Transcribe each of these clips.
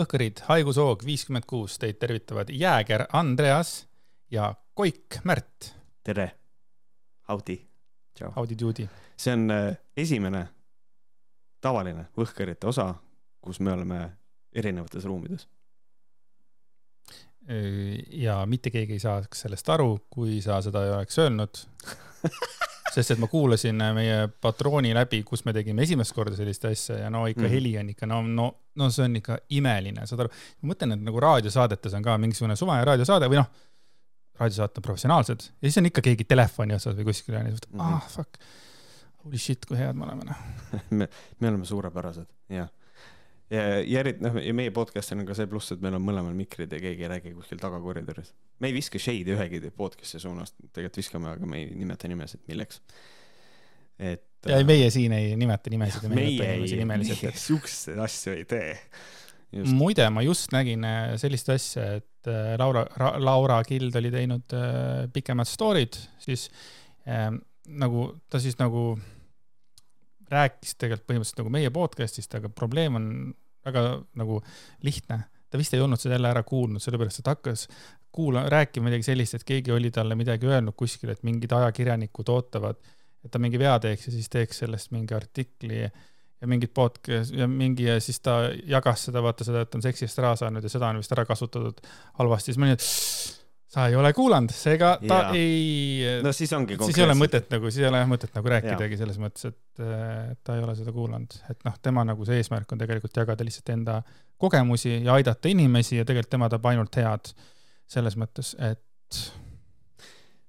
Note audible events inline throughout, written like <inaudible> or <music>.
Võhkõrid, haigushoog viiskümmend kuus, teid tervitavad jääger Andreas ja Koik Märt. tere, howdy. Howdy doody. see on äh, esimene tavaline Võhkõrite osa, kus me oleme erinevates ruumides. ja mitte keegi ei saaks sellest aru, kui sa seda ei oleks öelnud <laughs> sest et ma kuulasin meie patrooni läbi, kus me tegime esimest korda sellist asja ja no ikka mm. heli on ikka, no, no, no see on ikka imeline, saad aru. ma mõtlen, et nagu raadiosaadetes on ka mingisugune suvaline raadiosaade või noh, raadiosaated on professionaalsed ja siis on ikka keegi telefoni otsas või kuskil ja siis mõtled, ah fuck, holy shit, kui head me oleme noh <laughs> me, me oleme suurepärased, jah ja, ja eriti noh, ja meie podcast'il on ka see pluss, et meil on mõlemal mikrid ja keegi ei räägi kuskil tagakoridoris. me ei viska shade'i ühegi podcast'i suunas, tegelikult viskame, aga me ei nimeta nimesid, milleks. et. ja ei, meie siin ei nimeta nimesid meie ei, siukseid asju ei tee. muide, ma just nägin äh, sellist asja, et äh, Laura, Laura Kild oli teinud äh, pikemad story'd, siis äh, nagu ta siis nagu rääkis tegelikult põhimõtteliselt nagu meie podcast'ist, aga probleem on väga nagu lihtne. ta vist ei olnud seda jälle ära kuulnud, sellepärast et hakkas kuula-, rääkima midagi sellist, et keegi oli talle midagi öelnud kuskil, et mingid ajakirjanikud ootavad, et ta mingi vea teeks ja siis teeks sellest mingi artikli ja mingit podcast ja mingi ja siis ta jagas seda, vaata seda, et on seksi eest raha saanud ja seda on vist ära kasutatud halvasti, siis ma olin, et sa ei ole kuulanud, seega ta ja. ei. no siis ongi. siis ei ole mõtet nagu, siis ei ole mõtet nagu rääkidagi ja. selles mõttes, et ta ei ole seda kuulanud, et noh, tema nagu see eesmärk on tegelikult jagada lihtsalt enda kogemusi ja aidata inimesi ja tegelikult tema tahab ainult head selles mõttes, et.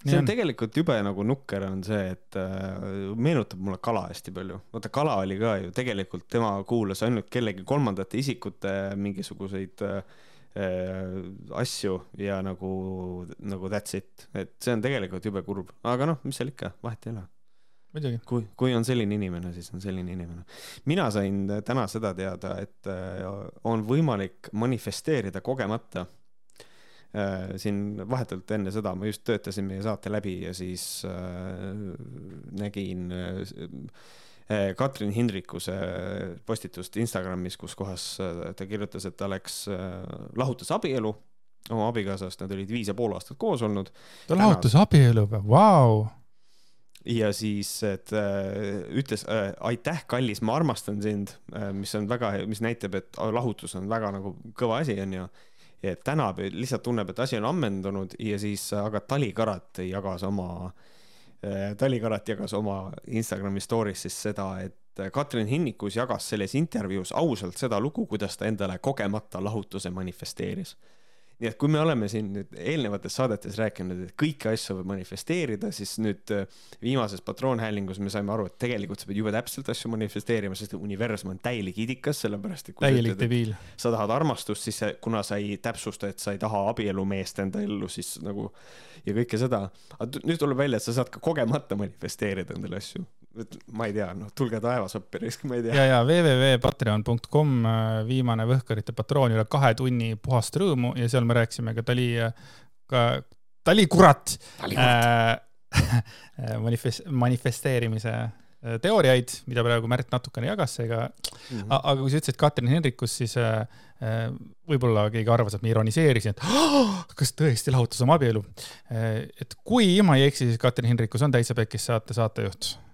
see on, on tegelikult jube nagu nukker on see, et äh, meenutab mulle Kala hästi palju. vaata, Kala oli ka ju tegelikult, tema kuulas ainult kellegi kolmandate isikute mingisuguseid Äh, asju ja nagu, nagu that's it, et see on tegelikult jube kurb, aga noh, mis seal ikka, vahet ei ole. muidugi. kui, kui on selline inimene, siis on selline inimene. mina sain täna seda teada, et äh, on võimalik manifesteerida kogemata. Äh, siin vahetult enne seda ma just töötasin meie saate läbi ja siis nägin Eh, Katrin Hindrikuse postitust Instagramis, kus kohas eh, ta kirjutas, et ta läks, eh, lahutas abielu oma abikaasast, nad olid viis ja pool aastat koos olnud. ta lahutas abielu või, vau! ja siis, et äh, ütles äh, aitäh, kallis, ma armastan sind äh,, mis on väga, mis näitab, et lahutus on väga nagu kõva asi, onju. et tänab, lihtsalt tunneb, et asi on ammendunud ja siis aga Tali Karat jagas oma äh, Äh, Tali Karat jagas oma Instagrami story's siis seda, et Katrin Hinnikus jagas selles intervjuus ausalt seda lugu, kuidas ta endale kogemata lahutuse manifesteeris nii et kui me oleme siin nüüd eelnevates saadetes rääkinud, et kõiki asju võib manifesteerida, siis nüüd äh, viimases patroonhäälingus me saime aru, et tegelikult sa pead jube täpselt asju manifesteerima, sest universum on täielik idikas, sellepärast et täielik debiil. sa tahad armastust, siis kuna sa ei täpsusta, et sa ei taha abielumeest enda ellu, siis nagu ja kõike seda. aga nüüd tuleb välja, et sa saad ka kogemata manifesteerida endale asju ma ei tea, noh, tulge taevasappi risk, ma ei tea. ja, ja www.patreon.com äh, viimane Võhkarite patroon üle kahe tunni puhast rõõmu ja seal me rääkisime ka Tali, ka Tali kurat, Tali kurat. Äh, <laughs> manifest-, manifesteerimise äh, teooriaid, mida praegu Märt natukene jagas, seega mm, -hmm. aga kui sa ütlesid Katrin Henrikus, siis äh, võib-olla keegi arvas, et ma ironiseerisin, et kas tõesti lahutas oma abielu. et kui ma ei eksi, siis Katrin Henrikus on Täitsa Pekkis saate saatejuht äh,.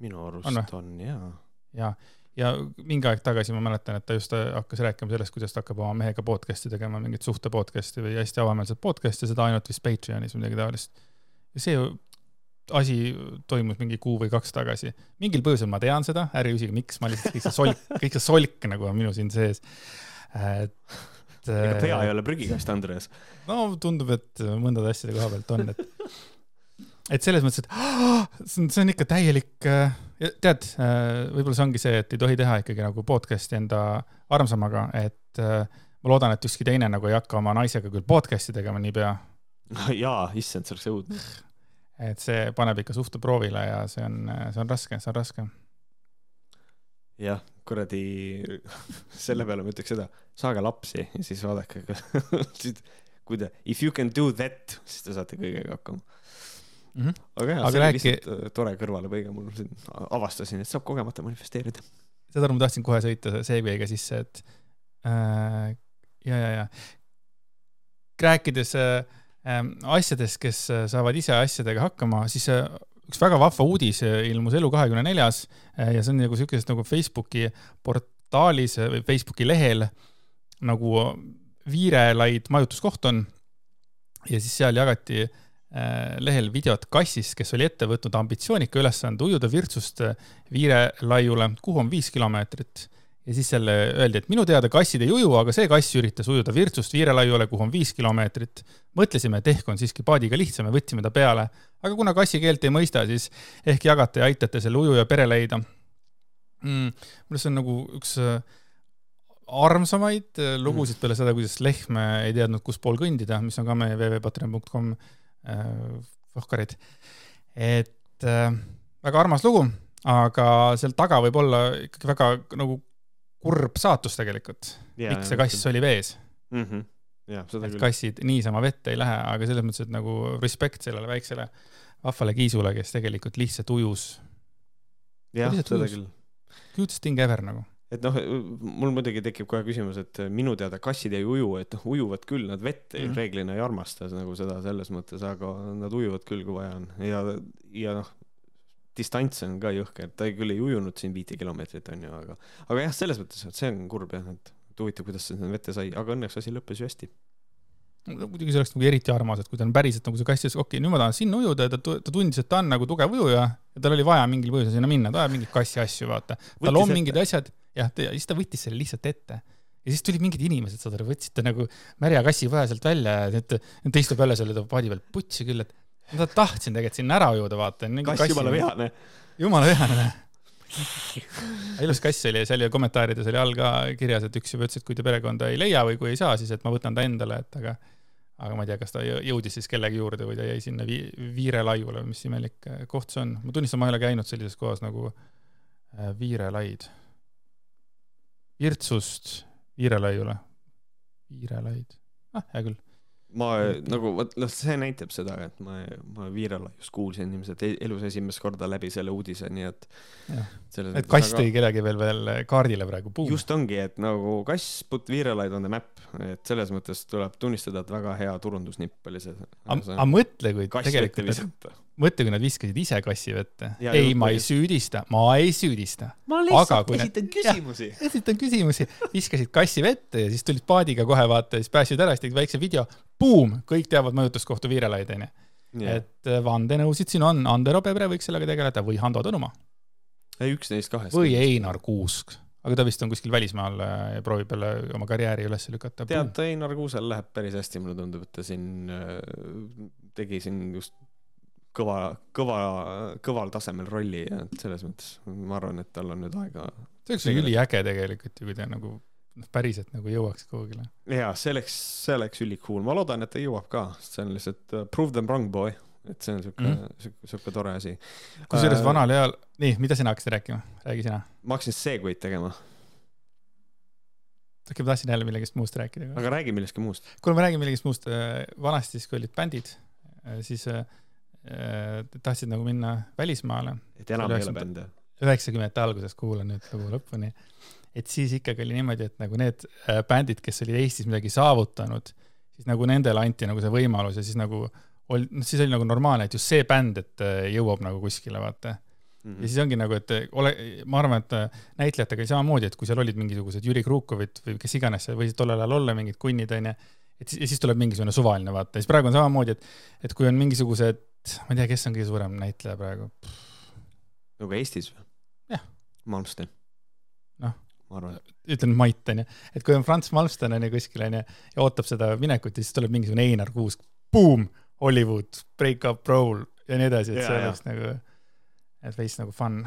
Minu arust on, on jaa. ja, ja mingi aeg tagasi ma mäletan, et ta just äh, hakkas rääkima sellest, kuidas ta hakkab oma mehega podcast'i tegema, mingit suhte podcast'i või hästi avameelset podcast'i, seda ainult vist Patreonis või midagi taolist. ja see asi toimus mingi kuu või kaks tagasi. mingil põhjusel ma tean seda, ärge küsige, miks, ma lihtsalt kõik see solk, kõik see solk nagu on minu siin sees. et ega pea ei ole prügikast, Andres. no tundub, et mõndade asjade koha pealt on, et et selles mõttes, et oh, see on, see on ikka täielik, äh, tead, äh, võib-olla see ongi see, et ei tohi teha ikkagi nagu podcast'i enda armsamaga, et äh, ma loodan, et ükski teine nagu ei hakka oma naisega küll podcast'i tegema niipea. jaa, issand, see oleks õudne. et see paneb ikka suhte proovile ja see on, see on raske, see on raske. jah, kuradi, <laughs> selle peale ma ütleks seda, saage lapsi ja siis vaadake, <laughs> kui te, if you can do that, siis te saate kõigega hakkama mm. -hmm. aga jah, see oli rääki... lihtsalt äh, tore kõrvalepõige, mul siin avastasin, et saab kogemata manifesteerida. aru, ma tahtsin kohe sõita Segway'ga sisse, et äh, ja, ja, ja rääkides äh, ähm, asjadest, kes äh, saavad ise asjadega hakkama, siis äh, üks väga vahva uudis äh, ilmus Elu24-s äh, ja see on nagu siukeses nagu Facebooki portaalis või Facebooki lehel nagu Viirelaid majutuskoht on. ja siis seal jagati äh, lehel videot kassist, kes oli ette võtnud ambitsioonika ülesande ujuda Virtsust äh, Viirelaiule, kuhu on viis kilomeetrit ja siis jälle öeldi, et minu teada kassid ei uju, aga see kass üritas ujuda Virtsust Viirelaiule, kuhu on viis kilomeetrit. mõtlesime, et ehk on siiski paadiga lihtsam ja võtsime ta peale. aga kuna kassi keelt ei mõista, siis ehk jagate ja aitate selle ujuja pere leida mm,. minu arust see on nagu üks äh, armsamaid äh, lugusid peale seda, kuidas lehm ei teadnud, kus pool kõndida, mis on ka meie www.patreon.com äh, fahkarid. et äh, väga armas lugu, aga seal taga võib olla ikkagi väga nagu kurb saatus tegelikult. miks see kass oli vees mm. -hmm. seda et küll. kassid niisama vette ei lähe, aga selles mõttes, et nagu respekt sellele väiksele vahvale kiisule, kes tegelikult lihtsalt ujus. jah, seda küll. cutest thing ever nagu. Et noh, mul muidugi tekib kohe küsimus, et minu teada kassid ei uju, et noh, ujuvad küll, nad vett mm. -hmm. reeglina ei armasta nagu seda selles mõttes, aga nad ujuvad küll, kui vaja on ja, ja noh, distants on ka jõhker, ta ei, küll ei ujunud siin viite kilomeetrit onju, aga, aga jah, selles mõttes, et see on kurb jah, et huvitav, kuidas see sinna vette sai, aga õnneks asi lõppes ju hästi. muidugi see oleks nagu eriti armas, et kui ta on päriselt nagu see kass ütles, okei okay,, nüüd ma tahan sinna ujuda ja ta, ta tundis, et ta on nagu tugev ujuja ja tal oli vaja mingil põhjusel sinna minna, ta ajab mingeid kassi asju, vaata. tal on mingid asjad, jah, ja siis ta võttis selle lihtsalt ette. ja siis tulid mingid inimesed, saad aru, võtsid ta nagu märja kassi poja sealt välja ja nüüd nüüd ta istub jälle selle paadi peal, putsi küll, et ma tahtsin tegelikult sinna ära ujuda, vaata. kass jumala vihane. jumala vihane. <laughs> ilus kass oli ja seal oli kommentaarides oli all ka kirjas, et üks juba ütles, et kui ta perekonda ei leia või kui ei saa, siis et ma võtan ta endale, et aga aga ma ei tea, kas ta jõ- jõudis siis kellegi juurde või ta jäi sinna vi-, Viirelaiule või mis imelik koht see on. ma tunnistan, ma ei ole käinud sellises kohas nagu äh, Viirelaid. Virtsust Viirelaiule. Viirelaid. ah, hea küll. ma nagu vot noh, see näitab seda, et ma, ma Viirelaiust kuulsin ilmselt e- elus esimest korda läbi selle uudise, nii et et kass tõi kellegi veel veel kaardile praegu. just ongi, et nagu kass put Viirelaid on the map, et selles mõttes tuleb tunnistada, et väga hea turundusnipp oli see. aga mõtle, kui tegelikult. mõtle, kui nad viskasid ise kassi vette. Ei, ma ei süüdista, ma ei süüdista. ma need- esitan küsimusi. esitan küsimusi, viskasid kassi vette ja siis tulid paadiga kohe vaata siis päästsid ära, siis tegid väikse video, buum, kõik teavad mõjutuskohta Viirelaid onju. et äh, vandenõusid siin on, Andero Pebre võiks sellega tegeleda või Hando Tõnumaa ei, üks neist kahest. või Einar Kuusk, aga ta vist on kuskil välismaal äh, ja proovib jälle oma karjääri üles lükata. tead, Einar Kuusel läheb päris hästi, mulle tundub, et ta siin äh, tegi siin just kõva, kõva, kõval tasemel rolli et selles mõttes ma arvan, et tal on nüüd aega. see oleks üliäge tegelikult ju, kui ta nagu noh, päriselt nagu jõuaks kuhugile. jaa, see oleks, see oleks ülikool, ma loodan, et ta jõuab ka, sest see on lihtsalt uh, prove them wrong boy, et see on siuke Mhm. mm., siuke tore asi. kusjuures Äh, vanal eal, nii, mida sina hakkasid rääkima, räägi sina. ma hakkasin Segway'd tegema, äkki ma tahtsin jälle millegist muust rääkida. aga räägi millestki muust. kuule, ma räägin millegist muust. vanasti siis, kui olid bändid, siis äh, äh, tahtsid nagu minna välismaale, et enam ei ole bände. üheksakümnendate alguses kuulan nüüd lugu lõpuni. et siis ikkagi oli niimoodi, et nagu need äh, bändid, kes olid Eestis midagi saavutanud, siis nagu nendele anti nagu see võimalus ja siis nagu ol-, noh siis oli nagu normaalne, et just see bänd, et äh, jõuab nagu kuskile, vaata. Mhm. ja siis ongi nagu, et ole, ma arvan, et äh, näitlejatega oli samamoodi, et kui seal olid mingisugused Jüri Krukovid või kes iganes seal võisid tollel ajal olla, mingid kunnid onju, et siis, ja siis tuleb mingisugune suvaline vaata siis praegu on samamoodi, et, et kui on mingisugused, ma ei tea, kes on kõige suurem näitleja praegu, nagu Eestis või? Jah. Malmsten. Noh. ma arvan, ütlen Mait onju, et kui on Franz Malmsten onju kuskil onju ja ootab seda minekut ja siis tuleb mingisugune Einar Kuusk, boom, Hollywood, break up role ja nii edasi, et Jaa, see jaa. oleks nagu, et veits nagu fun.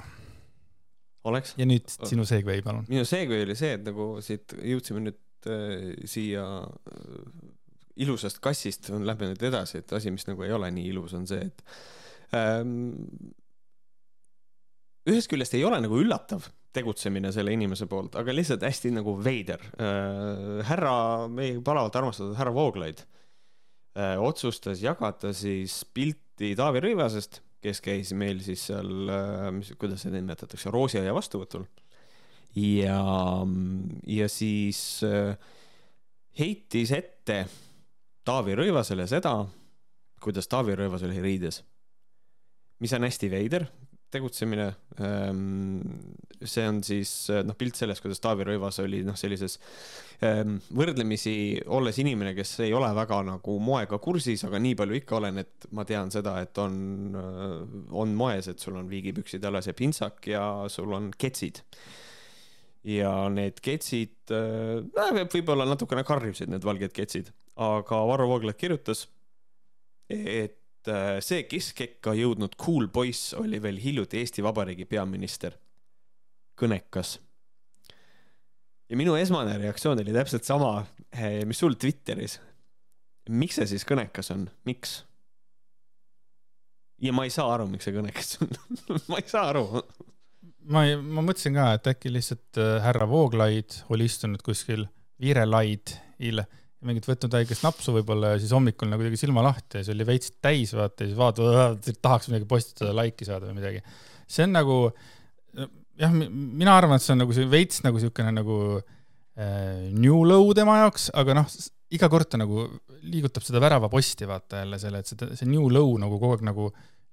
oleks. ja nüüd sinu segway palun. minu seegi oli see, et nagu siit jõudsime nüüd äh, siia äh, ilusast kassist, lähme nüüd edasi, et asi, mis nagu ei ole nii ilus, on see, et ähm, ühest küljest ei ole nagu üllatav tegutsemine selle inimese poolt, aga lihtsalt hästi nagu veider äh,. härra, meie palavalt armastatud härra Vooglaid äh, otsustas jagada siis pilti Taavi Rõivasest, kes käis meil siis seal äh,, mis, kuidas seda nimetatakse, Roosiaia vastuvõtul ja, ja siis äh, heitis ette Taavi Rõivasele seda, kuidas Taavi Rõivas oli riides. mis on hästi veider tegutsemine. Ähm, see on siis noh, pilt sellest, kuidas Taavi Rõivas oli noh, sellises ähm, võrdlemisi olles inimene, kes ei ole väga nagu moega kursis, aga nii palju ikka olen, et ma tean seda, et on, äh, on moes, et sul on viigipüksid jalas ja pintsak ja sul on ketsid ja need ketsid äh,, võib-olla natukene karjusid, need valged ketsid, aga Varro Vooglaid kirjutas, et äh, see keskekka jõudnud cool poiss oli veel hiljuti Eesti Vabariigi peaminister. kõnekas. ja minu esmane reaktsioon oli täpselt sama, eh, mis sul Twitteris. miks see siis kõnekas on, miks? ja ma ei saa aru, miks see kõnekas on <laughs> ma ei saa aru ma ei, ma mõtlesin ka, et äkki lihtsalt äh, härra Vooglaid oli istunud kuskil Virelaidil mingit võtnud väikest napsu võib-olla ja siis hommikul nagu tegi silma lahti ja see oli veits täis, vaata, ja siis vaatad, tahaks midagi postitada, laiki saada või midagi. see on nagu, jah, mina arvan, et see on nagu see veits nagu niisugune nagu äh, new low tema jaoks, aga noh, iga kord ta nagu liigutab seda väravaposti, vaata jälle selle, et seda, see new low nagu kogu aeg nagu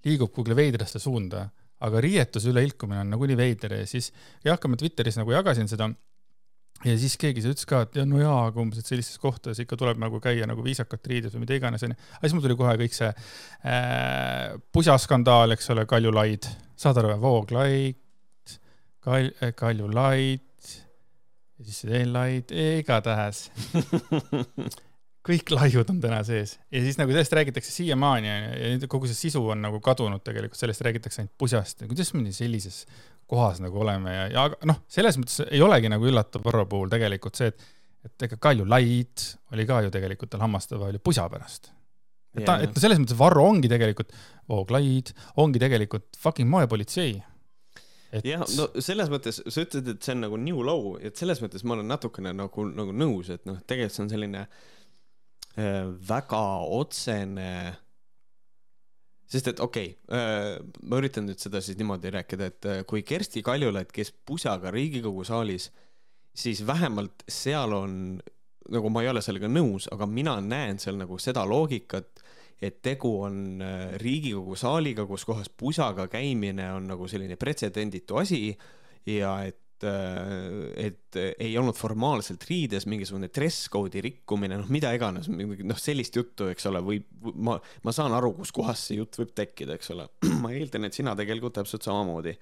liigub kuhugile veidrasse suunda aga riietuse üleilkumine on nagunii veider ja siis jah, kui ma Twitteris nagu jagasin seda ja siis keegi ütles ka, et ja no jaa, aga umbes, et sellistes kohtades ikka tuleb nagu käia nagu viisakalt riides või mida iganes onju. aga siis mul tuli kohe kõik see äh, pusaskandaal, eks ole, Kaljulaid, saad aru, Vooglaid, Kal-, Kaljulaid ja siis see Laid, igatahes <laughs> kõik laiud on täna sees. Ja siis nagu sellest räägitakse siiamaani ja kogu see sisu on nagu kadunud tegelikult, sellest räägitakse ainult pusast, kuidas me nii sellises kohas nagu oleme ja, ja noh, selles mõttes ei olegi nagu üllatav Varro puhul tegelikult see, et, et ega Kaljulaid oli ka ju tegelikult tal hammaste vahel ju pusa pärast. et ta, et selles mõttes Varro ongi tegelikult, Vooglaid ongi tegelikult fucking moepolitsei et.... jah, no selles mõttes sa ütled, et see on nagu new low, et selles mõttes ma olen natukene nagu, nagu nõus, et noh, tegelikult see on selline Äh, väga otsene. Sest et okei okay,, äh, ma üritan nüüd seda siis niimoodi rääkida, et äh, kui Kersti Kaljulaid käis pusaga Riigikogu saalis, siis vähemalt seal on, nagu ma ei ole sellega nõus, aga mina näen seal nagu seda loogikat, et tegu on Riigikogu saaliga, kus kohas pusaga käimine on nagu selline pretsedenditu asi ja et Äh, et ei olnud formaalselt riides mingisugune dress code'i rikkumine, noh, mida iganes, noh, sellist juttu, eks ole, või ma, ma saan aru, kuskohast see jutt võib tekkida, eks ole. <clears throat> ma eeldan, et sina tegelikult täpselt samamoodi.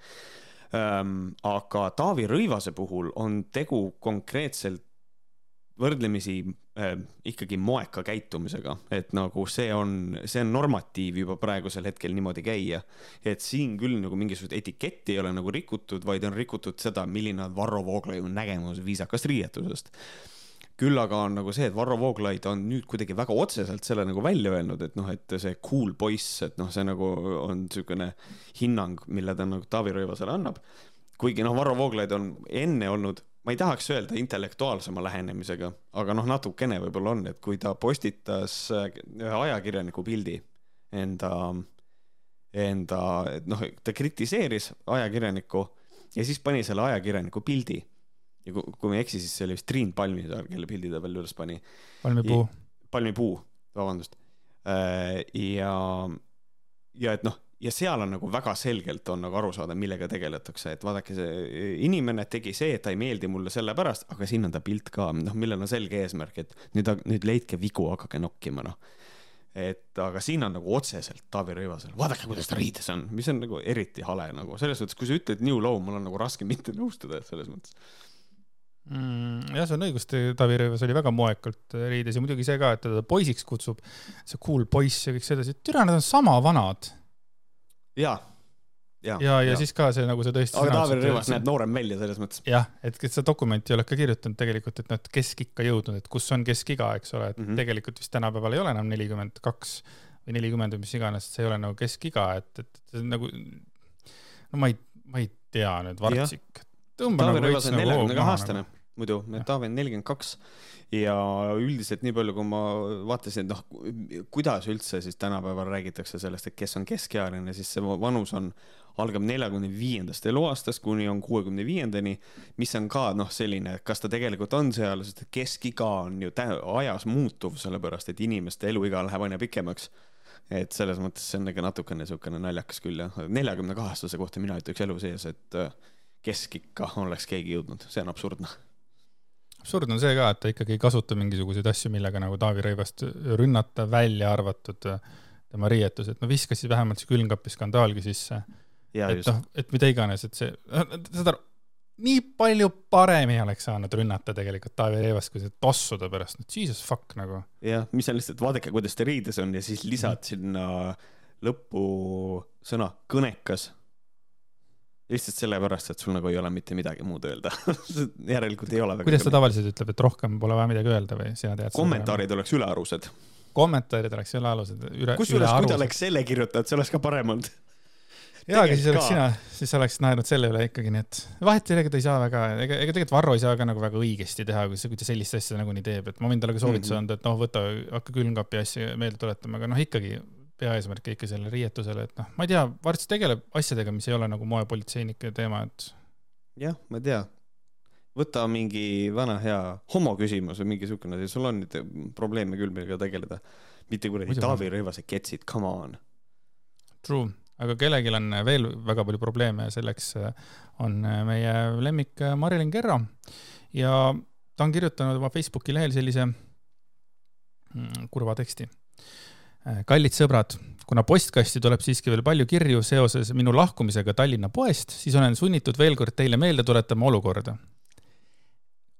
Aga Taavi Rõivase puhul on tegu konkreetselt võrdlemisi äh, ikkagi moeka käitumisega, et nagu see on, see on normatiiv juba praegusel hetkel niimoodi käia. et siin küll nagu mingisugust etiketti ei ole nagu rikutud, vaid on rikutud seda, milline on Varro Vooglaiu nägemus viisakast riietusest. küll aga on nagu see, et Varro Vooglaid on nüüd kuidagi väga otseselt selle nagu välja öelnud, et noh, et see cool poiss, et noh, see nagu on niisugune hinnang, mille ta nagu Taavi Rõivasele annab. kuigi noh, Varro Vooglaid on enne olnud ma ei tahaks öelda intellektuaalsema lähenemisega, aga noh, natukene võib-olla on, et kui ta postitas äh, ühe ajakirjaniku pildi enda, enda, noh, ta kritiseeris ajakirjanikku ja siis pani selle ajakirjaniku pildi. ja kui, kui ma ei eksi, siis see oli vist Triin Palmisaar, kelle pildi ta veel üles pani. palmipuu. palmipuu, vabandust. Äh, ja, ja et noh ja seal on nagu väga selgelt on nagu aru saada, millega tegeletakse, et vaadake, see inimene tegi see, et ta ei meeldi mulle sellepärast, aga siin on ta pilt ka, noh, millel on selge eesmärk, et nüüd, nüüd leidke vigu, hakake nokkima, noh. et aga siin on nagu otseselt Taavi Rõivasel, vaadake, kuidas ta riides on, mis on nagu eriti hale nagu selles mõttes, kui sa ütled new low, mul on nagu raske <laughs> mitte nõustuda selles mõttes mm,. jah, see on õigus, Taavi Rõivas oli väga moekalt riides ja muidugi see ka, et teda poisiks kutsub, see cool poiss ja kõik sedasi, et türa, nad on sama vanad ja, ja, ja, ja siis ka see nagu sa tõesti. aga Taavi Rõivas näeb noorem välja selles mõttes. jah, et seda dokumenti oled ka kirjutanud tegelikult, et noh, et keskikka jõudnud, et kus on keskiga, eks ole, et mm -hmm. tegelikult vist tänapäeval ei ole enam nelikümmend kaks või nelikümmend või mis iganes, see ei ole nagu keskiga, et, et, et nagu no ma ei, ma ei tea nüüd, Vartsik. Taavi nagu Rõivas on nagu neljakümne kahe aastane nagu. Muidu, on nelikümmend kaks ja üldiselt nii palju, kui ma vaatasin, et noh, kuidas üldse siis tänapäeval räägitakse sellest, et kes on keskealine, siis see vanus on algab neljakümne viiendast eluaastast kuni on kuuekümne viiendani, mis on ka noh, selline, kas ta tegelikult on seal, sest keskiga on ju ajas muutuv, sellepärast et inimeste eluiga läheb aina pikemaks. et selles mõttes see on ikka natukene niisugune naljakas küll jah, neljakümne kahe aastase kohta mina ütleks elu sees, et äh, keskikka oleks keegi jõudnud, see on absurdne absurd on see ka, et ta ikkagi ei kasuta mingisuguseid asju, millega nagu Taavi Rõivast rünnata, välja arvatud tema riietused, no viskas siis vähemalt see külmkapi skandaalgi sisse. et noh, et mida iganes, et see, saad aru, nii palju paremini oleks saanud rünnata tegelikult Taavi Rõivast, kui see tossuda pärast, no jesus fuck nagu. jah, mis on lihtsalt, vaadake, kuidas ta riides on ja siis lisad sinna lõppu sõna kõnekas lihtsalt sellepärast, et sul nagu ei ole mitte midagi muud öelda <laughs> järelikult ei ole. kuidas ta tavaliselt ütleb, et rohkem pole vaja midagi öelda või sina tead? kommentaarid oleks ülearused. kommentaarid oleks ülearused, üle. kusjuures, kui ta oleks selle kirjutanud, see oleks ka parem olnud. jaa, aga siis oleks sina, siis oleks naernud selle üle ikkagi, nii et vahet ei ole, ega ta ei saa väga, ega, ega tegelikult Varro ei saa ka nagu väga õigesti teha, kui see, kui ta sellist asja nagunii teeb, et ma võin talle ka soovituse mm -hmm. anda, et noh, võta, hakka külmkapi asja meelde tuletama, aga noh, ikkagi peaeesmärk ikka sellele riietusele, et noh, ma ei tea, Varts tegeleb asjadega, mis ei ole nagu moepolitseinike teema, et. jah, ma ei tea. võta mingi vana hea homo küsimus või mingi siukene, sul on nüüd probleeme küll, millega tegeleda. mitte kuradi Taavi Rõivase ketsid, come on. True, aga kellelgi on veel väga palju probleeme ja selleks on meie lemmik Marilyn Kerro ja ta on kirjutanud oma Facebooki lehel sellise mm, kurva teksti Äh, kallid sõbrad, kuna postkasti tuleb siiski veel palju kirju seoses minu lahkumisega Tallinna poest, siis olen sunnitud veel kord teile meelde tuletama olukorda.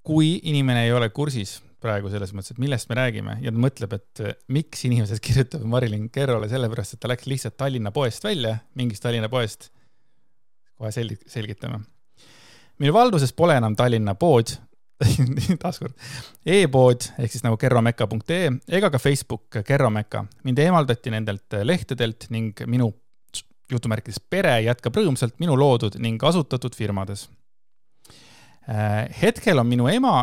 kui inimene ei ole kursis praegu selles mõttes, et millest me räägime ja ta mõtleb, et äh, miks inimesed <laughs> kirjutavad Marilyn Kerrole sellepärast, et ta läks lihtsalt Tallinna poest välja, mingist Tallinna poest. kohe selg-, selgitame. minu valduses pole enam Tallinna pood, <laughs> taaskord e-pood ehk siis nagu kerromeka.ee ega ka Facebook Kerromeka. mind eemaldati nendelt lehtedelt ning minu jutumärkides pere jätkab rõõmsalt minu loodud ning asutatud firmades. Äh, hetkel on minu ema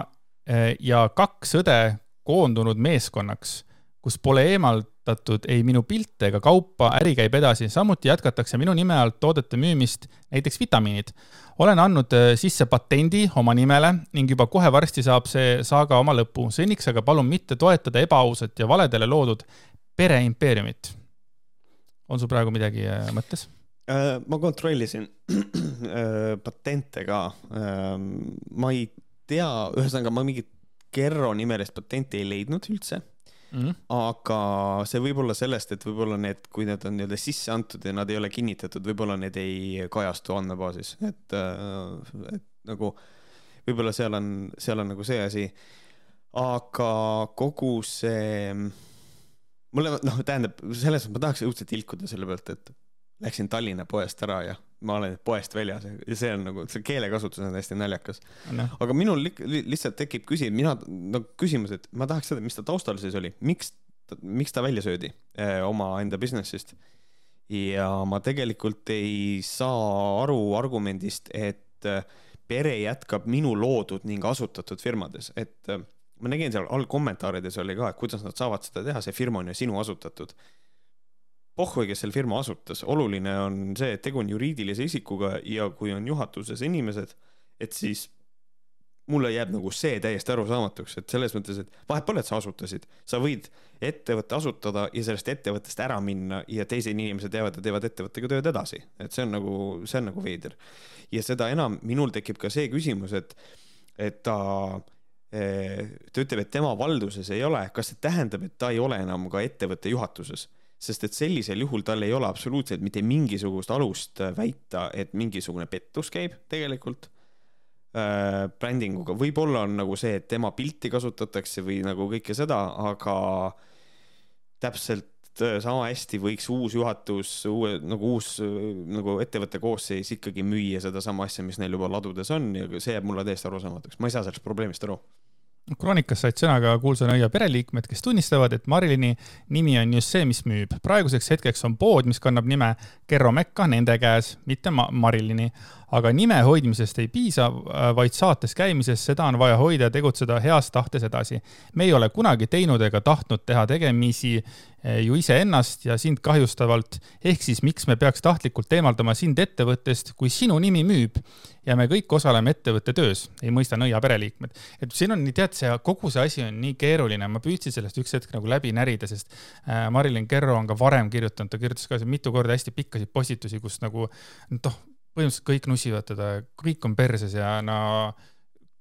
äh, ja kaks õde koondunud meeskonnaks, kus pole eemaldatud ei minu pilte ega kaupa, äri käib edasi, samuti jätkatakse minu nime alt toodete müümist, näiteks vitamiinid olen andnud äh, sisse patendi oma nimele ning juba kohe varsti saab see saaga oma lõpu. seniks aga palun mitte toetada ebaausat ja valedele loodud pereimpeeriumit. on sul praegu midagi äh, mõttes? Äh, ma kontrollisin <clears throat> patente ka. Ähm, ma ei tea, ühesõnaga ma mingit Kerro nimelist patenti ei leidnud üldse mm. -hmm. aga see võib olla sellest, et võib-olla need, kui need on nii-öelda sisse antud ja nad ei ole kinnitatud, võib-olla need ei kajastu andmebaasis, et, äh, et nagu võib-olla seal on, seal on nagu see asi. aga kogu see, mulle noh, tähendab selles mõttes ma tahaks õudselt ilkuda selle pealt, et läksin Tallinna poest ära ja ma olen poest väljas ja see on nagu, see keelekasutus on hästi naljakas. No.. aga minul li lihtsalt tekib küsimus, mina, no küsimus, et ma tahaks teada, mis ta taustal siis oli, miks, miks ta välja söödi eh, omaenda business'ist. ja ma tegelikult ei saa aru argumendist, et eh, pere jätkab minu loodud ning asutatud firmades, et eh, ma nägin seal all kommentaarides oli ka, et kuidas nad saavad seda teha, see firma on ju sinu asutatud pohhui, kes selle firma asutas, oluline on see, et tegu on juriidilise isikuga ja kui on juhatuses inimesed, et siis mulle jääb nagu see täiesti arusaamatuks, et selles mõttes, et vahet pole, et sa asutasid, sa võid ettevõtte asutada ja sellest ettevõttest ära minna ja teised inimesed jäävad ja teevad ettevõttega tööd edasi, et see on nagu, see on nagu veider. ja seda enam minul tekib ka see küsimus, et, et ta eh, ta ütleb, et tema valduses ei ole, kas see tähendab, et ta ei ole enam ka ettevõtte juhatuses? Sest et sellisel juhul tal ei ole absoluutselt mitte mingisugust alust äh, väita, et mingisugune pettus käib tegelikult. Äh, brändinguga, võib-olla on nagu see, et tema pilti kasutatakse või nagu kõike seda, aga täpselt äh, sama hästi võiks uus juhatus, uue nagu uus nagu ettevõtte koosseis ikkagi müüa sedasama asja, mis neil juba ladudes on ja see jääb mulle täiesti arusaamatuks, ma ei saa sellest probleemist aru kroonikas said sõna ka kuulsa nõia pereliikmed, kes tunnistavad, et Marilini nimi on just see, mis müüb. praeguseks hetkeks on pood, mis kannab nime Kerro Mekka nende käes, mitte ma Marilini. Aga nime hoidmisest ei piisa, vaid saates käimisest, seda on vaja hoida ja tegutseda heas tahtes edasi. me ei ole kunagi teinud ega tahtnud teha tegemisi eh, ju iseennast ja sind kahjustavalt, ehk siis miks me peaks tahtlikult eemaldama sind ettevõttest, kui sinu nimi müüb ja me kõik osaleme ettevõtte töös, ei mõista nõia pereliikmed. et siin on, tead, see kogu see asi on nii keeruline, ma püüdsin sellest üks hetk nagu läbi närida, sest äh, Marilyn Kerro on ka varem kirjutanud, ta kirjutas ka mitu korda hästi pikkasid postitusi, kus nagu noh, põhimõtteliselt kõik nussivad teda, kõik on perses ja no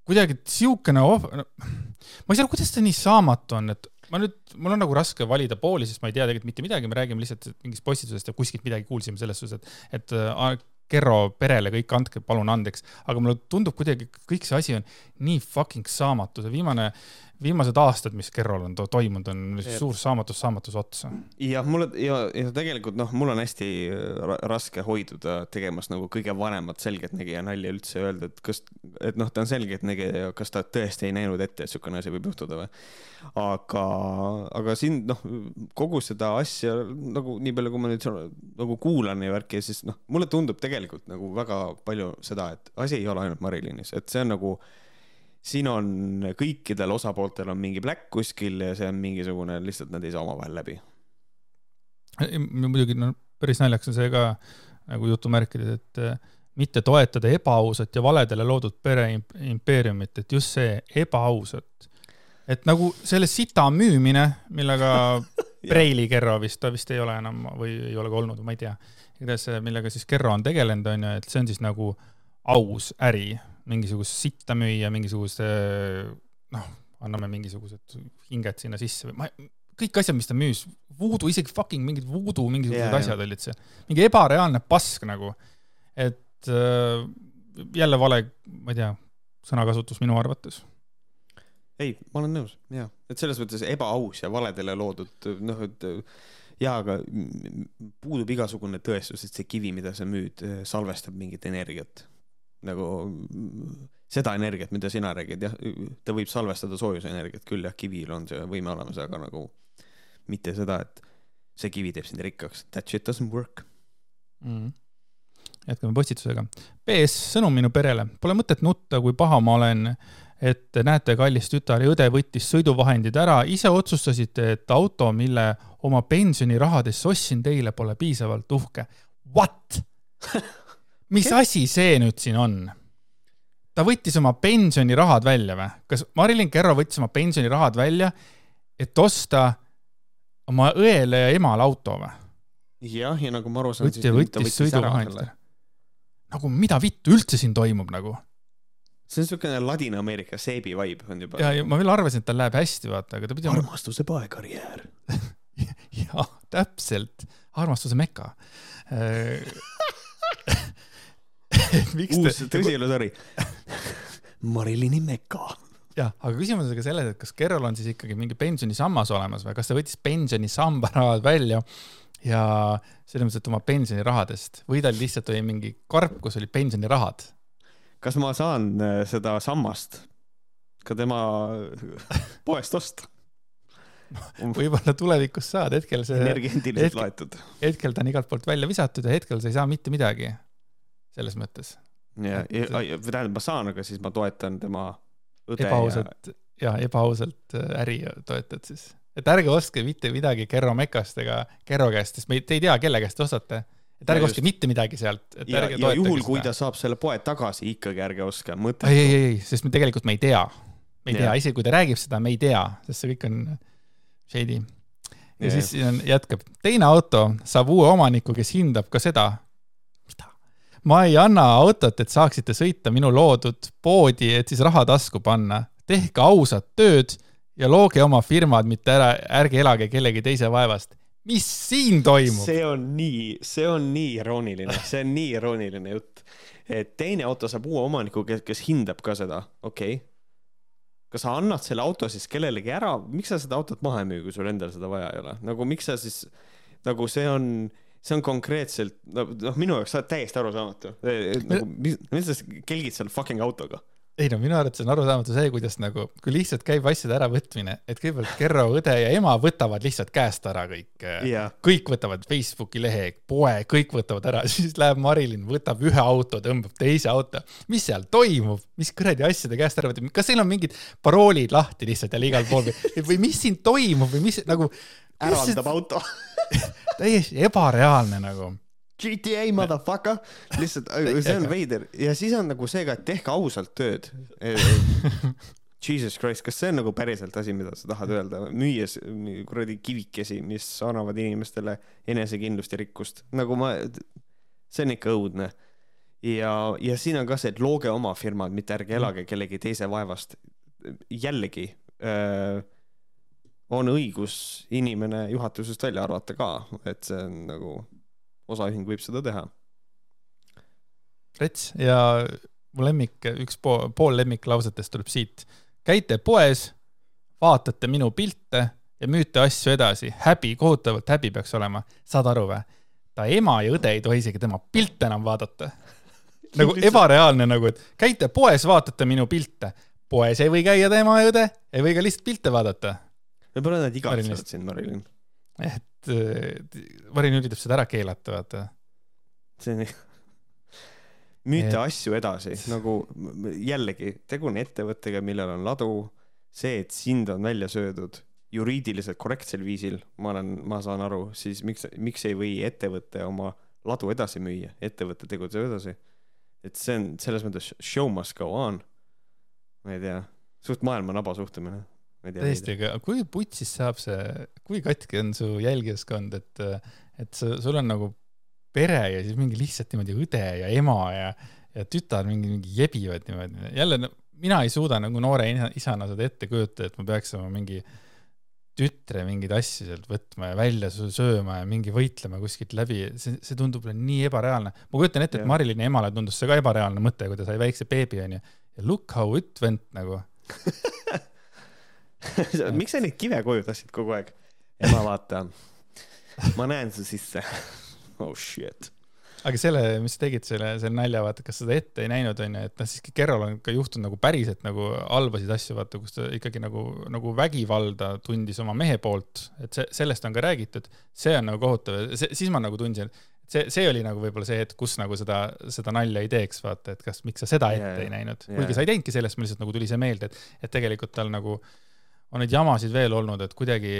kuidagi siukene oh,, no, ma ei saa aru, kuidas ta nii saamatu on, et ma nüüd, mul on nagu raske valida pooli, sest ma ei tea tegelikult mitte midagi, me räägime lihtsalt mingist postitusest ja kuskilt midagi kuulsime selles suhtes, et, et äh, Kerro perele kõik andke palun andeks, aga mulle tundub kuidagi, kõik see asi on nii fucking saamatu, see viimane äh, viimased aastad, mis Kerrol on to toimunud, on ja. suur saamatus saamatus otsa. jah, mulle ja, ja tegelikult noh, mul on hästi raske hoiduda tegemast nagu kõige vanemat selgeltnägija nalja üldse öelda, et kas, et noh, ta on selgeltnägija ja kas ta tõesti ei näinud ette, et niisugune asi võib juhtuda või. aga, aga siin noh, kogu seda asja nagu nii palju, kui ma nüüd nagu kuulan ja värki, siis noh, mulle tundub tegelikult nagu väga palju seda, et asi ei ole ainult Marilinis, et see on nagu siin on kõikidel osapooltel on mingi black kuskil ja see on mingisugune, lihtsalt nad ei saa omavahel läbi. muidugi, no päris naljakas on see ka nagu jutumärkides, et äh, mitte toetada ebaausat ja valedele loodud pereimpeeriumit, et just see ebaausat. et nagu selle sita müümine, millega <laughs> Preili Kerro vist, ta vist ei ole enam või ei ole ka olnud, ma ei tea. igatahes, millega siis Kerro on tegelenud, on ju, et see on siis nagu aus äri mingisugust sitta müüa, mingisugust noh, anname mingisugused hinged sinna sisse või ma, kõik asjad, mis ta müüs, voodoo, isegi fucking mingid voodoo mingisugused yeah, asjad olid seal, mingi ebareaalne pask nagu. et äh, jälle vale, ma ei tea, sõnakasutus minu arvates. ei, ma olen nõus, jaa, et selles mõttes ebaaus ja valedele loodud, noh, et jaa, aga puudub igasugune tõestus, et see kivi, mida sa müüd, salvestab mingit energiat nagu seda energiat, mida sina räägid, jah, ta võib salvestada soojusenergiat küll, jah, kivil on see võime olemas, aga nagu mitte seda, et see kivi teeb sind rikkaks. That shit doesn't work mm.. jätkame postitusega. PS, sõnum minu perele. Pole mõtet nutta, kui paha ma olen, et näete, kallis tütar ja õde võttis sõiduvahendid ära, ise otsustasite, et auto, mille oma pensionirahadest ostsin teile, pole piisavalt uhke. What <laughs> mis okay. asi see nüüd siin on? ta võttis oma pensionirahad välja või? kas Marilyn Kerro võttis oma pensionirahad välja, et osta oma õele ja emale auto või? jah, ja nagu ma aru saan, siis võttis sõiduvahendid. nagu mida vittu üldse siin toimub nagu? see on niisugune Ladina-Ameerika seebi vibe on juba. ja, ja ma veel arvasin, et tal läheb hästi, vaata, aga ta pidi armastuse paekarjäär <laughs> jaa, täpselt, armastuse meka <laughs> uus tõsielusari <laughs> Marilini meka. jah, aga küsimus on ka selles, et kas Kerrol on siis ikkagi mingi pensionisammas olemas või kas ta võttis pensionisamba rahad välja ja selles mõttes, et oma pensionirahadest või tal lihtsalt oli mingi karp, kus olid pensionirahad? kas ma saan äh, seda sammast ka tema <laughs> poest osta? võib-olla tulevikus saad, hetkel see. energiaindiliselt laetud. hetkel ta on igalt poolt välja visatud ja hetkel sa ei saa mitte midagi selles mõttes. ja, ja, tähendab, ma saan, aga siis ma toetan tema õde ebaausalt ja, ja ebaausalt äh, äri toetad siis. et ärge ostke mitte midagi Kerro Mekast ega Kerro käest, sest me ei, te ei tea, kelle käest ostate. et ärge ostke mitte midagi sealt. ja, ja juhul, kui ta saab selle poe tagasi, ikkagi ärge ostke, mõttetu. ei, ei, ei, sest me tegelikult me ei tea. me ei ja. tea, isegi kui ta räägib seda, me ei tea, sest see kõik on shady. ja, ja siis siin jätkab, teine auto saab uue omaniku, kes hindab ka seda, ma ei anna autot, et saaksite sõita minu loodud poodi, et siis raha tasku panna. tehke ausat tööd ja looge oma firmad, mitte ära, ärge elage kellegi teise vaevast. mis siin toimub? see on nii, see on nii irooniline, see on nii irooniline jutt. et teine auto saab uue omaniku, kes, kes hindab ka seda, okei okay. kas sa annad selle auto siis kellelegi ära, miks sa seda autot maha ei müü, kui sul endal seda vaja ei ole, nagu miks sa siis, nagu see on see on konkreetselt, noh, minu jaoks täiesti arusaamatu. nagu, mis, mis sa kelgid seal fucking autoga? ei no minu arvates on arusaamatu see, kuidas nagu, kui lihtsalt käib asjade äravõtmine, et kõigepealt Kerro õde ja ema võtavad lihtsalt käest ära kõik yeah.. kõik võtavad Facebooki lehe, poe, kõik võtavad ära, <laughs> siis läheb Marilyn, võtab ühe auto, tõmbab teise auto. mis seal toimub, mis kuradi asjade käest ära võtab, kas seal on mingid paroolid lahti lihtsalt jälle igal pool või, või mis siin toimub või mis nagu. Äraldab auto <laughs> täiesti ebareaalne nagu GTA motherfucker, lihtsalt see on veider ja siis on nagu see ka, et tehke ausalt tööd. Jesus Christ, kas see on nagu päriselt asi, mida sa tahad öelda, müües kuradi kivikesi, mis annavad inimestele enesekindlust ja rikkust, nagu ma, see on ikka õudne. ja, ja siin on ka see, et looge oma firmad, mitte ärge elage kellegi teise vaevast. jällegi öö, on õigus inimene juhatusest välja arvata ka, et see on nagu osaühing võib seda teha. rets ja mu lemmik, üks pool, pool lemmiklausetest tuleb siit. käite poes, vaatate minu pilte ja müüte asju edasi. häbi, kohutavalt häbi peaks olema. saad aru või? ta ema ja õde ei tohi isegi tema pilte enam vaadata. <laughs> nagu ebareaalne nagu, et käite poes, vaatate minu pilte. poes ei või käia ta ema ja õde, ei või ka lihtsalt pilte vaadata. Võib-olla nad igatsevad sind, Marilyn. et Marin üritab seda ära keelata, vaata. see on müüte et... asju edasi, nagu jällegi, tegu on ettevõttega, millel on ladu. see, et sind on välja söödud juriidiliselt korrektsel viisil, ma olen, ma saan aru, siis miks, miks ei või ettevõte oma ladu edasi müüa, ettevõte tegutseb edasi. et see on selles mõttes show must go on. ma ei tea, suht maailma naba suhtumine tõesti, aga kui putsis saab see, kui katki on su jälgijaskond, et, et sa, sul on nagu pere ja siis mingi lihtsalt niimoodi õde ja ema ja, ja tütar mingi, mingi jebivad niimoodi. jälle mina ei suuda nagu noore isana seda ette kujutada, et ma peaks oma mingi tütre mingeid asju sealt võtma ja välja sööma ja mingi võitlema kuskilt läbi, see, see tundub mulle nii ebareaalne. ma kujutan ette, et Marilini emale tundus see ka ebareaalne mõte, kui ta sai väikse beebi onju. ja look how it went nagu <laughs> <laughs> miks sa neid kive koju tahtsid kogu aeg? ema, vaata, ma näen su sisse. <laughs> oh shit. aga selle, mis sa tegid selle, selle nalja, vaata, kas seda ette ei näinud, onju, et noh, siiski Kerol on ka juhtunud nagu päriselt nagu halbasid asju, vaata, kus ta ikkagi nagu, nagu vägivalda tundis oma mehe poolt, et see, sellest on ka räägitud. see on nagu kohutav, siis ma nagu tundsin, et see, see oli nagu võib-olla see hetk, kus nagu seda, seda nalja ei teeks, vaata, et kas, miks sa seda ette yeah, ei näinud yeah., kuigi sa ei teinudki sellest, mul lihtsalt nagu tuli see meelde, et, et tegelikult tal nagu äh, on neid jamasid veel olnud, et kuidagi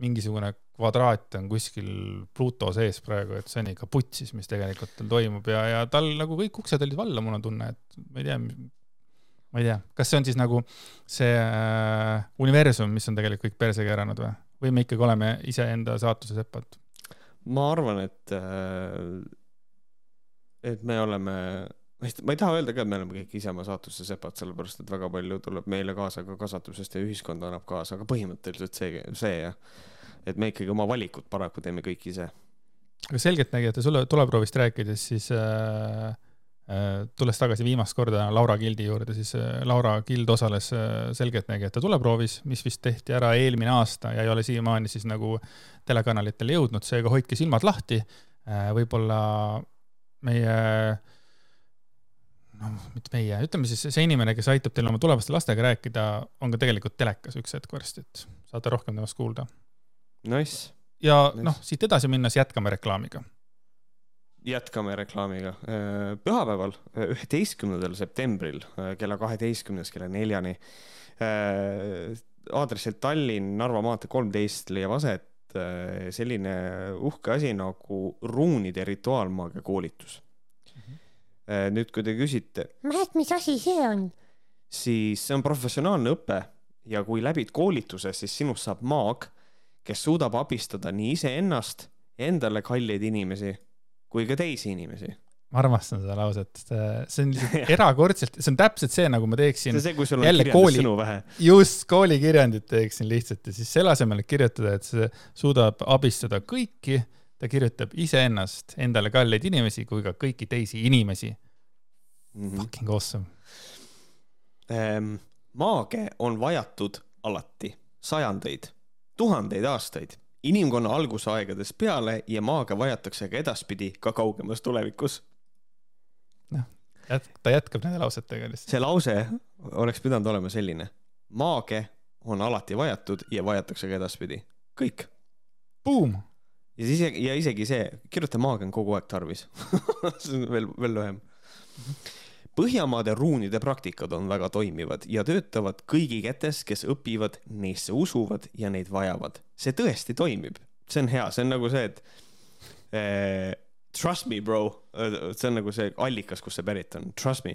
mingisugune kvadraat on kuskil Pluto sees praegu, et see on ikka putsis, mis tegelikult tal toimub ja, ja tal nagu kõik uksed olid valla, mul on tunne, et ma ei tea, ma ei tea, kas see on siis nagu see äh, universum, mis on tegelikult kõik perse keeranud või, või me ikkagi oleme iseenda saatuse sepad? ma arvan, et, äh, et me oleme ma ei, ma ei taha öelda ka, et me oleme kõik ise oma saatuse sepad, sellepärast et väga palju tuleb meile kaasa ka kasvatusest ja ühiskond annab kaasa, aga põhimõtteliselt see, see jah. et me ikkagi oma valikud paraku teeme kõik ise. aga selgeltnägijate sulle tuleproovist rääkides, siis äh, äh, tulles tagasi viimast korda Laura Gildi juurde, siis äh, Laura Gild osales äh, selgeltnägijate tuleproovis, mis vist tehti ära eelmine aasta ja ei ole siiamaani siis nagu telekanalitele jõudnud, seega hoidke silmad lahti äh,. võib-olla meie äh, noh, mitte meie, ütleme siis see inimene, kes aitab teil oma tulevaste lastega rääkida, on ka tegelikult telekas üks hetk varsti, et saate rohkem temast kuulda. Nice. ja nice. noh, siit edasi minnes jätkame reklaamiga. jätkame reklaamiga. Äh, pühapäeval, äh, üheteistkümnendal septembril äh, kella kaheteistkümnest kella neljani aadressil Tallinn, Narva maantee kolmteist leiab aset selline uhke asi nagu ruunide rituaalmaagia koolitus nüüd, kui te küsite. Märt, mis asi see on? siis see on professionaalne õpe ja kui läbid koolituse, siis sinust saab maag, kes suudab abistada nii iseennast, endale kalleid inimesi kui ka teisi inimesi ma armastan seda lauset, see on lihtsalt <laughs> erakordselt, see on täpselt see, nagu ma teeksin. see on see, kui sul on kirjandussõnu vähe. just, koolikirjandit teeksin lihtsalt ja siis selle asemel, et kirjutada, et see suudab abistada kõiki ta kirjutab iseennast, endale kalleid inimesi kui ka kõiki teisi inimesi mm. -hmm. Fucking awesome ähm,. maage on vajatud alati, sajandeid, tuhandeid aastaid, inimkonna algusaegadest peale ja maage vajatakse ka edaspidi, ka kaugemas tulevikus. noh, ta jätkab nende lausetega lihtsalt. see lause oleks pidanud olema selline. maage on alati vajatud ja vajatakse ka edaspidi. kõik. Boom. Ja siis ja isegi see, kirjuta maage on kogu aeg tarvis. <laughs> see on veel, veel lühem. Põhjamaade ruunide praktikad on väga toimivad ja töötavad kõigi kätes, kes õpivad, neisse usuvad ja neid vajavad. see tõesti toimib, see on hea, see on nagu see, et eh, trust me bro, see on nagu see allikas, kust see pärit on, trust me,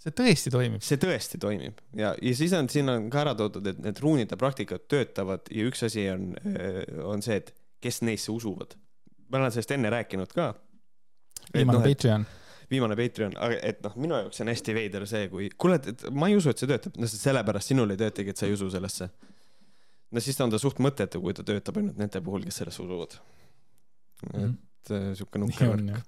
see tõesti toimib. see tõesti toimib ja, ja siis on, siin on ka ära toodud, et need ruunide praktikad töötavad ja üks asi on, on see, et kes neisse usuvad. ma olen sellest enne rääkinud ka. viimane noh, Patreon. viimane Patreon, aga et noh, minu jaoks on hästi veider see, kui kuule, et ma ei usu, et see töötab, no sellepärast sinul ei töötagi, et sa ei usu sellesse. no siis on ta suht mõttetu, kui ta töötab ainult nende puhul, kes sellesse usuvad. et äh, sihuke nukker värk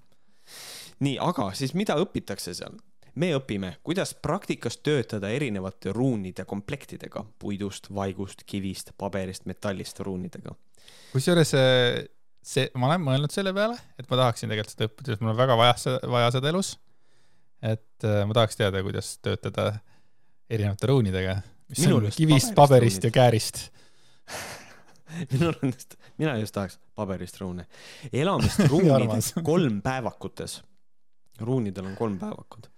nii, aga siis mida õpitakse seal? me õpime, kuidas praktikas töötada erinevate ruunide komplektidega, puidust, vaigust, kivist, paberist, metallist ruunidega. Kusjuures see, ma olen mõelnud selle peale, et ma tahaksin tegelikult seda õppida, sest mul on väga vaja seda, vaja seda elus. et äh, ma tahaks teada, kuidas töötada erinevate ruunidega, mis Minul on kivist, paberist ruunid. ja käärist. <laughs> minul on just, mina just tahaks paberist ruune. <laughs> elamist ruunides Armas. kolm päevakutes. ruunidel on kolm päevakut.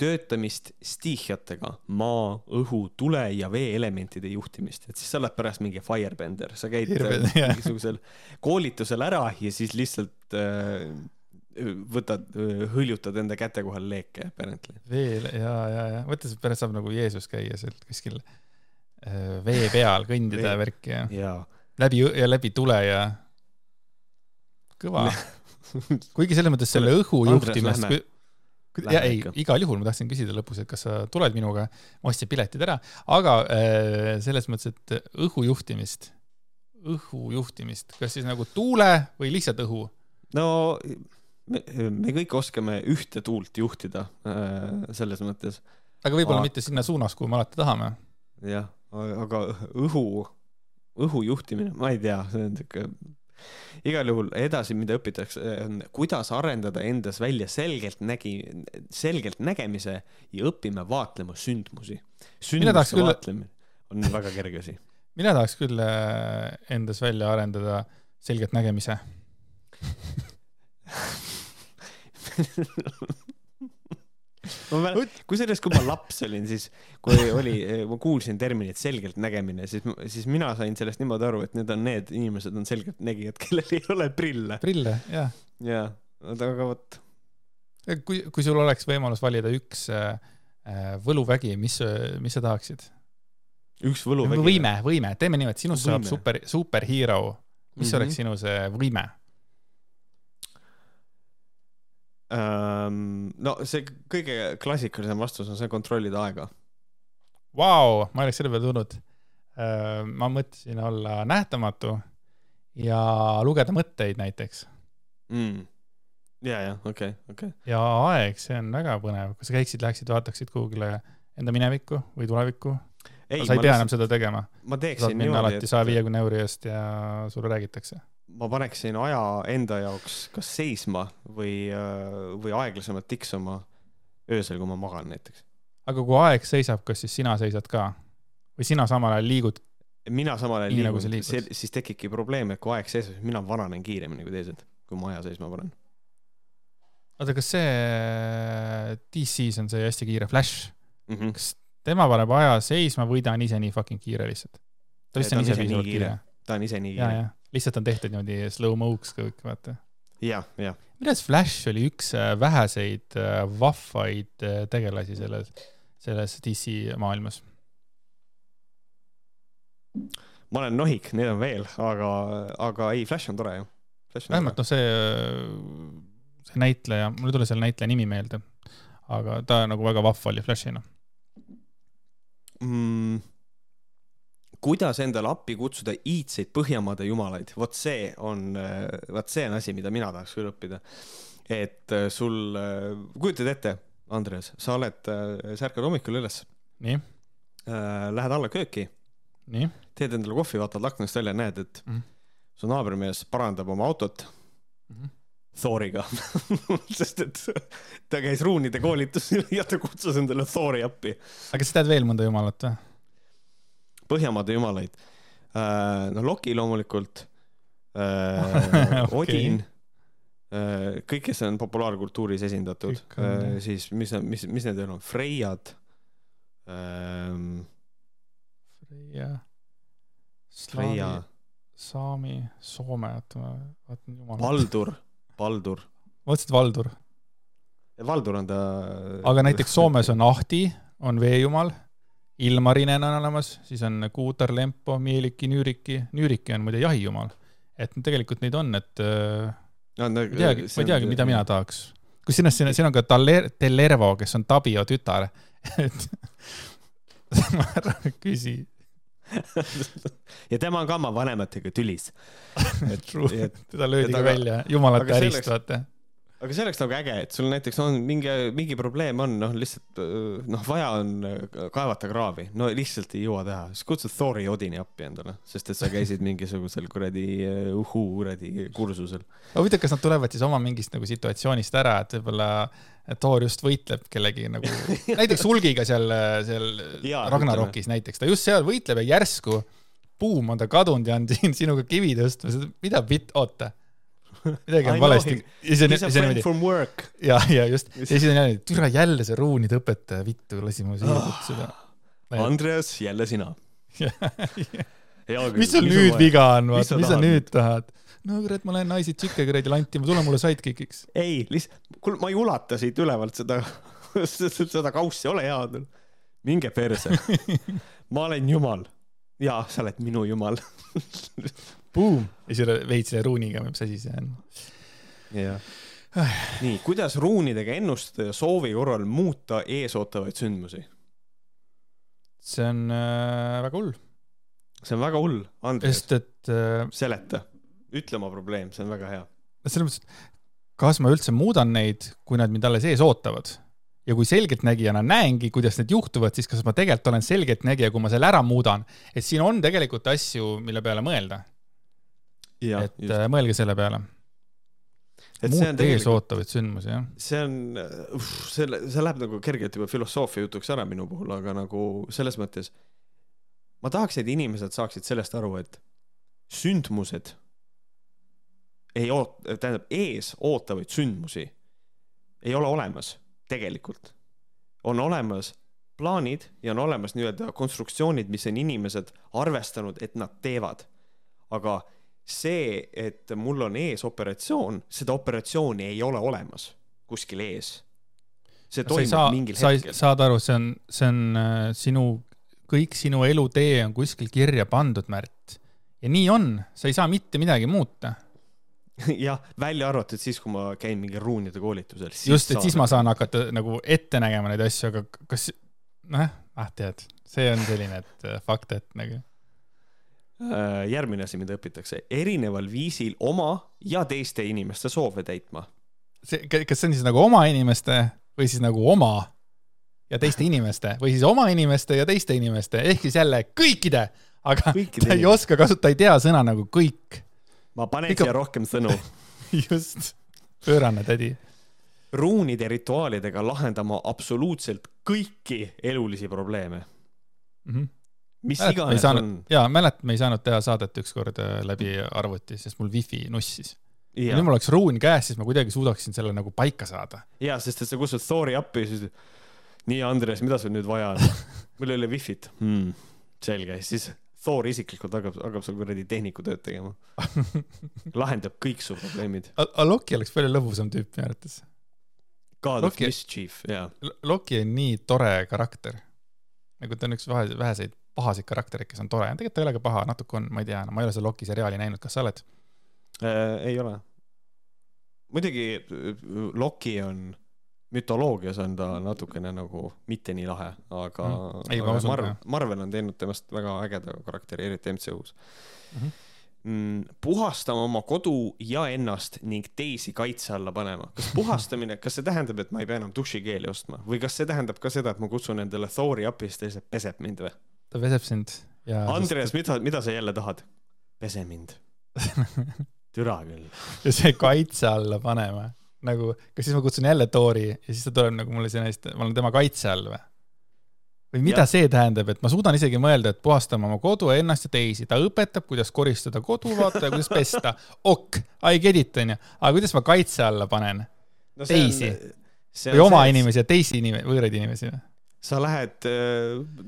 Töötamist stiihiatega, maa, õhu, tule ja vee elementide juhtimist, et siis sa oled pärast mingi firebender, sa käid äh, jah. mingisugusel koolitusel ära ja siis lihtsalt äh, võtad, hõljutad enda käte kohal leeke apparently. veel ja, ja, ja mõtle, et pärast saab nagu Jeesus käia seal kuskil äh, vee peal kõndida ja värki ja jaa. läbi ja läbi tule ja kõva. <laughs> kuigi selles mõttes selle õhu juhtimist lähme., ja ei igal juhul ma tahtsin küsida lõpus, et kas sa tuled minuga, ma ostsin piletid ära, aga äh, selles mõttes, et õhu juhtimist, õhu juhtimist, kas siis nagu tuule või lihtsalt õhu? no me, me kõik oskame ühte tuult juhtida äh, selles mõttes aga võib-olla Aa. mitte sinna suunas, kuhu me alati tahame. jah, aga õhu, õhu juhtimine, ma ei tea, see on siuke, igal juhul edasi, mida õpitakse, on kuidas arendada endas välja selgelt nägi, selgelt nägemise ja õpime vaatlema sündmusi. Sündmuste küll- vaatlemine on väga kerge asi. <laughs> mina tahaks küll äh, endas välja arendada selgelt nägemise. <laughs> ma mäletan, kusjuures, kui ma laps olin, siis kui oli, ma kuulsin terminit selgelt nägemine, siis, siis mina sain sellest niimoodi aru, et need on need inimesed on selgeltnägijad, <laughs> kellel ei ole prille. prille, jah. jaa, aga vot, kui, kui sul oleks võimalus valida üks äh, võluvägi, mis, mis sa tahaksid? üks võluvägi. võime, võime, teeme niimoodi, sinust saab super, superhero. mis mm. -hmm. oleks sinu see võime? um,. No see kõige klassikalisem vastus on see kontrollida aega. Vau, ma ei oleks selle peale tulnud. ma mõtlesin olla nähtamatu ja lugeda mõtteid näiteks. mm. ja, ja okei okay,, okei okay.. ja aeg, see on väga põnev, kui sa käiksid, läheksid, vaataksid kuhugile enda minevikku või tulevikku. ei, sa ei pea enam seda tegema. ma teeksin minna niimoodi, alati saja viiekümne euri eest ja sulle räägitakse. Ma paneksin aja enda jaoks kas seisma või, või aeglasemalt tiksuma öösel, kui ma magan näiteks. aga kui aeg seisab, kas siis sina seisad ka? või sina samal ajal liigud? mina samal ajal nagu liigun, siis tekibki probleem, et kui aeg seisab, siis mina vananen kiiremini kui teised, kui ma aja seisma panen. oota, kas see DC-s on see hästi kiire Flash, Mm -hmm. kas tema paneb aja seisma või ta on ise nii fucking kiire lihtsalt? ta vist on on ise piisavalt kiire. kiire. ta on ise nii kiire. ja lihtsalt on tehtud niimoodi slow-mo'ks kõik, vaata. jah, jah. minu arust Flash oli üks äh, väheseid äh, vahvaid äh, tegelasi selles, selles DC maailmas. ma olen nohik, neid on veel, aga, aga ei, Flash on tore ju. vähemalt noh, see, see näitleja, mul ei tule selle näitleja nimi meelde, aga ta nagu väga vahva oli Flashina. mm,. Kuidas endale appi kutsuda iidseid Põhjamaade jumalaid, vot see on, vot see on asi, mida mina tahaks küll õppida. et äh, sul, kujutad ette, Andres, sa oled, sa ärkad hommikul üles, nii, lähed alla kööki, nii, teed endale kohvi, vaatad aknast välja, näed, et Mhm. su naabrimees parandab oma autot, Thoriga <laughs> sest et ta käis ruunide koolitusel ja ta kutsus endale Thori appi. aga kas sa tead veel mõnda jumalat või? Põhjamaade jumalaid. no Loki loomulikult <laughs> äh,, okay. Odin äh,, kõik, kes on populaarkultuuris esindatud, äh, siis mis, mis, mis need veel on, Freyad ähm,. Freia. Freia. Saami, Soome, oota ma vaatan jumal. Valdur, Valdur. ma mõtlesin, et Valdur. Valdur on ta. aga näiteks Soomes on Ahti, on veejumal, Ilmarinen on olemas, siis on Kuutar, Lempo, Mieliki, Nüüriki, Nüüriki on muide jahijumal. et tegelikult neid on, et äh, no, no, ma ei teagi, ma ei teagi, mida mina tahaks. kusjuures siin, siin on ka Taler-, Tellervo, kes on Tabio tütar <laughs> et <laughs> ma ära küsi <laughs> ja tema on ka oma vanematega tülis. et teda löödi ka välja jumalate ärist, vaata aga see oleks nagu äge, et sul näiteks on mingi, mingi probleem on, noh, lihtsalt noh, vaja on kaevata kraavi, no lihtsalt ei jõua teha, siis kutsud Thori Odini appi endale, sest et sa käisid mingisugusel kuradi uhuu kuradi kursusel. huvitav, kas nad tulevad siis oma mingist nagu situatsioonist ära, et võib-olla Thor just võitleb kellegi nagu, <laughs> näiteks Hulgiga seal, seal ja, Ragnarokis näiteks, ta just seal võitleb ja järsku buum on ta kadunud ja on siin sinuga kivi tõstmas, mida bitt, oota midagi on valesti. He's a friend from work. ja, ja just, ja siis on jälle, türa jälle see ruunide õpetaja, vittu, lasi mu siia kutsuda oh,. Andreas, jälle sina <laughs> mis sul nüüd viga on, mis sa nüüd tahad? no kurat, ma lähen naisi tšikke kuradi lantima, tule mulle sidekickiks. ei, lihtsalt, kuule, ma ei ulata siit ülevalt seda, <laughs> seda kaussi, ole hea. minge perse. <laughs> ma olen jumal. jaa, sa oled minu jumal Boom. ja siis veits selle ruuniga, mis asi see on. jah. nii, kuidas ruunidega ennustada ja soovi korral muuta eesootavaid sündmusi? see on äh, väga hull. see on väga hull, Andres. sest et äh,. seleta, ütle oma probleem, see on väga hea. selles mõttes, et kas ma üldse muudan neid, kui nad mind alles ees ootavad ja kui selgeltnägijana näengi, kuidas need juhtuvad, siis kas ma tegelikult olen selgeltnägija, kui ma selle ära muudan, et siin on tegelikult asju, mille peale mõelda et just. Äh, mõelge selle peale. muud eesootavaid sündmusi, jah. see on, uh, selle, see läheb nagu kergelt juba filosoofia jutuks ära minu puhul, aga nagu selles mõttes ma tahaks, et inimesed saaksid sellest aru, et sündmused ei oot-, tähendab, ees ootavaid sündmusi ei ole olemas tegelikult. on olemas plaanid ja on olemas nii-öelda konstruktsioonid, mis on inimesed arvestanud, et nad teevad. aga see, et mul on ees operatsioon, seda operatsiooni ei ole olemas kuskil ees. see toimub saa, mingil sa hetkel. saad aru, see on, see on äh, sinu, kõik sinu elutee on kuskil kirja pandud, Märt. ja nii on, sa ei saa mitte midagi muuta <laughs> jah, välja arvatud siis, kui ma käin mingil ruunide koolitusel. just, et siis ma saan hakata nagu ette nägema neid asju, aga kas, noh, ah tead, see on selline, et äh, fakt, et nagu järgmine asi, mida õpitakse, erineval viisil oma ja teiste inimeste soove täitma. see, kas see on siis nagu oma inimeste või siis nagu oma ja teiste <laughs> inimeste või siis oma inimeste ja teiste inimeste ehk siis jälle kõikide, aga kõikide ta ei inimeste. oska kasutada, ta ei tea sõna nagu kõik. ma panen Ikka... siia rohkem sõnu <laughs> just, pöörane tädi. ruunide rituaalidega lahendama absoluutselt kõiki elulisi probleeme mm. -hmm mis mälet, iganes saanud, on. jaa, mäletan, me ei saanud teha saadet ükskord äh, läbi arvuti, sest mul wifi nussis. ja nüüd mul oleks ruun käes, siis ma kuidagi suudaksin selle nagu paika saada. jaa, sest et sa kutsud Thori appi ja siis nii, Andres, mida sul nüüd vaja on? <laughs> mul ei ole wifi't hmm,. selge, siis Thor isiklikult hakkab, hakkab sul kuradi tehnikutööd tegema <laughs> lahendab kõik su probleemid. aga Loki oleks palju lõbusam tüüp minu arvates. God Loki, of mischief, jaa. Loki on nii tore karakter. nagu ta on üks väheseid pahasid karaktereid, kes on tore, tegelikult ta ei ole ka paha, natuke on, ma ei tea no,, ma ei ole seda Loki seriaali näinud, kas sa oled äh,? ei ole. muidugi Loki on, mütoloogias on ta natukene nagu mitte nii lahe, aga mm. ei, aga Marvel, Marvel on teinud temast väga ägeda karakteri, eriti MCU-s mm. -hmm mm, puhastama oma kodu ja ennast ning teisi kaitse alla panema. kas puhastamine, kas see tähendab, et ma ei pea enam dušikeeli ostma või kas see tähendab ka seda, et ma kutsun endale Thori appi, siis ta lihtsalt peseb mind või? Ta peseb sind ja. Andreas sest..., mida, mida sa jälle tahad? pese mind türa küll. ja see kaitse alla panema, nagu, kas siis ma kutsun jälle Tori ja siis ta tuleb nagu mulle sinna, ma olen tema kaitse all või? või mida ja. see tähendab, et ma suudan isegi mõelda, et puhastame oma kodu, ennast ja teisi, ta õpetab, kuidas koristada kodu, vaata ja kuidas pesta. ok, I get it, onju, aga kuidas ma kaitse alla panen no Teisi. või oma inimesi ja teisi inimesi, võõraid inimesi? Sa lähed,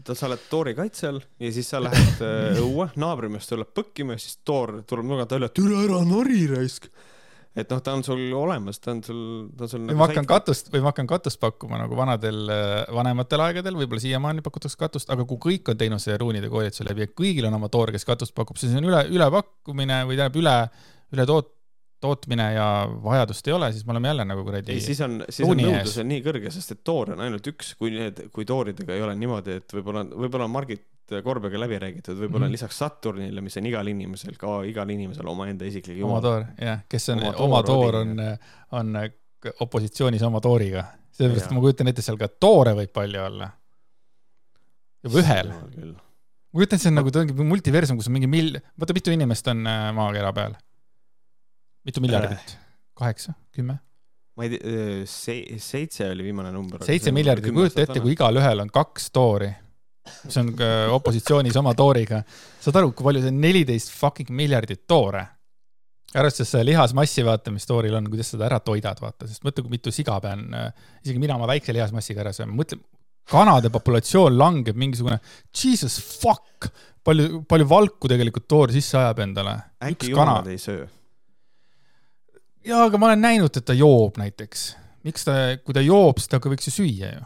sa oled Toori kaitse all ja siis sa lähed äh, õue, naabrimees tuleb põkkima ja siis Toor tuleb nurgalt välja, türa ära nori raisk. et noh, ta on sul olemas, ta on sul, ta on sul või ma hakkan katust, või ma hakkan katust pakkuma nagu vanadel, vanematel aegadel, võib-olla siiamaani pakutakse katust, aga kui kõik on teinud selle ruunide koolituse läbi ja kõigil on oma toor, kes katust pakub, siis on üle, ülepakkumine või tähendab üle, üle toot-, tootmine ja vajadust ei ole, siis me oleme jälle nagu kuradi ei, siis on, siis on nõudlus on nii kõrge, sest et Toor on ainult üks, kui need, kui Tooridega ei ole niimoodi, et võib-olla, võib-olla on Margit Korbega läbi räägitud, võib-olla mm. lisaks Saturnile, mis on igal inimesel, ka igal inimesel omaenda isiklik oma jumal. toor, jah, kes on, Oma oma toor on, on opositsioonis oma tooriga. sellepärast, ma kujutan ette, seal ka toore võib palju olla. juba ühel. ma kujutan, see on nagu, ta ongi multiversum, kus on mingi mil-, vaata mitu inimest on äh, maakera peal? Mitu miljardit? kaheksa, kümme? ma ei tea, see, seitse oli viimane number. seitse miljardit, kujuta ette, kui igalühel on kaks toori, mis on opositsioonis oma tooriga. saad aru, kui palju see on, neliteist fucking miljardit toore. arvestades seda lihasmassi, vaata, mis tooril on, kuidas seda ära toidad, vaata, sest mõtle, kui mitu siga pean, isegi mina oma väikse lihasmassiga ära sööma, mõtle, kanade populatsioon langeb mingisugune, jesus fuck, palju, palju valku tegelikult toor sisse ajab endale. äkki jumalad ei söö? jaa, aga ma olen näinud, et ta joob näiteks. miks ta, kui ta joob, siis ta ka võiks ju süüa ju.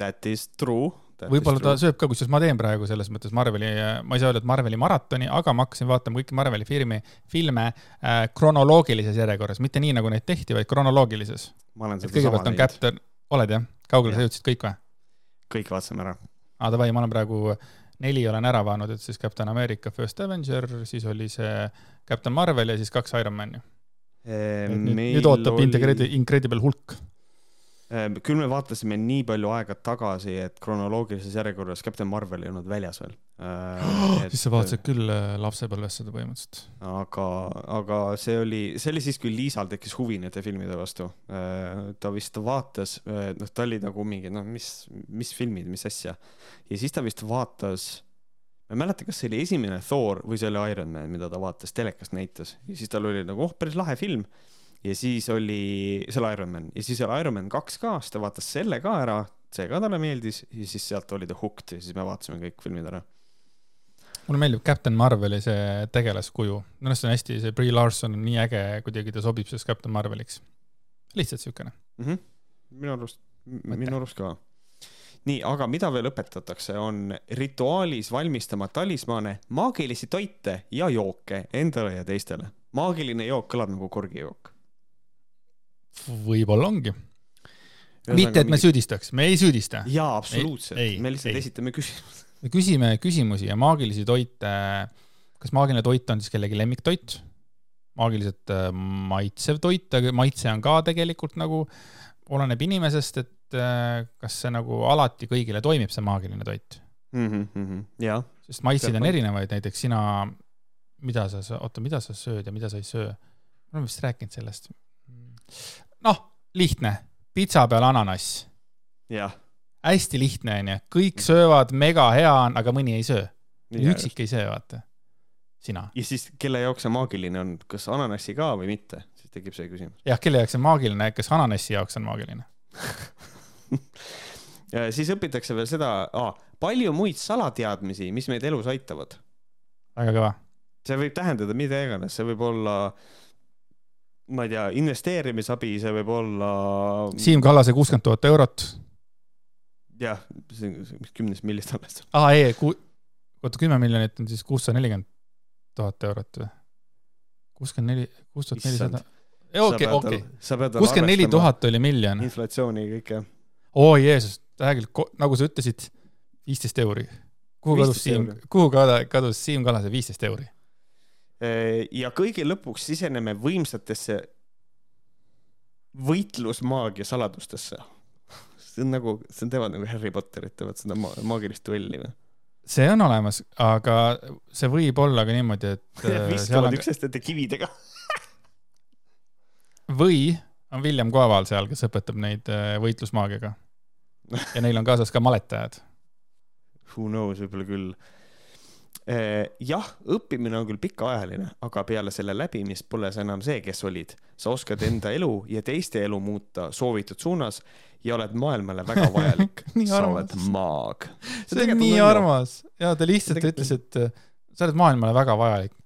That is true. võib-olla ta sööb ka, kusjuures ma teen praegu selles mõttes Marveli, ma ei saa öelda, et Marveli maratoni, aga ma hakkasin vaatama kõiki Marveli filmi, filme äh, kronoloogilises järjekorras, mitte nii, nagu neid tehti, vaid kronoloogilises. kõigepealt on. Captain, oled jah? kaugele sa Jah. jõudsid kõik või? kõik vaatasime ära. aa, davai, ma olen praegu neli olen ära vaadanud, et siis Captain America First Avenger, siis oli see Captain Marvel ja siis kaks Ironmani. Nüüd, nüüd ootab Incredible, Incredible Hulk. Ehm, küll me vaatasime nii palju aega tagasi, et kronoloogilises järjekorras Captain Marvel ei olnud väljas veel. <gasps> siis sa vaatasid küll äh, lapsepõlves seda põhimõtteliselt. aga, aga see oli, see oli siis, kui Liisal tekkis huvi nende filmide vastu. ta vist vaatas, noh, ta oli nagu mingi, noh, mis, mis filmid, mis asja. ja siis ta vist vaatas, ma ei mäleta, kas see oli esimene Thor või see oli Iron Man, mida ta vaatas, telekast näitas ja siis tal oli nagu, oh, päris lahe film. ja siis oli, see oli Iron Man ja siis oli Iron Man kaks ka, siis ta vaatas selle ka ära, see ka talle meeldis ja siis sealt oli ta hooked ja siis me vaatasime kõik filmid ära. mulle meeldib Captain Marveli see tegelaskuju, minu arust on hästi, see Brie Larson on nii äge, kuidagi ta sobib sellest Captain Marveliks. lihtsalt siukene. mm. -hmm. minu arust, minu arust ka. nii, aga mida veel õpetatakse, on rituaalis valmistama talismane, maagilisi toite ja jooke endale ja teistele. maagiline jook kõlab nagu korgijook. võib-olla ongi. mitte, et me. süüdistaks, me ei süüdista. jaa, absoluutselt me lihtsalt ei. esitame küsimusi. me küsime küsimusi ja maagilisi toite, kas maagiline toit on siis kellegi lemmiktoit? maagiliselt äh, maitsev toit, aga maitse on ka tegelikult nagu, oleneb inimesest, et kas see nagu alati kõigile toimib, see maagiline toit. Mhm, jaa, sest maitseid on erinevaid, näiteks sina, mida sa, oota, mida sa sööd ja mida sa ei söö? me oleme vist rääkinud sellest. noh, lihtne, pitsa peal ananass, jah. hästi lihtne onju, kõik söövad, mega hea on, aga mõni ei söö. üksik ei söö, vaata. sina. ja siis, kelle jaoks see maagiline on, kas ananassi ka või mitte, siis tekib see küsimus. jah, kelle jaoks see on maagiline, kas ananassi jaoks on maagiline? <laughs> <laughs> siis õpitakse veel seda, palju muid salateadmisi, mis meid elus aitavad väga kõva. see võib tähendada mida iganes, see võib olla, ma ei tea, investeerimisabi, see võib olla. Siim Kallase kuuskümmend tuhat eurot. jah, kümnest millist alles. aa, ei, ku-, oota, kümme miljonit on siis kuussada nelikümmend tuhat eurot või? kuuskümmend neli, kuus tuhat nelisada. okei, okei. kuuskümmend neli. tuhat oli miljon. inflatsiooni ja kõike. Oo Jeesus, tegelikult, nagu sa ütlesid, viisteist euri. kuhu kadus 15 Siim kuhu kadus Siim Kallase viisteist euri? ja kõige lõpuks siseneme võimsatesse võitlusmaagia saladustesse. see on nagu, see on teevad nagu Harry Potterit, teevad seda ma- maagilist duelli või? see on olemas, aga see võib olla ka niimoodi, et <laughs> äh, viskavad on, üksteist nende kividega. või on William Koeval seal, kes õpetab neid äh, võitlusmaagiaga. ja neil on kaasas ka maletajad. Who knows, võib-olla küll. jah, õppimine on küll pikaajaline, aga peale selle läbimist pole sa enam see, kes olid. sa oskad enda elu ja teiste elu muuta soovitud suunas ja oled maailmale väga <laughs> vajalik sa oled maag. see on nii. armas ja ta lihtsalt ütles, et äh, sa oled maailmale väga vajalik.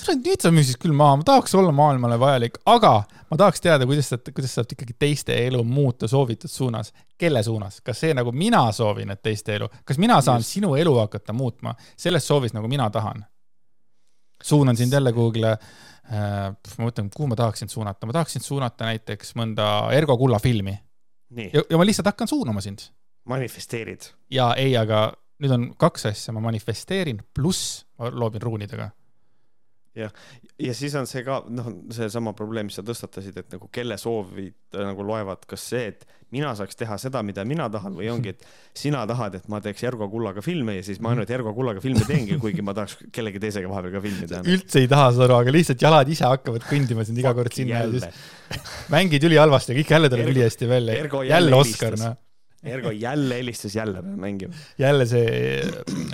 Nüüd sa müüsid küll maha, ma tahaks olla maailmale vajalik, aga ma tahaks teada, kuidas sa, kuidas saab ikkagi teiste elu muuta soovitud suunas. kelle suunas, kas see nagu mina soovin, et teiste elu, kas mina saan Just. Sinu elu hakata muutma selles soovis, nagu mina tahan? suunan sind jälle Google'i äh,, ma mõtlen, kuhu ma tahaksin suunata, ma tahaksin suunata näiteks mõnda Ergo Kulla filmi ja, ja ma lihtsalt hakkan suunama sind manifesteerid. ja ei, aga nüüd on kaks asja, ma manifesteerin, pluss ma loobin ruunidega. Ja siis on see ka noh, seesama probleem, mis sa tõstatasid, et nagu kelle soovid äh, nagu loevad, kas see, et mina saaks teha seda, mida mina tahan või ongi, et sina tahad, et ma teeks Ergo Kullaga filme ja siis ma ainult Ergo Kullaga filme teengi, kuigi ma tahaks kellegi teisega vahepeal ka filmi teha. üldse ei taha seda aru, aga lihtsalt jalad ise hakkavad kõndima sind iga kord sinna ja jälle siis, <laughs> mängid ülihalvasti ja kõik jälle tuleb ülihästi välja jälle jälle Oscar, noh. Ergo jälle helistas, jälle peab mängima. jälle see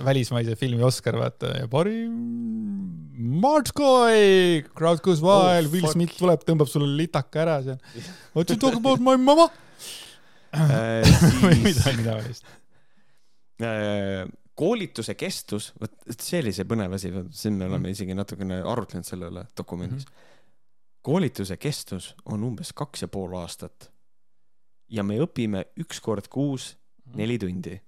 välismaise filmi Oscar, vaata, ja parim Martskoi, crowd goes wild Oh, oh,, Will fuck. Smith tuleb, tõmbab sulle litaka ära seal. <laughs> What you talk about my mama? <laughs> või midagi taolist. Äh, koolituse kestus, vot see oli see põnev asi, siin me Mhm. oleme isegi natukene arutlenud selle üle dokumendis mm. -hmm. koolituse kestus on umbes kaks ja pool aastat. ja me õpime üks kord kuus neli tundi.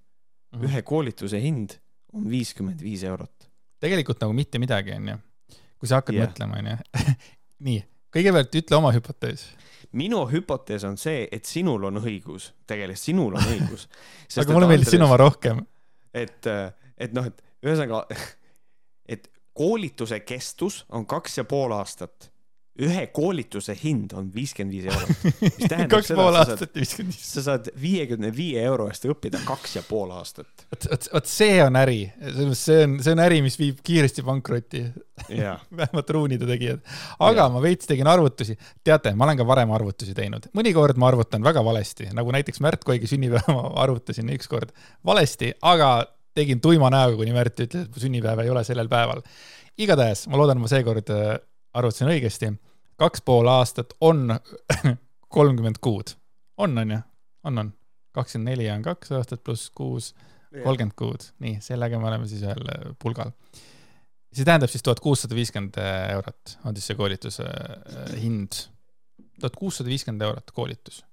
Mhm. ühe koolituse hind on viiskümmend viis eurot. Tegelikult nagu mitte midagi, onju. kui sa hakkad yeah. mõtlema, onju. <laughs> nii, kõigepealt ütle oma hüpotees. minu hüpotees on see, et sinul on õigus, tegelikult sinul on õigus. <laughs> aga mulle meeldis sinu oma rohkem. et, et noh, et ühesõnaga, <laughs> et koolituse kestus on kaks ja pool aastat. Ühe koolituse hind on viiskümmend viis eurot. <laughs> Kaks seda, pool aastat ja viiskümmend viis. sa saad viiekümne viie euro eest õppida kaks ja pool aastat. vot, vot, vot see on äri, see on, see on äri, mis viib kiiresti pankrotti, <laughs> vähemalt ruunide tegijad. aga Jah. ma veits tegin arvutusi, teate, ma olen ka varem arvutusi teinud, mõnikord ma arvutan väga valesti, nagu näiteks Märt Koigi sünnipäeva ma arvutasin ükskord valesti, aga tegin tuima näoga, kuni Märt ütles, et mu sünnipäev ei ole sellel päeval. igatahes ma loodan, ma seekord äh, arvutasin õigesti. kaks pool aastat on <laughs> kolmkümmend kuud, on, on ju, on, on. kakskümmend neli on kaks aastat pluss kuus, kolmkümmend kuud, nii, sellega me oleme siis ühel äh, pulgal. see tähendab siis tuhat kuussada viiskümmend eurot on siis see koolituse äh, hind. tuhat kuussada viiskümmend eurot koolitus.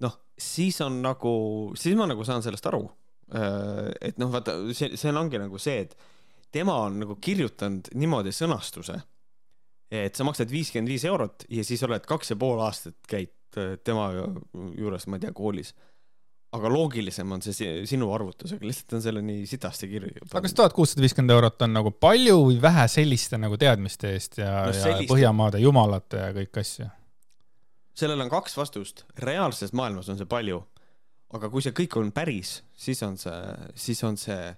noh, siis on nagu, siis ma nagu saan sellest aru. et noh, vaata, see, see ongi nagu see, et tema on nagu kirjutanud niimoodi sõnastuse, et sa maksad viiskümmend viis eurot ja siis oled kaks ja pool aastat käid äh, tema juures, ma ei tea, koolis. aga loogilisem on see si- sinu arvutusega, lihtsalt on selle nii sitasti kirju. aga kas tuhat kuussada viiskümmend eurot on nagu palju või vähe selliste nagu teadmiste eest ja No no,, ja selliste- Põhjamaade jumalate ja kõik asju? sellel on kaks vastust, reaalses maailmas on see palju, aga kui see kõik on päris, siis on see, siis on see,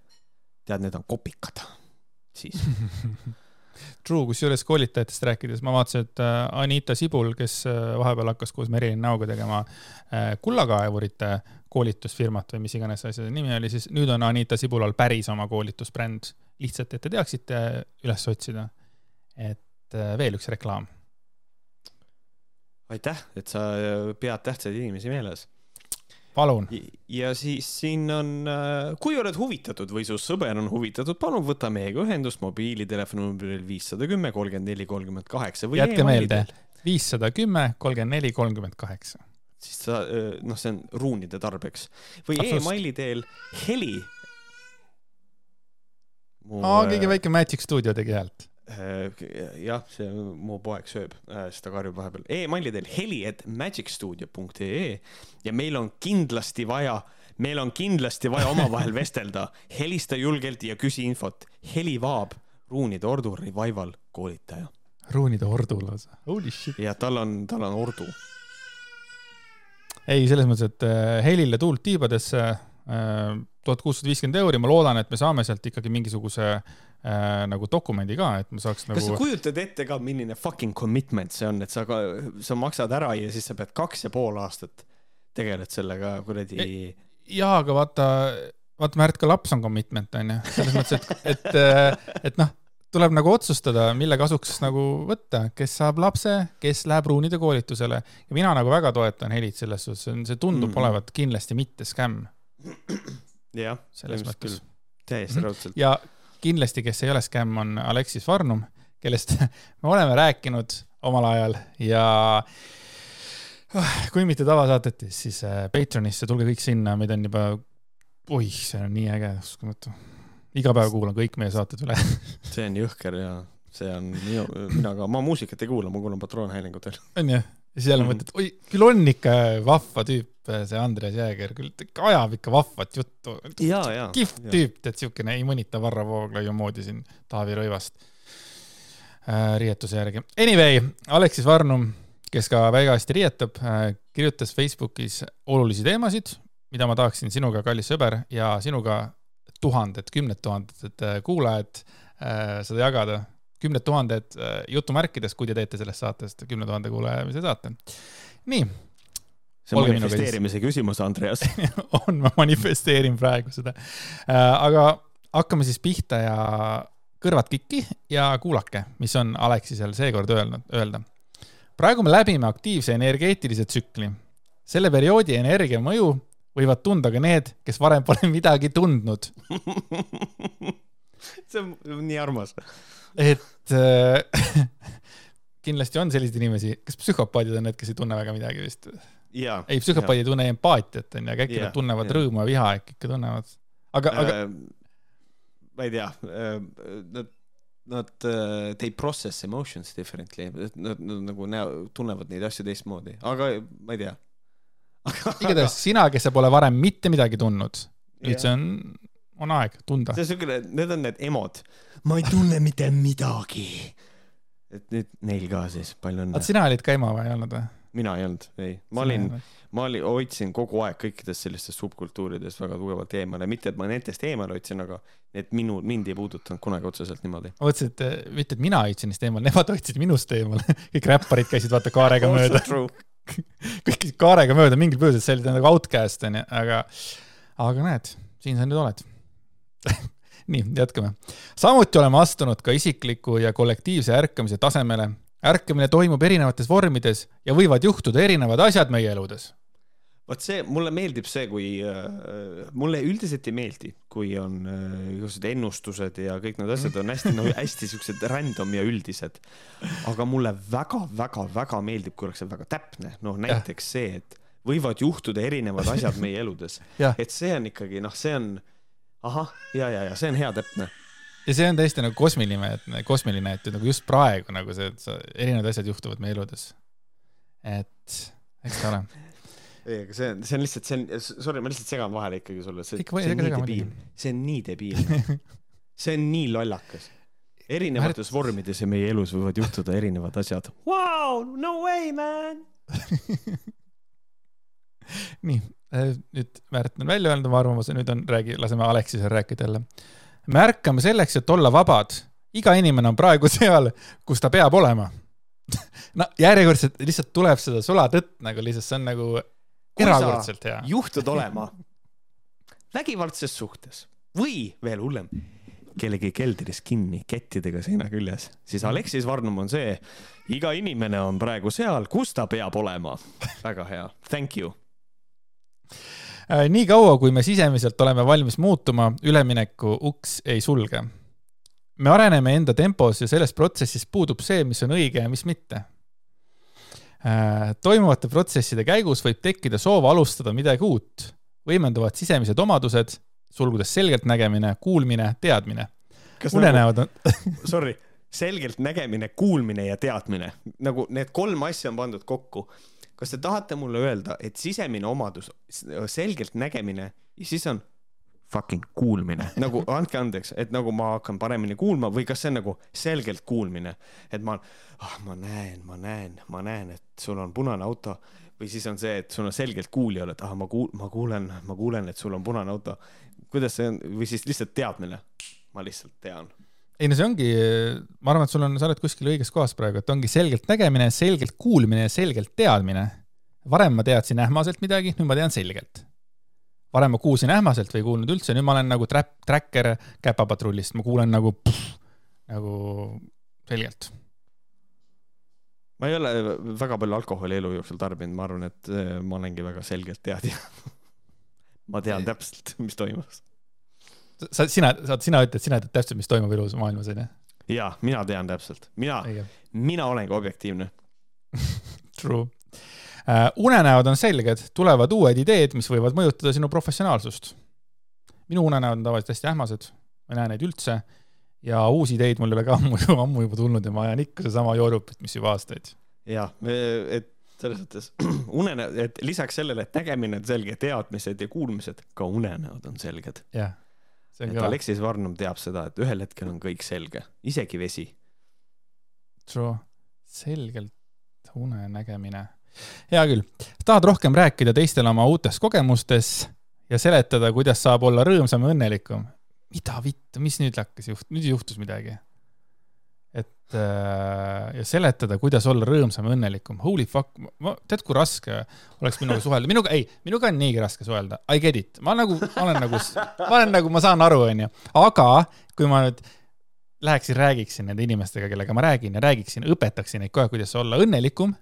tead, need on kopikad, siis. <laughs> True, kusjuures koolitajatest rääkides ma vaatasin, et äh, Anita Sibul, kes äh, vahepeal hakkas koos Merilin Näoga tegema äh, kullakaevurite koolitusfirmat või mis iganes asja nimi oli, siis nüüd on Anita Sibulal päris oma koolitusbränd. lihtsalt, et te teaksite üles otsida. et veel üks reklaam. aitäh, et sa pead tähtsaid inimesi meeles. palun. ja siis siin on, kui oled huvitatud või su sõber on huvitatud, palun võta meiega ühendust mobiilitelefoni numbril viissada kümme kolmkümmend neli kolmkümmend kaheksa või jätke meelde viissada kümme, kolmkümmend neli, kolmkümmend kaheksa. siis sa, noh, see on ruunide tarbeks või emaili teel heli. aa, keegi väike Magic Studio tegi häält. Äh, jah, see mu poeg sööb, siis ta karjub vahepeal e. emaili teel heli, et magicstudio.ee ja meil on kindlasti vaja, meil on kindlasti vaja omavahel <laughs> vestelda. helista julgelt ja küsi infot. heli Vaab, ruunide ordu revival koolitaja ruunide ordu lausa. Holy shit. ja tal on, tal on ordu. ei, selles mõttes, et äh, helile tuult tiibadesse äh, tuhat kuussada viiskümmend euri, ma loodan, et me saame sealt ikkagi mingisuguse äh, nagu dokumendi ka, et ma saaks nagu. kas sa kujutad ette ka, milline fucking commitment see on, et sa ka, sa maksad ära ja siis sa pead kaks ja pool aastat tegeled sellega kuradi e jaa, aga vaata, vaata Märt, ka laps on commitment, onju. selles mõttes, et, et, äh, et noh, tuleb nagu otsustada, mille kasuks nagu võtta, kes saab lapse, kes läheb ruunide koolitusele ja mina nagu väga toetan Helit selles suhtes, see tundub mm olevat kindlasti mitte skämm jah, selles mõttes. täiesti raudselt. ja kindlasti, kes ei ole skämm, on Aleksis Varnum, kellest <laughs> me oleme rääkinud omal ajal ja oh, kui mitte tavasaatetes, siis äh, Patreonisse, tulge kõik sinna, meid on juba, oih, see on nii äge, uskumatu. iga päev kuulan kõik meie saated üle <laughs> see on jõhker ja see on minu, mina ka, ma muusikat ei kuula, ma kuulan patroonhäälingutel. on jah? ja siis jälle mm. mõtled, oi, küll on ikka vahva tüüp, see Andres Jääger, küll ajab ikka vahvat juttu. kihvt tüüp, tead, siukene ei mõnita Varro Vooglaiu moodi siin Taavi Rõivast äh, riietuse järgi. Anyway, Aleksis Varnum, kes ka väga hästi riietab äh,, kirjutas Facebookis olulisi teemasid, mida ma tahaksin sinuga, kallis sõber, ja sinuga tuhanded, kümned tuhanded äh, kuulajad äh, seda jagada kümned tuhanded äh, jutumärkides, kui te teete sellest saatest kümne tuhande kuulajamise saate. nii. See on manifesteerimise küsimus, Andreas <laughs> on, ma manifesteerin praegu seda. Äh, aga hakkame siis pihta ja kõrvad kikki ja kuulake, mis on Aleksisel seekord öelnud, öelda. praegu me läbime aktiivse energeetilise tsükli. selle perioodi energia mõju võivad tunda ka need, kes varem pole midagi tundnud <laughs> see on nii armas et äh, <laughs> kindlasti on selliseid inimesi, kas psühhopaadid on need, kes ei tunne väga midagi vist? Ei, psühhopaadid ei tunne empaatiat, onju, aga äkki ja, nad tunnevad ja. rõõmu ja viha äkki ikka tunnevad. aga äh,, aga. ma ei tea äh,, nad, nad uh,, they process emotions differently, nad, nad, nagu näo, tunnevad neid asju teistmoodi, aga ma ei tea igatahes sina, kes sa pole varem mitte midagi tundnud, nüüd see on, on aeg tunda. see on siukene, need on need emod ma ei tunne mitte midagi. et nüüd neil ka siis, palju õnne. oota, sina olid ka ema või ei olnud või? Mina ei olnud, ei. ma olin, ma olin, hoidsin kogu aeg kõikidest sellistest subkultuuridest väga tugevalt eemale, mitte et ma nendest eemale hoidsin, aga need minu, mind ei puudutanud kunagi otseselt niimoodi. et eh, mitte, et mina hoidsin neist eemale, nemad hoidsid minust eemale <laughs> kõik räpparid käisid vaata kaarega mööda. <laughs> kõik käisid kaarega mööda mingil põhjusel, see oli nagu outcast onju, aga, aga näed, siin sa nüüd oled <laughs> nii, jätkame. samuti oleme astunud ka isikliku ja kollektiivse ärkamise tasemele. Ärkamine toimub erinevates vormides ja võivad juhtuda erinevad asjad meie eludes. Vot see, mulle meeldib see, kui äh,, mulle üldiselt ei meeldi, kui on äh, igasugused ennustused ja kõik need asjad on hästi no hästi siuksed random ja üldised. aga mulle väga-väga-väga meeldib, kui oleks väga täpne, noh näiteks see, et võivad juhtuda erinevad asjad meie eludes. <laughs> Et see on ikkagi noh, see on ahah, ja, ja, ja see on hea täpne. Ja see on täiesti nagu kosmiline, et kosmiline, et nagu just praegu nagu see, et erinevad asjad juhtuvad meie eludes. et eks ta ole. ei, aga see on, see on lihtsalt, see on, sorry, ma lihtsalt segan vahele ikkagi sulle, see, see on nii debiil, see on nii debiilne <laughs> see on nii lollakas erinevates Märt... vormides ja meie elus võivad juhtuda erinevad asjad. Wow, no way, man <laughs> nii, Äh, nüüd Märt on välja öelnud oma arvamuse, nüüd on, räägi, laseme Aleksisel rääkida jälle. Me ärkame selleks, et olla vabad. iga inimene on praegu seal, kus ta peab olema <laughs> no järjekordselt lihtsalt tuleb seda sulatõtt nagu lihtsalt, see on nagu erakordselt hea. juhtud <laughs> olema vägivaldses suhtes või veel hullem, kellegi keldris kinni kettidega seina küljes, siis Aleksis Varnum on see, iga inimene on praegu seal, kus ta peab olema. väga hea, thank you Äh, nii kaua, kui me sisemiselt oleme valmis muutuma, ülemineku uks ei sulge. me areneme enda tempos ja selles protsessis puudub see, mis on õige ja mis mitte. Äh, toimuvate protsesside käigus võib tekkida soov alustada midagi uut, võimenduvad sisemised omadused, sulgudes selgeltnägemine, kuulmine, teadmine. unenäod on <laughs> Sorry, selgeltnägemine, kuulmine ja teadmine, nagu need kolm asja on pandud kokku kas te tahate mulle öelda, et sisemine omadus, selgelt nägemine ja siis on fucking kuulmine, nagu andke andeks, et nagu ma hakkan paremini kuulma või kas see on nagu selgelt kuulmine, et ma, ah, ma näen, ma näen, ma näen, et sul on punane auto või siis on see, et sul on selgelt kuulja, et ah, ma kuul-, ma kuulen, ma kuulen, et sul on punane auto. kuidas see on või siis lihtsalt teadmine? ma lihtsalt tean. Ei no see ongi, ma arvan, et sul on, sa oled kuskil õiges kohas praegu, et ongi selgelt nägemine, selgelt kuulmine ja selgelt teadmine. varem ma teadsin ähmaselt midagi, nüüd ma tean selgelt. varem ma kuulsin ähmaselt või ei kuulnud üldse, nüüd ma olen nagu trap, tracker käpapatrullist, ma kuulen nagu, nagu selgelt ma ei ole väga palju alkoholi elu jooksul tarbinud, ma arvan, et äh, ma olengi väga selgelt teadja <laughs> ma tean täpselt, mis toimus. Sa, sina, sa, sina ütled, sina tead täpselt, mis toimub elus maailmas, onju? jaa, mina tean täpselt, mina, mina olengi objektiivne <laughs> True uh,. unenäod on selged, tulevad uued ideed, mis võivad mõjutada sinu professionaalsust. minu unenäod on tavaliselt hästi ähmased, ma ei näe neid üldse ja uusi ideid mul ei ole ka <laughs> ammu, ammu juba tulnud ja ma ajan ikka sedasama joorupit, mis juba aastaid. jah, et selles mõttes <clears throat> unenäod, et lisaks sellele, et nägemine on selge, teadmised ja kuulmised, ka unenäod on selged. jah. Et kõva. Aleksis Varnum teab seda, et ühel hetkel on kõik selge, isegi vesi. True, selgelt unenägemine. hea küll, tahad rohkem rääkida teistele oma uutest kogemustest ja seletada, kuidas saab olla rõõmsam ja õnnelikum? mida vittu, mis nüüd hakkas juht-, nüüd juhtus midagi. Et äh, ja seletada, kuidas olla rõõmsam ja õnnelikum, holy fuck, tead, kui raske oleks minuga suhelda, minuga, ei, minuga on niigi raske suhelda, I get it, ma nagu, ma olen nagu, ma olen nagu, ma saan aru, onju, aga kui ma nüüd läheksin, räägiksin nende inimestega, kellega ma räägin ja räägiksin, õpetaksin neid kohe, kuidas olla õnnelikum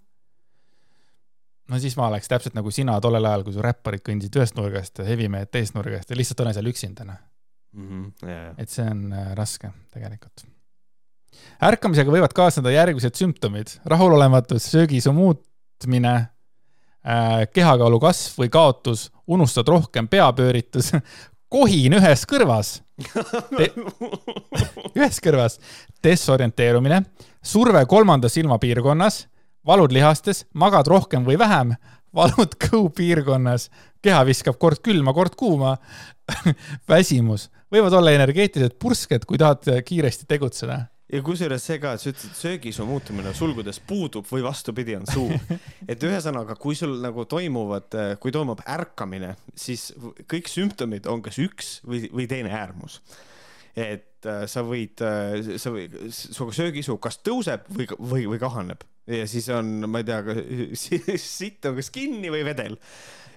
no siis ma oleks täpselt nagu sina tollel ajal, kui su räpparid kõndisid ühest nurgast ja hevimehed teisest nurgast ja lihtsalt olen seal üksinda, noh mm. -hmm. Yeah. et see on äh, raske tegelikult. Ärkamisega võivad kaasneda järgmised sümptomid, rahulolematus, söögisu muutmine äh,, kehakaalu kasv või kaotus, unustad rohkem, peapööritus, <laughs> kohin ühes kõrvas. <laughs> Ühes kõrvas, desorienteerumine, surve kolmanda silma piirkonnas, valud lihastes, magad rohkem või vähem, <laughs> valud kõhupiirkonnas, keha viskab kord külma, kord kuuma. Väsimus, võivad olla energeetilised pursked, kui tahad kiiresti tegutseda. Ja kusjuures see ka, et sa ütlesid söögisuu muutumine sulgudes puudub või vastupidi, on suu. <laughs> et ühesõnaga, kui sul nagu toimuvad, kui toimub ärkamine, siis kõik sümptomid on kas üks või, või teine äärmus. et äh, sa võid, äh, sa võid, su söögisuu kas tõuseb või, või, või kahaneb ja siis on, ma ei tea, <laughs> sitt on kas kinni või vedel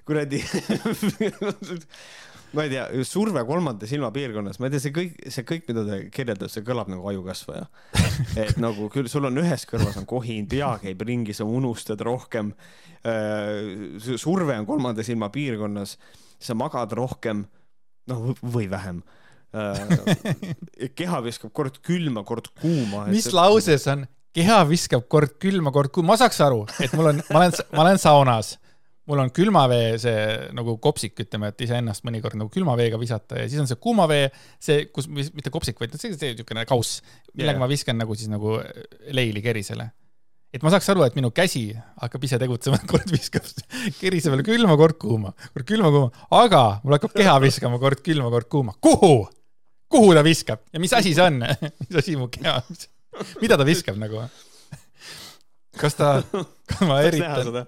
kuradi <laughs> ma ei tea, surve kolmanda silma piirkonnas, ma ei tea, see kõik, see kõik, mida ta kirjeldab, see kõlab nagu ajukasvaja. <laughs> et nagu küll sul on ühes kõrvas on kohin, pea käib ringi, sa unustad rohkem. Äh, surve on kolmanda silma piirkonnas, sa magad rohkem, noh, või vähem äh, <laughs> keha viskab kord külma, kord kuuma. mis lause see on? keha viskab kord külma, kord kuuma, ma saaks aru, et mul on, ma olen, ma olen saunas mul on külmavee see nagu kopsik, ütleme, et iseennast mõnikord nagu külma veega visata ja siis on see kuuma vee, see, kus, mitte kopsik, vaid see, see niisugune kauss, millega yeah. ma viskan nagu siis nagu leili kerisele. et ma saaks aru, et minu käsi hakkab ise tegutsema, <laughs> kord viskab kerisele külma, kord kuuma, kord külma, kuuma, aga mul hakkab keha viskama kord külma, kord kuuma. kuhu? kuhu ta viskab ja mis asi see on <laughs> mis asi mu keha, mida ta viskab nagu? kas ta, <laughs> kas ma eritan?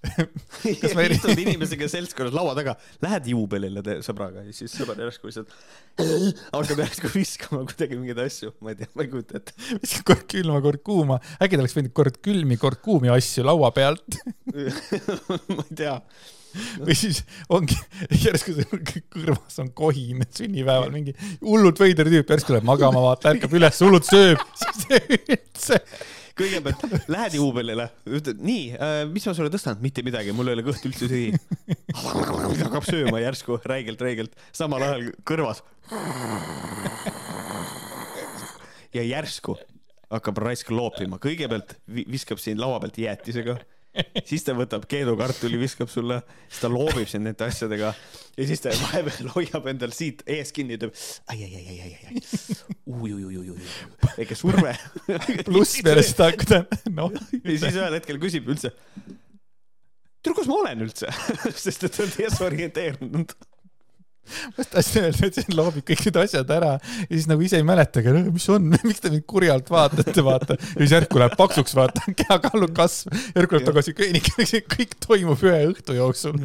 <laughs> kas ma istud inimesega seltskonnas laua taga, lähed juubelile sõbraga ja siis sõber järsku lihtsalt <laughs> hakkab järsku viskama kuidagi mingeid asju, ma ei tea, ma ei kujuta ette. viskab kord külma, kord kuuma, äkki ta oleks võinud kord külmi, kord kuumi asju laua pealt? <laughs> Ma ei tea. Või siis ongi, järsku kõrvas on kohin sünnipäeval mingi hullult veider tüüp, järsku läheb magama, vaata, ärkab üles, hullult sööb, siis üldse kõigepealt lähed juubelile, ütled nii äh,, mis ma sulle tõstan, mitte midagi, mul ei ole kõht üldse tühi. <laughs> hakkab sööma järsku räigelt-räigelt, samal ajal kõrvas. ja järsku hakkab raisk loopima, kõigepealt viskab sind laua pealt jäätisega <laughs> siis ta võtab keedukartuli, viskab sulle, siis ta loobib sind nende asjadega. Ja siis ta vahepeal hoiab endal siit ees kinni, ütleb ai, ai, ai, ai, ai, ai, <laughs> ja siis ühel hetkel küsib üldse, tule, kus ma olen üldse? <laughs> Sest et ta on desorienteerunud ma just tahtsin öelda, et see loobib kõik need asjad ära ja siis nagu ise ei mäletagi, mis on, <laughs> miks te mind kurjalt vaatate, vaata. ja siis järsku läheb paksuks, vaata, <laughs> kehakaalu kasv, järsku läheb tagasi kõnnike, <laughs> kõik toimub ühe õhtu jooksul.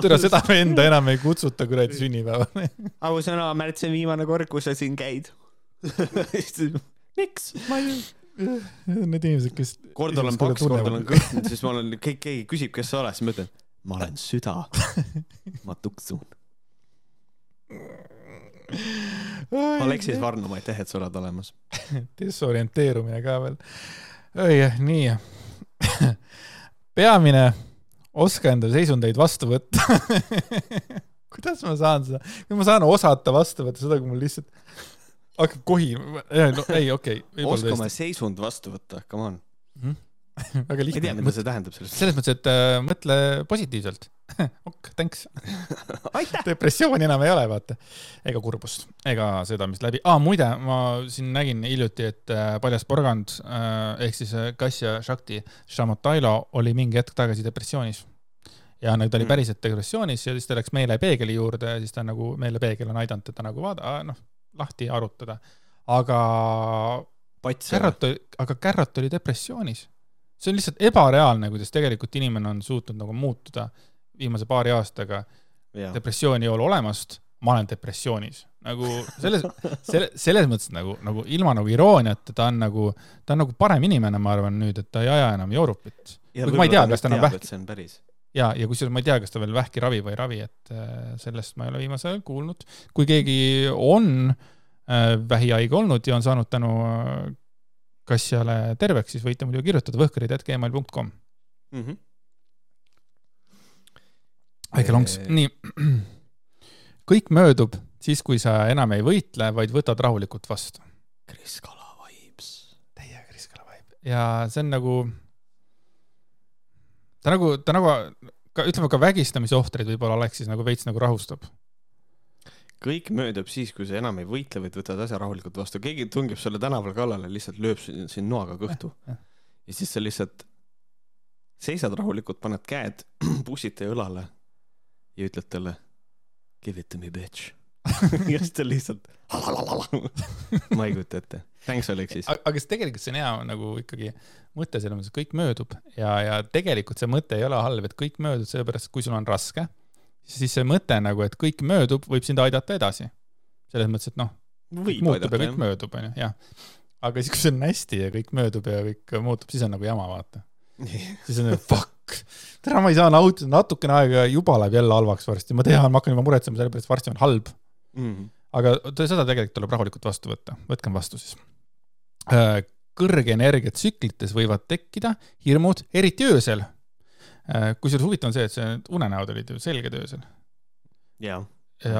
tere, seda venda enam ei kutsuta kuradi sünnipäevale. ausõna, Märt, see on viimane kord, kui sa siin käid. miks? ma ei Need inimesed, kes. kord olen paks, kord olen kõht, siis ma olen, keegi küsib, kes sa oled, siis ma ütlen, ma olen süda. ma tuksun. Aleksis Varnum, aitäh, et sa oled olemas. <laughs> desorienteerumine ka veel. oi, nii. <laughs> peamine, oska enda seisundeid vastu võtta. <laughs> kuidas ma saan seda, kuidas ma saan osata vastu võtta seda, kui mul lihtsalt hakkab kohi, no ei, okei okay,, oska oma seisund vastu võtta, come on. tõesti. <laughs> väga ma ei tea, lihtne mida. see tähendab sellest. selles mõttes, et äh, mõtle positiivselt. <laughs> ok, thanks. <laughs> depressiooni enam ei ole, vaata. ega kurbust, ega seda, mis läbi ah,, muide, ma siin nägin hiljuti, et äh, Paljas porgand äh, ehk siis äh, Kasia Shakti Shamotailo oli mingi hetk tagasi depressioonis. ja nagu ta oli Mm. päriselt depressioonis ja siis ta läks meelepeegli juurde ja siis ta nagu, meelepeegel on aidanud teda nagu vaada, noh, lahti arutada. aga pats. Kärrot, aga Kärrot oli depressioonis. See on lihtsalt ebareaalne, kuidas tegelikult inimene on suutnud nagu muutuda viimase paari aastaga depressiooni ei ole olemast, ma olen depressioonis. nagu selles, selle, selles mõttes nagu, nagu ilma nagu irooniata, ta on nagu, ta on nagu parem inimene, ma arvan nüüd, et ta ei aja enam joorupit. Kuigi ma ei tea, kas tal on vähk- see on päris. ja, ja kusjuures ma ei tea, kas ta veel vähki ravib või ei ravi, et äh, sellest ma ei ole viimasel ajal kuulnud. kui keegi on äh, vähihaige olnud ja on saanud tänu äh, Kassiale terveks, siis võite muidugi kirjutada võhkarid.gmail.com. Mhm. väike lonks, nii. <clears throat> kõik möödub siis, kui sa enam ei võitle, vaid võtad rahulikult vastu. Kris Kala vibes. täiega Kriskala vibe. ja see on nagu, ta nagu, ta nagu, ka ütleme ka vägistamisohtreid võib-olla Aleksis nagu veits nagu rahustab. Kõik möödub siis, kui sa enam ei võitle, vaid võtad asja rahulikult vastu. keegi tungib sulle tänaval kallale, lihtsalt lööb sind noaga kõhtu. ja siis sa lihtsalt seisad rahulikult, paned käed <clears throat> pussite õlale ja ütled talle give it to me bitch. <laughs> ja siis ta lihtsalt ma ei kujuta ette. Thanks, Aleksis. aga see tegelikult see on hea nagu ikkagi mõte selles mõttes, et kõik möödub ja, ja tegelikult see mõte ei ole halb, et kõik möödub, sellepärast kui sul on raske, siis see mõte nagu, et kõik möödub, võib sind aidata edasi. selles mõttes, et noh, muutub ja kõik möödub, onju, jah. aga siis, kui see on hästi ja kõik möödub ja kõik muutub, siis on nagu jama, vaata. siis on nagu fuck, täna ma ei saa nautida natukene aega juba läheb jälle halvaks varsti, ma tean, ma hakkan juba muretsema selle pärast, varsti on halb. Mhm. aga t- seda tegelikult tuleb rahulikult vastu võtta, võtkem vastu siis. kõrge energiatsüklites võivad tekkida hirmud, eriti öösel. Kusjuures huvitav on see, et see unenäod olid ju selged öösel, jaa.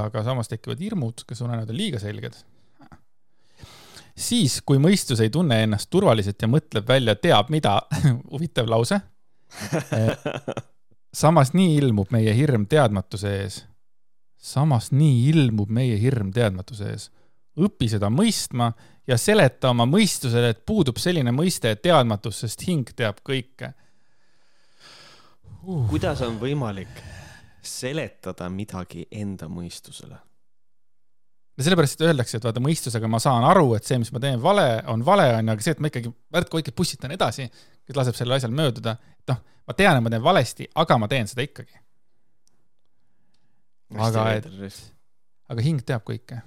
aga samas tekivad hirmud, kas unenäod on liiga selged. siis, kui mõistus ei tunne ennast turvaliselt ja mõtleb välja teab mida, <laughs> huvitav lause, samas nii ilmub meie hirm teadmatuse ees. samas nii ilmub meie hirm teadmatuse ees. õpi seda mõistma ja seleta oma mõistusele, et puudub selline mõiste teadmatus, sest hing teab kõike uh.. kuidas on võimalik seletada midagi enda mõistusele? ja sellepärast öeldakse, et vaata mõistusega ma saan aru, et see, mis ma teen vale, on vale, onju, aga see, et ma ikkagi Märt Koiket pussitan edasi, kes laseb sellel asjal mööduda, et noh, ma tean, et ma teen valesti, aga ma teen seda ikkagi. Aga et- aga hing teab kõike.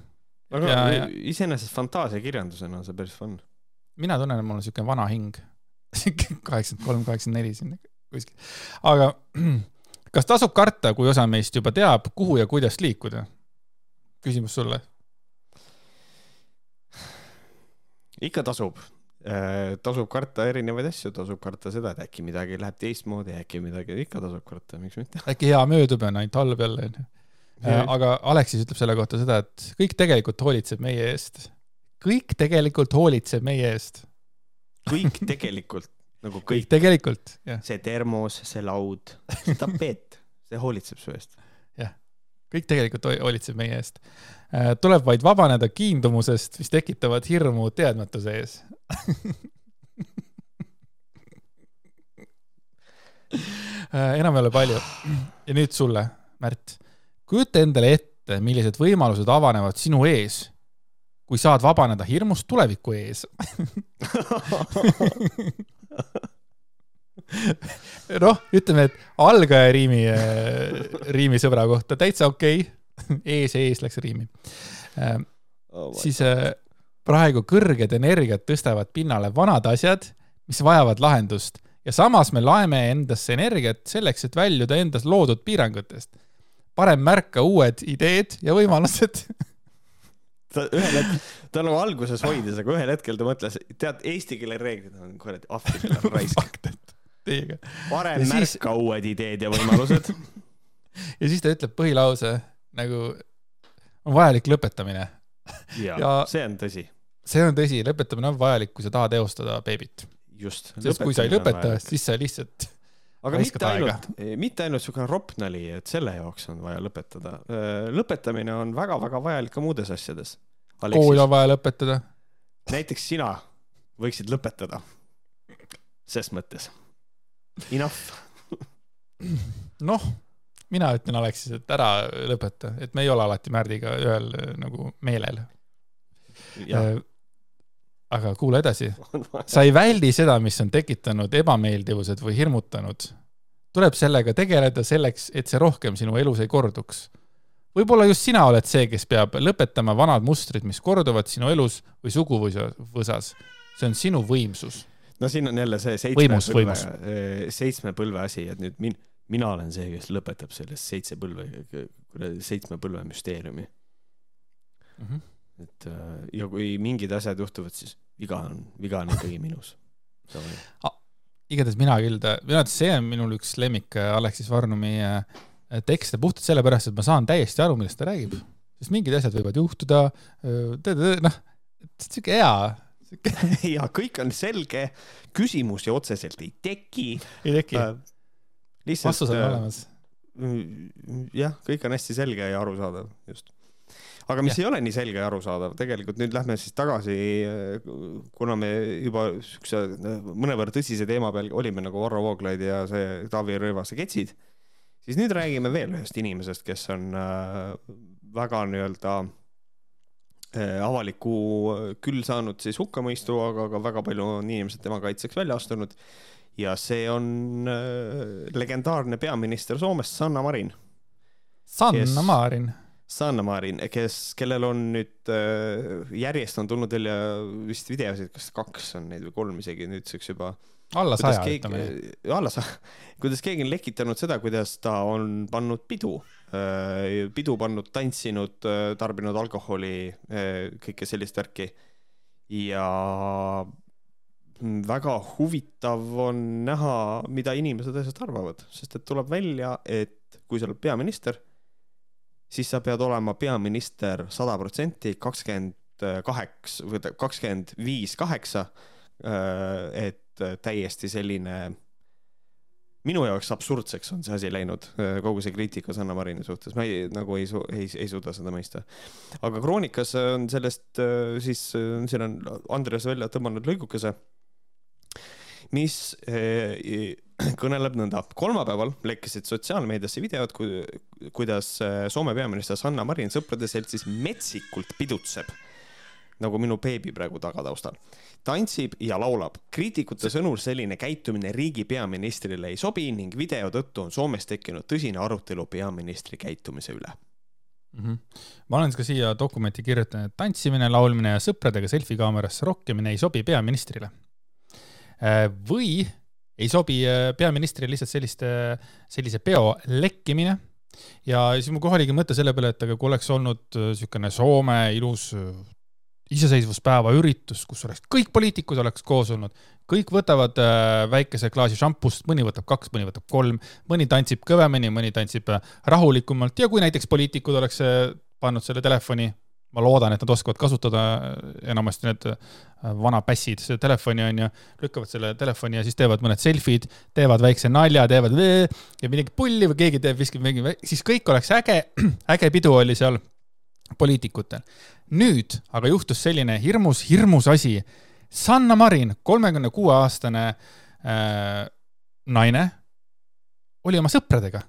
aga ja- ja- iseenesest fantaasiakirjandusena on see päris fun. mina tunnen, et mul on siuke vana hing. <laughs> kaheksakümmend kolm, kaheksakümmend neli siin kuskil. aga <clears throat> kas tasub karta, kui osa meist juba teab, kuhu ja kuidas liikuda? küsimus sulle. ikka tasub. tasub karta erinevaid asju, tasub karta seda, et äkki midagi läheb teistmoodi, äkki midagi, ikka tasub karta, miks mitte. <laughs> äkki hea möödub ja on ainult halb jälle, onju. aga Aleksis ütleb selle kohta seda, et kõik tegelikult hoolitseb meie eest. kõik tegelikult hoolitseb meie eest. kõik tegelikult, nagu kõik tegelikult, jah. see termos, see laud, see tapeet, see hoolitseb su eest. kõik tegelikult hoolitseb meie eest. tuleb vaid vabaneda kiindumusest, mis tekitavad hirmu teadmatuse ees. <laughs> Äh, enam ei ole palju. ja nüüd sulle, Märt. kujuta endale ette, millised võimalused avanevad sinu ees, kui saad vabaneda hirmust tuleviku ees. <laughs> <laughs> noh, ütleme, et algaja riimi, riimisõbra kohta täitsa okei okay. ees ja ees läks riimi oh. siis praegu kõrged energiat tõstavad pinnale vanad asjad, mis vajavad lahendust ja samas me laeme endasse energiat selleks, et väljuda endas loodud piirangutest. parem märka uued ideed ja võimalused <laughs> ta ühel hetkel, ta nagu alguses hoidis, aga ühel hetkel ta mõtles, tead, eesti keele reeglid on kuradi ahvikene <laughs> raisk. Teiega. parem ja märka siis... uued ideed ja võimalused <laughs> ja siis ta ütleb põhilause nagu on vajalik lõpetamine. ja, ja see on tõsi. see on tõsi, lõpetamine on vajalik, kui sa tahad eostada beebit. just. sest kui sa ei lõpeta, siis sa lihtsalt aga mitte ainult, mitte ainult siukene ropp nali, et selle jaoks on vaja lõpetada. lõpetamine on väga-väga vajalik ka muudes asjades. kool on vaja lõpetada. näiteks sina võiksid lõpetada. ses mõttes. Enough. <laughs> noh, mina ütlen Aleksis, et ära lõpeta, et me ei ole alati Märdiga ühel nagu meelel. Aga kuula edasi. <laughs> sa ei väldi seda, mis on tekitanud ebameeldivused või hirmutanud. tuleb sellega tegeleda selleks, et see rohkem sinu elus ei korduks. võib-olla just sina oled see, kes peab lõpetama vanad mustrid, mis korduvad sinu elus või suguvõsas. see on sinu võimsus. no siin on jälle see seitsme võimus, põlve, eh, seitsme põlve asi, et nüüd min-, mina olen see, kes lõpetab sellest seitse põlve, kuradi seitsme põlve müsteeriumi mm. -hmm. et ja kui mingid asjad juhtuvad, siis viga on, viga on ikkagi minus. igatahes mina küll, minu arvates see on minul üks lemmik äh, Aleksis Varnumi äh, tekste puhtalt sellepärast, et ma saan täiesti aru, millest ta räägib. sest mingid asjad võivad juhtuda, äh, noh, sihuke hea <laughs> ja kõik on selge, küsimusi otseselt ei teki. ei teki äh,. vastus on olemas. jah, kõik on hästi selge ja arusaadav, just aga mis ja. ei ole nii selge ja arusaadav, tegelikult nüüd lähme siis tagasi, kuna me juba siukse mõnevõrra tõsise teema peal olime nagu Varro Vooglaid ja see Taavi Rõivase ketsid, siis nüüd räägime veel ühest inimesest, kes on äh, väga nii-öelda äh, avalikku küll saanud siis hukkamõistu, aga ka väga palju on inimesed tema kaitseks välja astunud. ja see on äh, legendaarne peaminister Soomest, Sanna Marin. Sanna kes... Marin Sanna Marin, kes, kellel on nüüd äh, järjest on tulnud välja vist videosid, kas kaks on neid või kolm isegi nüüdseks juba. alla saja, ütleme nii. alla saja, <laughs> kuidas keegi on lekitanud seda, kuidas ta on pannud pidu, äh, pidu pannud, tantsinud, äh, tarbinud alkoholi, kõike sellist värki. ja väga huvitav on näha, mida inimesed asjast arvavad, sest et tuleb välja, et kui sa oled peaminister siis sa pead olema peaminister sada protsenti, kakskümmend kaheksa või kakskümmend viis kaheksa. Äh, et täiesti selline, minu jaoks absurdseks on see asi läinud, äh, kogu see kriitika Sanna Marini suhtes, ma ei, nagu ei, ei, ei suuda seda mõista. aga Kroonikas on sellest äh, siis, siin on Andres välja tõmmanud lõigukese mis <clears throat> kõneleb nõnda. kolmapäeval lekkisid sotsiaalmeediasse videod, kuidas eh, Soome peaminister Sanna Marin sõprade seltsis metsikult pidutseb nagu minu beebi praegu tagataustal. tantsib ja laulab. kriitikute sõnul selline käitumine riigi peaministrile ei sobi ning video tõttu on Soomes tekkinud tõsine arutelu peaministri käitumise üle mm. -hmm. ma olen ka siia dokumenti kirjutanud, et tantsimine, laulmine ja sõpradega selfie kaamerasse rokkimine ei sobi peaministrile Äh, või ei sobi äh, peaministrile lihtsalt selliste, sellise peo lekkimine. ja siis mul kohe oligi mõte selle peale, et aga kui oleks olnud niisugune äh, Soome ilus iseseisvuspäeva üritus, kus oleks kõik poliitikud oleks koos olnud, kõik võtavad väikese klaasi šampust, mõni võtab kaks, mõni võtab kolm, mõni tantsib kõvemini, mõni tantsib rahulikumalt ja kui näiteks poliitikud oleks pannud selle telefoni ma loodan, et nad oskavad kasutada enamasti need äh, vanapässid, seda telefoni on ju, lükkavad selle telefoni ja siis teevad mõned selfid, teevad väikse nalja, teevad ja midagi pulli või keegi teeb, viskab mingi, siis kõik oleks äge, <clears throat> äge pidu oli seal poliitikutel. nüüd aga juhtus selline hirmus, hirmus asi. Sanna Marin, kolmekümne kuue aastane äh, naine, oli oma sõpradega,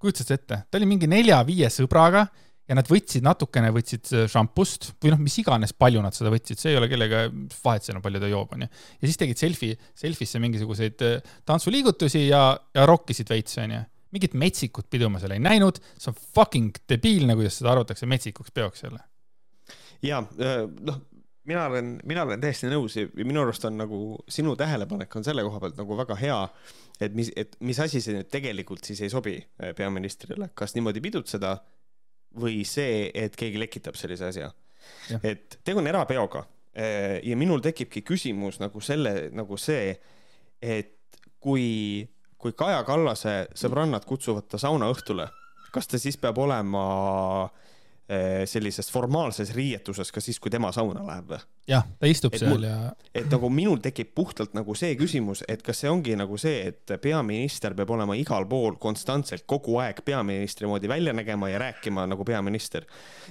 kujutad sa ette, ta oli mingi nelja-viie sõbraga ja nad võtsid natukene, võtsid šampust või noh, mis iganes, palju nad seda võtsid, see ei ole kellega vahet seal on, palju ta joob, onju. ja siis tegid selfie, selfisse mingisuguseid äh, tantsuliigutusi ja, ja rokkisid veits, onju. mingit metsikut pidu ma seal ei näinud, see on fucking debiilne, kuidas seda arvatakse metsikuks peoks jälle. ja äh, noh, mina olen, mina olen täiesti nõus ja minu arust on nagu sinu tähelepanek on selle koha pealt nagu väga hea, et mis, et mis asi see nüüd tegelikult siis ei sobi äh, peaministrile, kas niimoodi pidutseda või see, et keegi lekitab sellise asja. et tegu on erapeoga äh, ja minul tekibki küsimus nagu selle, nagu see, et kui, kui Kaja Kallase sõbrannad kutsuvad ta saunaõhtule, kas ta siis peab olema äh, sellises formaalses riietuses ka siis, kui tema sauna läheb või? jah, ta istub et seal mul, ja. et nagu minul tekib puhtalt nagu see küsimus, et kas see ongi nagu see, et peaminister peab olema igal pool konstantselt kogu aeg peaministri moodi välja nägema ja rääkima nagu peaminister.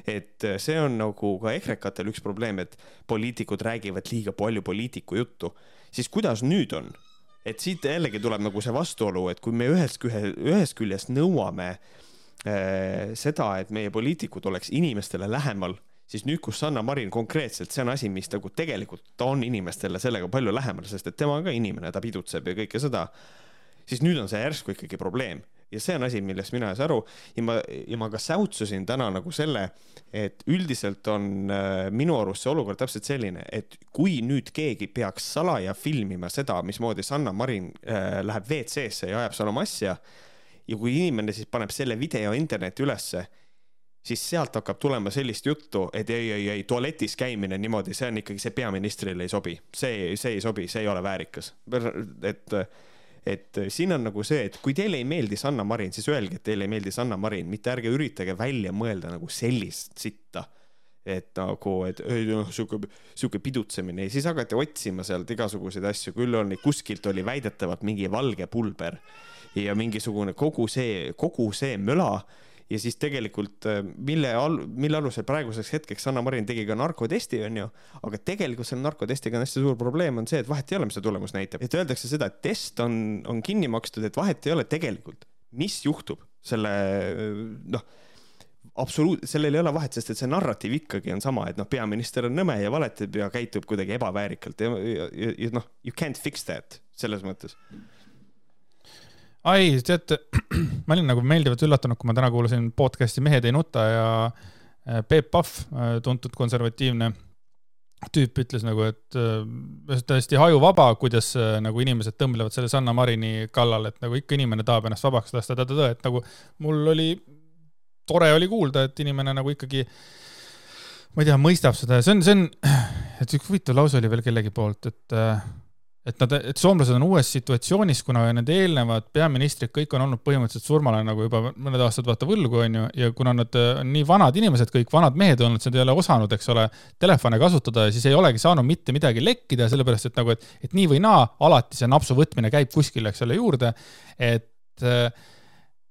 et see on nagu ka ekrekatel üks probleem, et poliitikud räägivad liiga palju poliitiku juttu, siis kuidas nüüd on? et siit jällegi tuleb nagu see vastuolu, et kui me ühest, ühest küljest nõuame äh, Äh, seda, et meie poliitikud oleks inimestele lähemal, siis nüüd, kus Sanna Marin konkreetselt, see on asi, mis nagu tegelikult ta on inimestele sellega palju lähemal, sest et tema on ka inimene, ta pidutseb ja kõike seda. siis nüüd on see järsku ikkagi probleem ja see on asi, millest mina ei saa aru ja ma, ja ma ka säutsusin täna nagu selle, et üldiselt on äh, minu arust see olukord täpselt selline, et kui nüüd keegi peaks salaja filmima seda, mismoodi Sanna Marin äh, läheb WC-sse ja ajab seal oma asja ja kui inimene siis paneb selle video internetti ülesse, siis sealt hakkab tulema sellist juttu, et ei, ei, ei, tualetis käimine niimoodi, see on ikkagi, see peaministrile ei sobi, see, see ei sobi, see ei ole väärikas. et, et siin on nagu see, et kui teile ei meeldi Sanna Marin, siis öelge, et teile ei meeldi Sanna Marin, mitte ärge üritage välja mõelda nagu sellist sitta. Et nagu, et ei noh, sihuke, sihuke pidutsemine. Ja siis hakati otsima sealt igasuguseid asju, küll oli kuskilt oli väidetavalt mingi valge pulber ja mingisugune kogu see, kogu see möla. ja siis tegelikult äh, mille al-, mille alusel praeguseks hetkeks Sanna Marin tegi ka narkotesti, onju, aga tegelikult selle narkotestiga on hästi suur probleem, on see, et vahet ei ole, mis see tulemus näitab. et öeldakse seda, et test on, on kinni makstud, et vahet ei ole tegelikult, mis juhtub selle noh, absoluut-, sellel ei ole vahet, sest et see narratiiv ikkagi on sama, et noh, peaminister on nõme ja valetab ja käitub kuidagi ebaväärikalt ja, ja, ja, noh, you can't fix that selles mõttes ai, teate, <clears throat> ma olin nagu meeldivalt üllatunud, kui ma täna kuulasin podcast'i Mehed ei nuta ja äh, Peep Pahv, äh, tuntud konservatiivne tüüp ütles nagu, et äh, täiesti hajuvaba, kuidas nagu inimesed tõmblevad selle Sanna Marini kallal, et nagu ikka inimene tahab ennast vabaks lasta, et nagu mul oli, tore oli kuulda, et inimene nagu ikkagi ma ei tea, mõistab seda ja see on, see on, <clears throat> et üks huvitav lause oli veel kellegi poolt, et et nad, et soomlased on uues situatsioonis, kuna need eelnevad peaministrid kõik on olnud põhimõtteliselt surmale nagu juba mõned aastad vaata võlgu, onju, ja kuna nad on nii vanad inimesed, kõik vanad mehed olnud, siis nad ei ole osanud, eks ole, telefone kasutada ja siis ei olegi saanud mitte midagi lekkida, sellepärast et nagu, et, et nii või naa, alati see napsu võtmine käib kuskile, eks ole, juurde, et äh,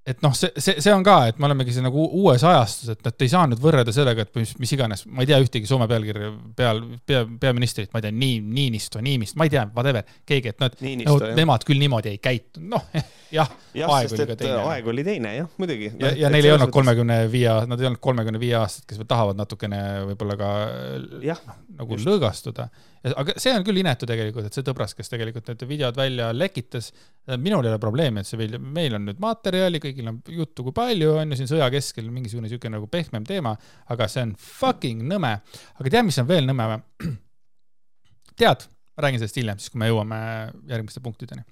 et noh, see, see, see on ka, et me olemegi siin nagu uues ajastus, et nad ei saa nüüd võrrelda sellega, et mis, mis iganes, ma ei tea ühtegi Soome pealkirja peal, pea, peaministrit, ma ei tea, nii, Niinisto, Niimist, ma ei tea, whatever, keegi, et nad, no, nemad küll niimoodi ei käitunud, noh, <laughs> jah, aeg oli ka teine. aeg oli teine, jah, muidugi. ja, ja neil ei olnud kolmekümne viie, nad ei olnud kolmekümne viie aastased, kes veel tahavad natukene võib-olla ka jah, nagu just. lõõgastuda aga see on küll inetu tegelikult, et see tõbras, kes tegelikult need videod välja lekitas, minul ei ole probleemi, et see veel, meil on nüüd materjali, kõigil on juttu, kui palju on ju siin sõja keskel mingisugune niisugune nagu pehmem teema, aga see on fucking nõme. aga tead, mis on veel nõme või? <clears throat> tead, ma räägin sellest hiljem, siis kui me jõuame järgmiste punktideni.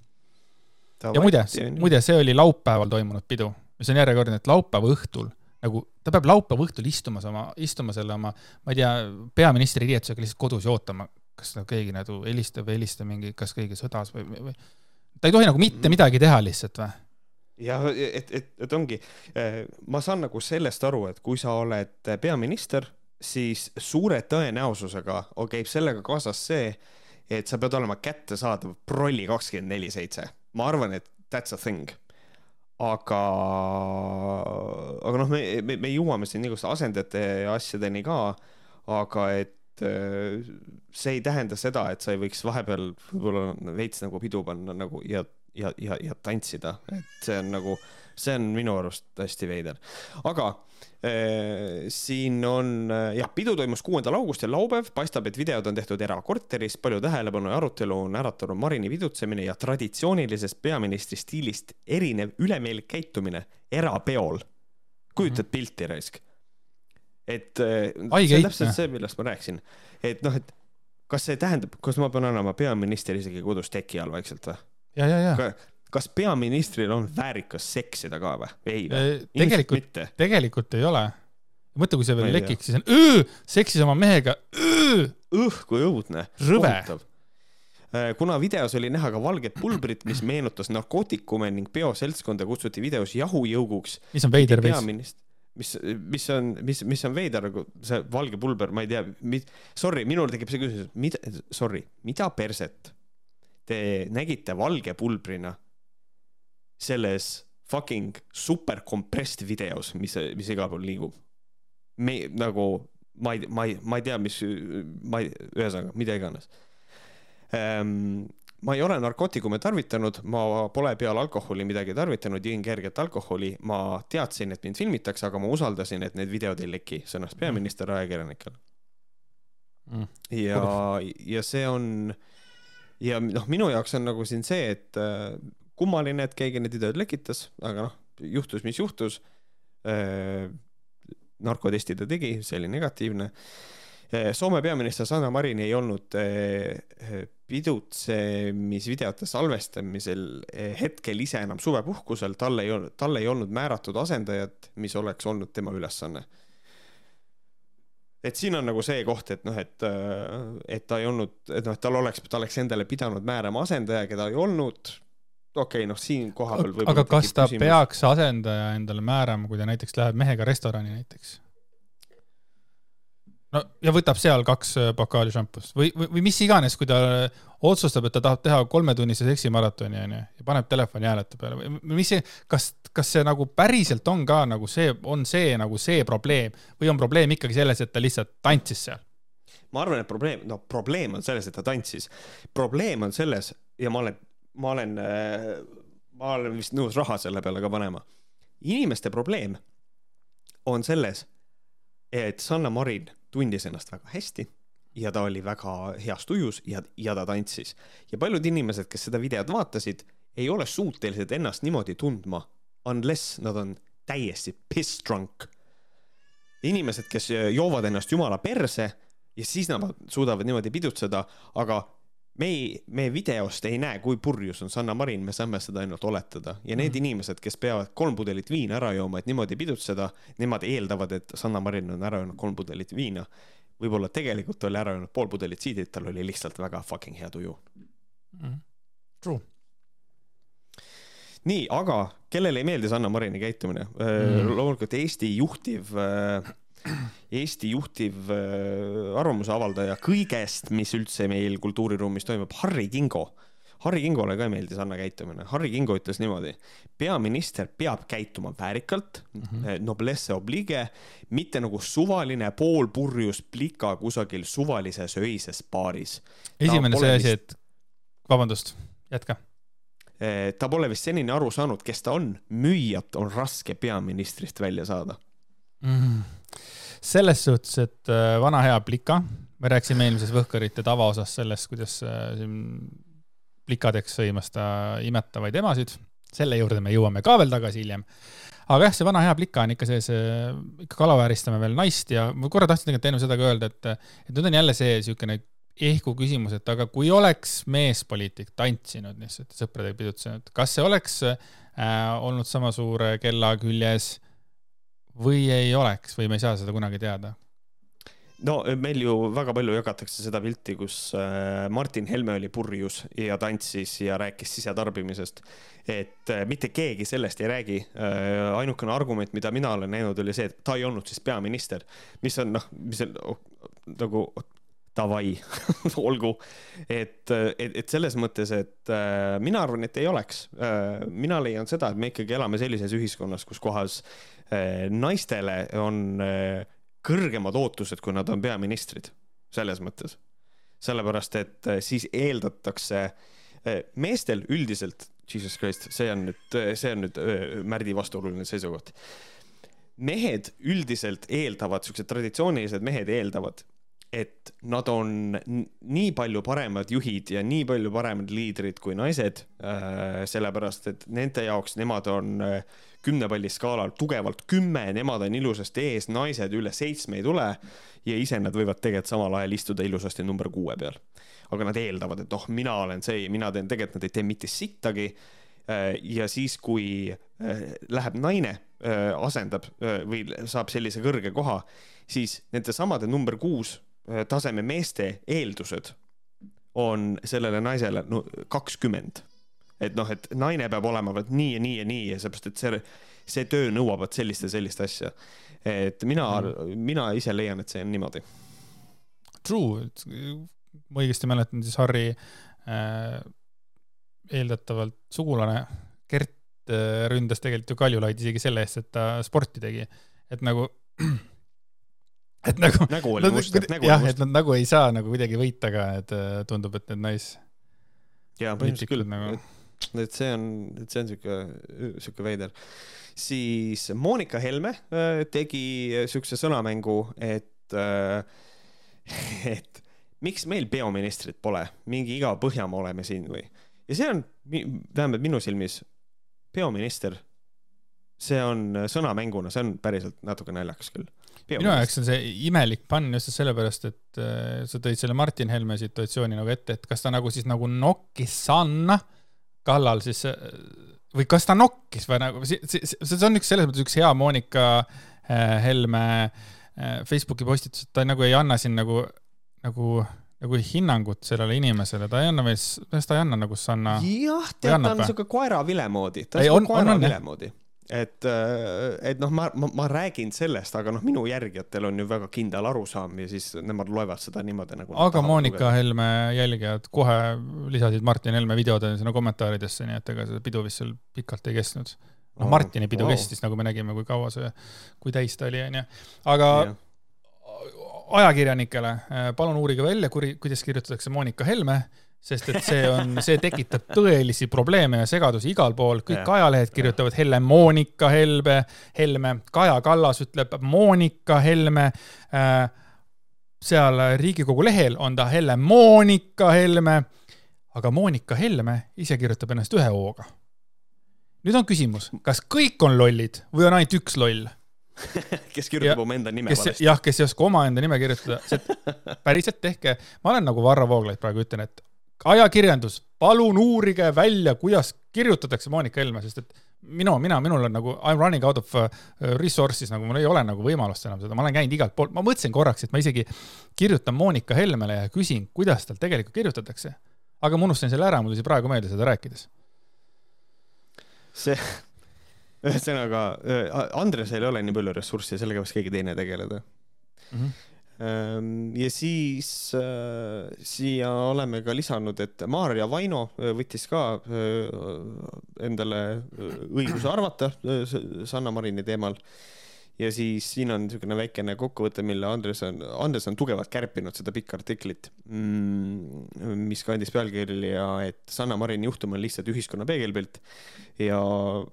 Ja muide, muide, see oli laupäeval toimunud pidu, mis on järjekordne, et laupäeva õhtul nagu ta peab laupäeva õhtul istumas oma, istuma selle oma, ma ei tea, peaministri riietusega lihtsalt kodus ja ootama, kas nagu keegi nagu helistab või ei helista mingi, kas keegi sõdas või, või ta ei tohi nagu mitte midagi teha lihtsalt või? jah, et, et, et ongi, eh, ma saan nagu sellest aru, et kui sa oled peaminister, siis suure tõenäosusega käib sellega kaasas see, et sa pead olema kättesaadav prolli kakskümmend neli seitse. Ma arvan, et that's a thing. aga, aga noh, me, me, me jõuame siin igasuguste asendajate ja asjadeni ka, aga et Äh, see ei tähenda seda, et sa ei võiks vahepeal võib-olla veits nagu pidu panna nagu ja, ja, ja, ja tantsida, et see on nagu see on minu arust hästi veider, aga äh, siin on äh, jah, pidu toimus kuuendal augustil, laupäev, paistab, et videod on tehtud erakorteris, palju tähelepanu ja arutelu on äratanud Marini vidutsemine ja traditsioonilisest peaministri stiilist erinev ülemeelik käitumine erapeol. kujutad mm -hmm. pilti raisk? et äh, Ai, see on täpselt see, millest ma rääkisin, et noh, et kas see tähendab, kas ma pean olema peaminister isegi kodus teki all vaikselt või? ja, ja, ja kas peaministril on väärikas seksida ka või? ei või? tegelikult, tegelikult ei ole. mõtle, kui see veel lekiks, siis on öö, seksis oma mehega, õh, kui õudne. rõve. Äh, kuna videos oli näha ka valget pulbrit, mis meenutas narkootikume ning peoseltskonda kutsuti videos jahujõuguks. mis on veider veits mis, mis on, mis, mis on veider nagu see valge pulber, ma ei tea, sorry, minul tekib see küsimus, mida, sorry, mida perset te nägite valge pulbrina selles fucking super compressed videos, mis, mis igal pool liigub. me nagu, ma ei, ma ei, ma ei tea, mis, ma ei, ühesõnaga, mida iganes. Ähm, ma ei ole narkootikume tarvitanud, ma pole peale alkoholi midagi tarvitanud, jõin kerget alkoholi, ma teadsin, et mind filmitakse, aga ma usaldasin, et need videod ei leki, sõnas peaminister ajakirjanikele. Mm.. ja, ja see on ja noh, minu jaoks on nagu siin see, et kummaline, et keegi need videod lekitas, aga noh, juhtus, mis juhtus äh,. narkotesti ta tegi, see oli negatiivne äh,. Soome peaminister Sanna Marin ei olnud äh, pidutsemisvideote salvestamisel hetkel ise enam suvepuhkusel, tal ei olnud, tal ei olnud määratud asendajat, mis oleks olnud tema ülesanne et siin on nagu see koht, et noh, et, et ta ei olnud, et noh, et tal oleks, ta oleks endale pidanud määrama asendaja, keda ei olnud okei okay,, noh, siin kohapeal võib-olla aga kas ta küsimus. peaks asendaja endale määrama, kui ta näiteks läheb mehega restorani näiteks? no ja võtab seal kaks äh, pokaali šampust või, või, või mis iganes, kui ta otsustab, et ta tahab teha kolmetunnise seksimaratoni, onju, ja paneb telefoni häälete peale või mis see, kas, kas see nagu päriselt on ka nagu see, on see nagu see probleem või on probleem ikkagi selles, et ta lihtsalt tantsis seal? ma arvan, et probleem, no probleem on selles, et ta tantsis. probleem on selles ja ma olen ma olen, äh, ma olen vist nõus raha selle peale ka panema. inimeste probleem on selles, et Sanna Marin tundis ennast väga hästi ja ta oli väga heas tujus ja, ja ta tantsis. ja paljud inimesed, kes seda videot vaatasid, ei ole suutelised ennast niimoodi tundma, unless nad on täiesti piss drunk. inimesed, kes joovad ennast jumala perse ja siis nad suudavad niimoodi pidutseda, aga me ei, me videost ei näe, kui purjus on Sanna Marin, me saame seda ainult oletada ja need mm. inimesed, kes peavad kolm pudelit viina ära jooma, et niimoodi pidutseda, nemad eeldavad, et Sanna Marin on ära joonud kolm pudelit viina. võib-olla tegelikult oli ära joonud pool pudelit siidrit, tal oli lihtsalt väga fucking hea tuju mm.. True. nii, aga kellele ei meeldi Sanna Marini käitumine mm.? loomulikult Eesti juhtiv äh, Eesti juhtiv äh, arvamuse avaldaja kõigest, mis üldse meil kultuuriruumis toimub, Harri Kingo. Harri Kingole ka ei meeldi Sanna käitumine. Harri Kingo ütles niimoodi, peaminister peab käituma väärikalt mm, -hmm. noblesse oblige, mitte nagu suvaline poolpurjus plika kusagil suvalises öises baaris. esimene see asi, et vabandust, jätka äh, ta pole vist senini aru saanud, kes ta on. müüjat on raske peaministrist välja saada mm selles suhtes, et äh, vana hea plika, me rääkisime eelmises Võhkarite tavaosas sellest, kuidas äh, siin plikadeks sõimas ta imetavaid emasid, selle juurde me jõuame ka veel tagasi hiljem. aga jah, see vana hea plika on ikka see, see, ikka alavääristame veel naist ja ma korra tahtsin tegelikult enne seda ka öelda, et, et nüüd on jälle see niisugune ehku küsimus, et aga kui oleks meespoliitik tantsinud lihtsalt sõpradega pidutsenud, kas see oleks äh, olnud sama suure kella küljes või ei oleks või me ei saa seda kunagi teada? no meil ju väga palju jagatakse seda pilti, kus äh, Martin Helme oli purjus ja tantsis ja rääkis sisetarbimisest. et äh, mitte keegi sellest ei räägi. Ainukene argument, mida mina olen näinud, oli see, et ta ei olnud siis peaminister, mis on noh, mis on oh, nagu davai <laughs> olgu. et, et, et selles mõttes, et mina arvan, et ei oleks mina leian seda, et me ikkagi elame sellises ühiskonnas, kus kohas äh, naistele on äh, kõrgemad ootused, kui nad on peaministrid, selles mõttes. sellepärast, et äh, siis eeldatakse äh, meestel üldiselt Jesus Christ, see on nüüd, see on nüüd Märdi vastuoluline seisukoht. mehed üldiselt eeldavad, siuksed traditsioonilised mehed eeldavad, et nad on nii palju paremad juhid ja nii palju paremad liidrid kui naised äh,. sellepärast, et nende jaoks nemad on äh, kümne palli skaalal tugevalt kümme, nemad on ilusasti ees, naised üle seitsme ei tule ja ise nad võivad tegelikult samal ajal istuda ilusasti number kuue peal. aga nad eeldavad, et oh, mina olen see, mina teen, tegelikult nad ei tee mitte sittagi. Äh, ja siis, kui äh, läheb naine, äh, asendab või saab sellise kõrge koha, siis nende samade number kuus taseme meeste eeldused on sellele naisele no kakskümmend et noh, et naine peab olema vot nii ja nii ja nii ja seepärast, et see, see töö nõuab vot sellist ja sellist asja. et mina mm., mina ise leian, et see on niimoodi. True, ma õigesti mäletan, siis Harri äh, eeldatavalt sugulane Gert äh, ründas tegelikult ju Kaljulaid isegi selle eest, et ta sporti tegi, et nagu <clears throat> et nagu. nägu oli must, nägu must. et nad nagu ei saa nagu kuidagi võita ka, et äh, tundub, et need nais. jaa, põhimõtteliselt küll nagu et see on, et see on sihuke, sihuke veider. siis Monika Helme äh, tegi siukse sõnamängu, et, äh, <laughs> et miks meil peaministrit pole, mingi iga Põhjamaa oleme siin või. ja see on, vähemalt minu silmis, peaminister, see on sõnamänguna, see on päriselt natuke naljakas küll minu jaoks on see imelik pann just sellepärast, et äh, sa tõid selle Martin Helme situatsiooni nagu ette, et kas ta nagu siis nagu nokkis Sanna äh, kallal siis või kas ta nokkis või nagu, see, on üks selles mõttes üks hea Monika äh, Helme äh, Facebooki postitus, et ta nagu ei anna siin nagu, nagu, nagu hinnangut sellele inimesele, ta ei anna veel, ta ei anna nagu Sanna. jah, tead, ta on niisugune koera vile moodi, ta on niisugune koera vile moodi et, äh, et noh, ma, ma, ma räägin sellest, aga noh, minu järgijatel on ju väga kindel arusaam ja siis nemad loevad seda niimoodi nagu. aga Monika lugeda. Helme jälgijad kohe lisasid Martin Helme videode sinna kommentaaridesse, nii et ega see pidu vist seal pikalt ei kestnud. noh, Martini pidu wow. kestis, nagu me nägime, kui kaua see, kui täis ta oli, onju. aga ja. ajakirjanikele, äh, palun uurige välja, kuidas kirjutatakse Monika Helme sest et see on, see tekitab tõelisi probleeme ja segadusi igal pool, kõik ja, ajalehed kirjutavad Helle-Moonika Helme, Helme, Kaja Kallas ütleb Monika Helme äh,. seal Riigikogu lehel on ta Helle-Moonika Helme, aga Monika Helme ise kirjutab ennast ühe hooga. nüüd on küsimus, kas kõik on lollid või on ainult üks loll <laughs> kes kirjutab omaenda nime kes, valesti. jah, kes ei oska omaenda nime kirjutada, päriselt tehke, ma olen nagu Varro Vooglaid praegu ütlen, et ajakirjandus, palun uurige välja, kuidas kirjutatakse Monika Helme, sest et minu, mina, minul on nagu I m running out of uh, resources, nagu mul ei ole nagu võimalust enam seda, ma olen käinud igalt poolt, ma mõtlesin korraks, et ma isegi kirjutan Monika Helmele ja küsin, kuidas tal tegelikult kirjutatakse. aga ma unustasin selle ära, mul tuli praegu meelde seda rääkides. see, ühesõnaga, Andresel ei ole nii palju ressurssi, sellega võiks keegi teine tegeleda mm. -hmm ja siis äh, siia oleme ka lisanud, et Maarja Vaino äh, võttis ka äh, endale õiguse arvata Sanna Marini teemal ja siis siin on niisugune väikene kokkuvõte, mille Andres on, Andres on tugevalt kärpinud seda pikka artiklit mm,, mis kandis pealkirja, et Sanna Marini juhtum on lihtsalt ühiskonna peegelpilt. ja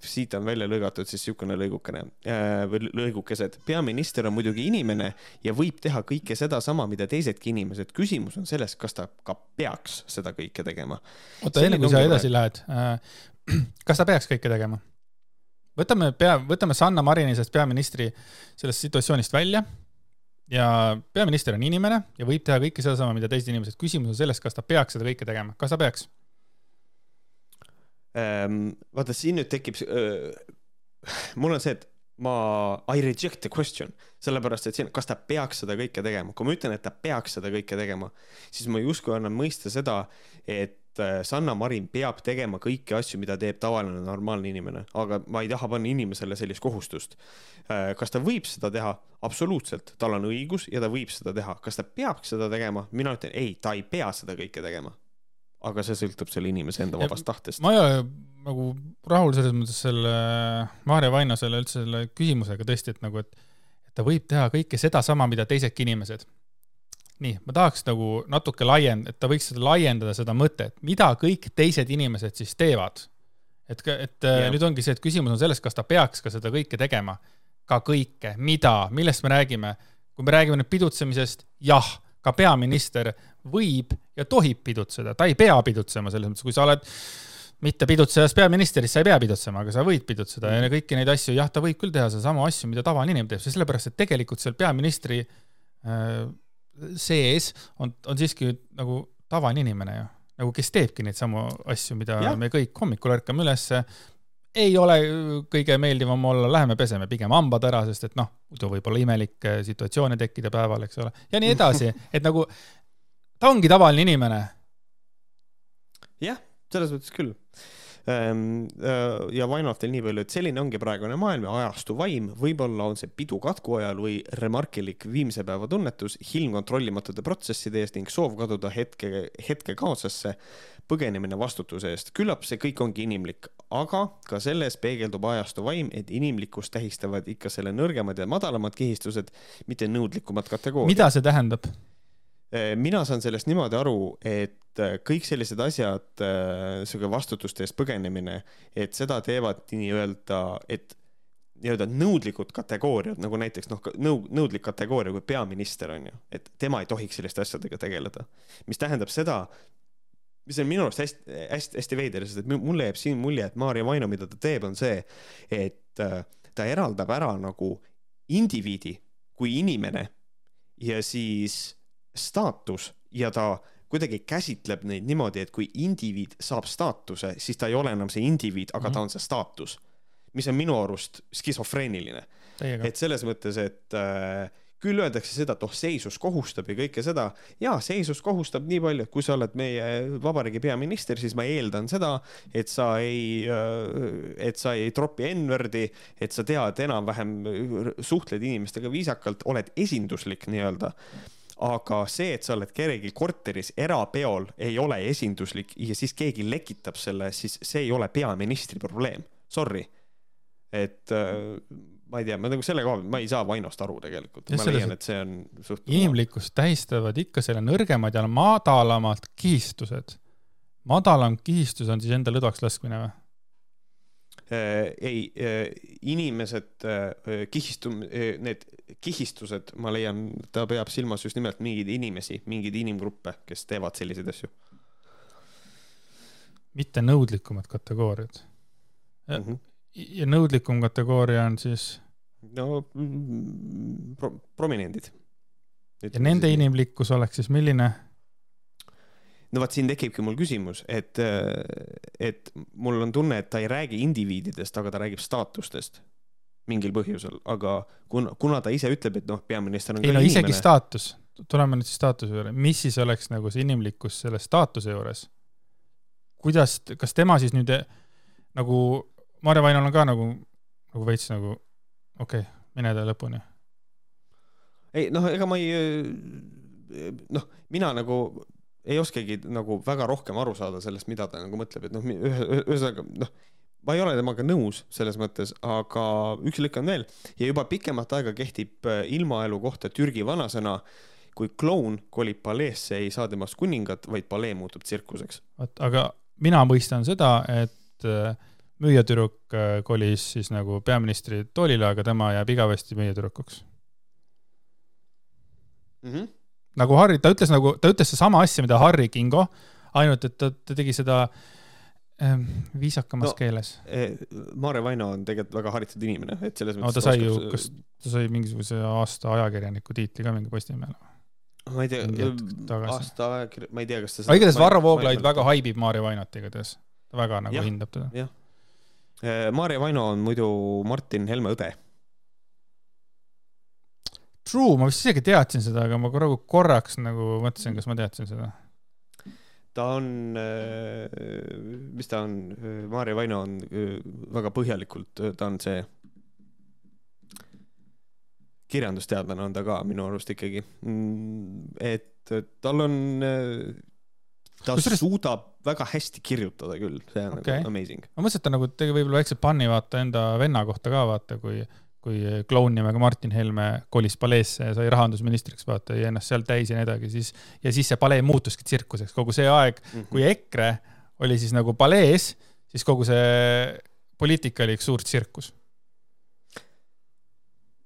siit on välja lõigatud siis niisugune lõigukene äh, või lõigukesed. peaminister on muidugi inimene ja võib teha kõike sedasama, mida teisedki inimesed. küsimus on selles, kas ta ka peaks seda kõike tegema. oota, enne kui sa edasi lähed äh,, <clears throat> kas ta peaks kõike tegema? Võtame pea, võtame Sanna Marini sellest peaministri sellest situatsioonist välja ja peaminister on inimene ja võib teha kõike sedasama, mida teised inimesed. küsimus on selles, kas ta peaks seda kõike tegema, kas ta peaks ähm,? vaata, siin nüüd tekib <laughs> mul on see, et ma, I reject the question, sellepärast et siin, kas ta peaks seda kõike tegema, kui ma ütlen, et ta peaks seda kõike tegema, siis ma justkui annan mõista seda, et Sanna Marin peab tegema kõiki asju, mida teeb tavaline normaalne inimene, aga ma ei taha panna inimesele sellist kohustust. Äh, kas ta võib seda teha? absoluutselt, tal on õigus ja ta võib seda teha. kas ta peaks seda tegema? mina ütlen ei, ta ei pea seda kõike tegema. aga see sõltub selle inimese enda vabast tahtest. ma ei ole nagu rahul selles mõttes selle Maarja Vaino selle üldse selle küsimusega tõesti, et nagu, et ta võib teha kõike sedasama, mida teisedki inimesed nii, ma tahaks nagu natuke laiend-, et ta võiks seda laiendada, seda mõtet, mida kõik teised inimesed siis teevad. et, et yeah. nüüd ongi see, et küsimus on selles, kas ta peaks ka seda kõike tegema. ka kõike, mida, millest me räägime. kui me räägime nüüd pidutsemisest, jah, ka peaminister võib ja tohib pidutseda, ta ei pea pidutsema selles mõttes, kui sa oled mitte pidutsejas peaminister, siis sa ei pea pidutsema, aga sa võid pidutseda ja kõiki neid asju, jah, ta võib küll teha sedasama asju, mida tavaline inimene teeb, sellepärast et tegelikult seal peaministri äh, sees on, on siiski nagu tavaline inimene ju, nagu kes teebki neid samu asju, mida ja. me kõik hommikul ärkame ülesse. ei ole kõige meeldivam olla, läheme peseme pigem hambad ära, sest et noh, muidu võib olla imelikke situatsioone tekkida päeval, eks ole, ja nii edasi, <laughs> et nagu ta ongi tavaline inimene. jah, selles mõttes küll äh, ja Vainolt veel nii palju, et selline ongi praegune maailm ja ajastu vaim, võib-olla on see pidu katku ajal või remarkilik viimse päeva tunnetus, hilm kontrollimatute protsesside eest ning soov kaduda hetke, hetke kaosesse, põgenemine vastutuse eest. küllap see kõik ongi inimlik, aga ka selles peegeldub ajastu vaim, et inimlikkust tähistavad ikka selle nõrgemad ja madalamad kihistused, mitte nõudlikumad kategooriad. mida see tähendab? Äh, mina saan sellest niimoodi aru, et äh, kõik sellised asjad, äh, sihuke vastutuste eest põgenemine, et seda teevad nii-öelda, et nii-öelda nõudlikud kategooriad, nagu näiteks noh, nõu-, nõudlik kategooria kui peaminister on ju, et tema ei tohiks selliste asjadega tegeleda. mis tähendab seda, mis on minu arust hästi, hästi, hästi veider, sest et mulle jääb siin mulje, et Maarja Vaino, mida ta teeb, on see, et ta eraldab ära nagu indiviidi kui inimene ja siis staatus ja ta kuidagi käsitleb neid niimoodi, et kui indiviid saab staatuse, siis ta ei ole enam see indiviid, aga mm -hmm. ta mhm. on see staatus. mis on minu arust skisofreeniline. et selles mõttes, et äh, küll öeldakse seda, et oh, seisus kohustab ja kõike seda. ja seisus kohustab nii palju, et kui sa oled meie vabariigi peaminister, siis ma eeldan seda, et sa ei, äh, et sa ei tropi N-wordi, et sa tead enam-vähem, suhtled inimestega viisakalt, oled esinduslik nii-öelda aga see, et sa oled kellegi korteris erapeol, ei ole esinduslik ja siis keegi lekitab selle, siis see ei ole peaministri probleem. Sorry. et äh, ma ei tea, ma nagu selle koha pealt, ma ei saa Vainost aru tegelikult. ma leian, et see on suht-. inimlikkust tähistavad ikka selle nõrgemad ja madalamad kihistused. madalam kihistus on siis enda lõdvaks laskmine või? Äh, ei, äh, inimesed, äh, kihistum-, need kihistused, ma leian, ta peab silmas just nimelt mingeid inimesi, mingeid inimgruppe, kes teevad selliseid asju. mitte nõudlikumad kategooriad mm. -hmm. ja nõudlikum kategooria on siis? no mm, pro-, prominendid. ja nende inimlikkus oleks siis milline? No vot siin tekibki mul küsimus, et, et mul on tunne, et ta ei räägi indiviididest, aga ta räägib staatustest mingil põhjusel, aga kuna, kuna ta ise ütleb, et noh, peaminister on ei no inimene. isegi staatus, tuleme nüüd siis staatuse juurde, mis siis oleks nagu see inimlikkus selle staatuse juures? kuidas, kas tema siis nüüd nagu, Maarja Vainol on ka nagu, nagu veits nagu okei okay,, mine tee lõpuni. ei noh, ega ma ei, noh, mina nagu ei oskagi nagu väga rohkem aru saada sellest, mida ta nagu mõtleb, et noh, ühesõnaga noh, ma ei ole temaga nõus selles mõttes, aga üks lõik on veel ja juba pikemat aega kehtib äh, ilmaelu kohta Türgi vanasõna. kui kloun kolib paleesse, ei saa temast kuningat, vaid palee muutub tsirkuseks. vot, aga mina mõistan seda, et äh, müüjatüdruk äh, kolis siis nagu peaministri toolile, aga tema jääb igavesti müüjatüdrukuks mm. -hmm nagu Harry, ta ütles nagu, ta ütles sedasama asja, mida Harry Kingo, ainult et ta, ta tegi seda ähm, viisakamas no, keeles eh,. Maarja Vaino on tegelikult väga haritud inimene, et selles mõttes no, ta sai ju, kas ta sai mingisuguse aasta ajakirjaniku tiitli ka mingi Postimehele? ma ei tea, aasta ajakirja, ma ei tea, kas ta aga igatahes Varro Vooglaid väga haibib Maarja Vainot igatahes, ta väga nagu ja, hindab teda. jah, eh, Maarja Vaino on muidu Martin Helme õde True, ma vist isegi teadsin seda, aga ma praegu korraks nagu mõtlesin, kas ma teadsin seda. ta on, äh, mis ta on, Maarja Vaino on äh, väga põhjalikult, ta on see kirjandusteadlane on ta ka minu arust ikkagi. Mm, et tal on, äh, ta Kusjuures... suudab väga hästi kirjutada küll, see on okay. nagu amazing. ma mõtlesin, et ta nagu tegi võib-olla väikse panni vaata enda venna kohta ka vaata, kui kui kloun nimega Martin Helme kolis paleesse ja sai rahandusministriks, vaata, jäi ennast seal täis ja nii edasi, siis, ja siis see palee muutuski tsirkuseks kogu see aeg mm, -hmm. kui EKRE oli siis nagu palees, siis kogu see poliitika oli üks suur tsirkus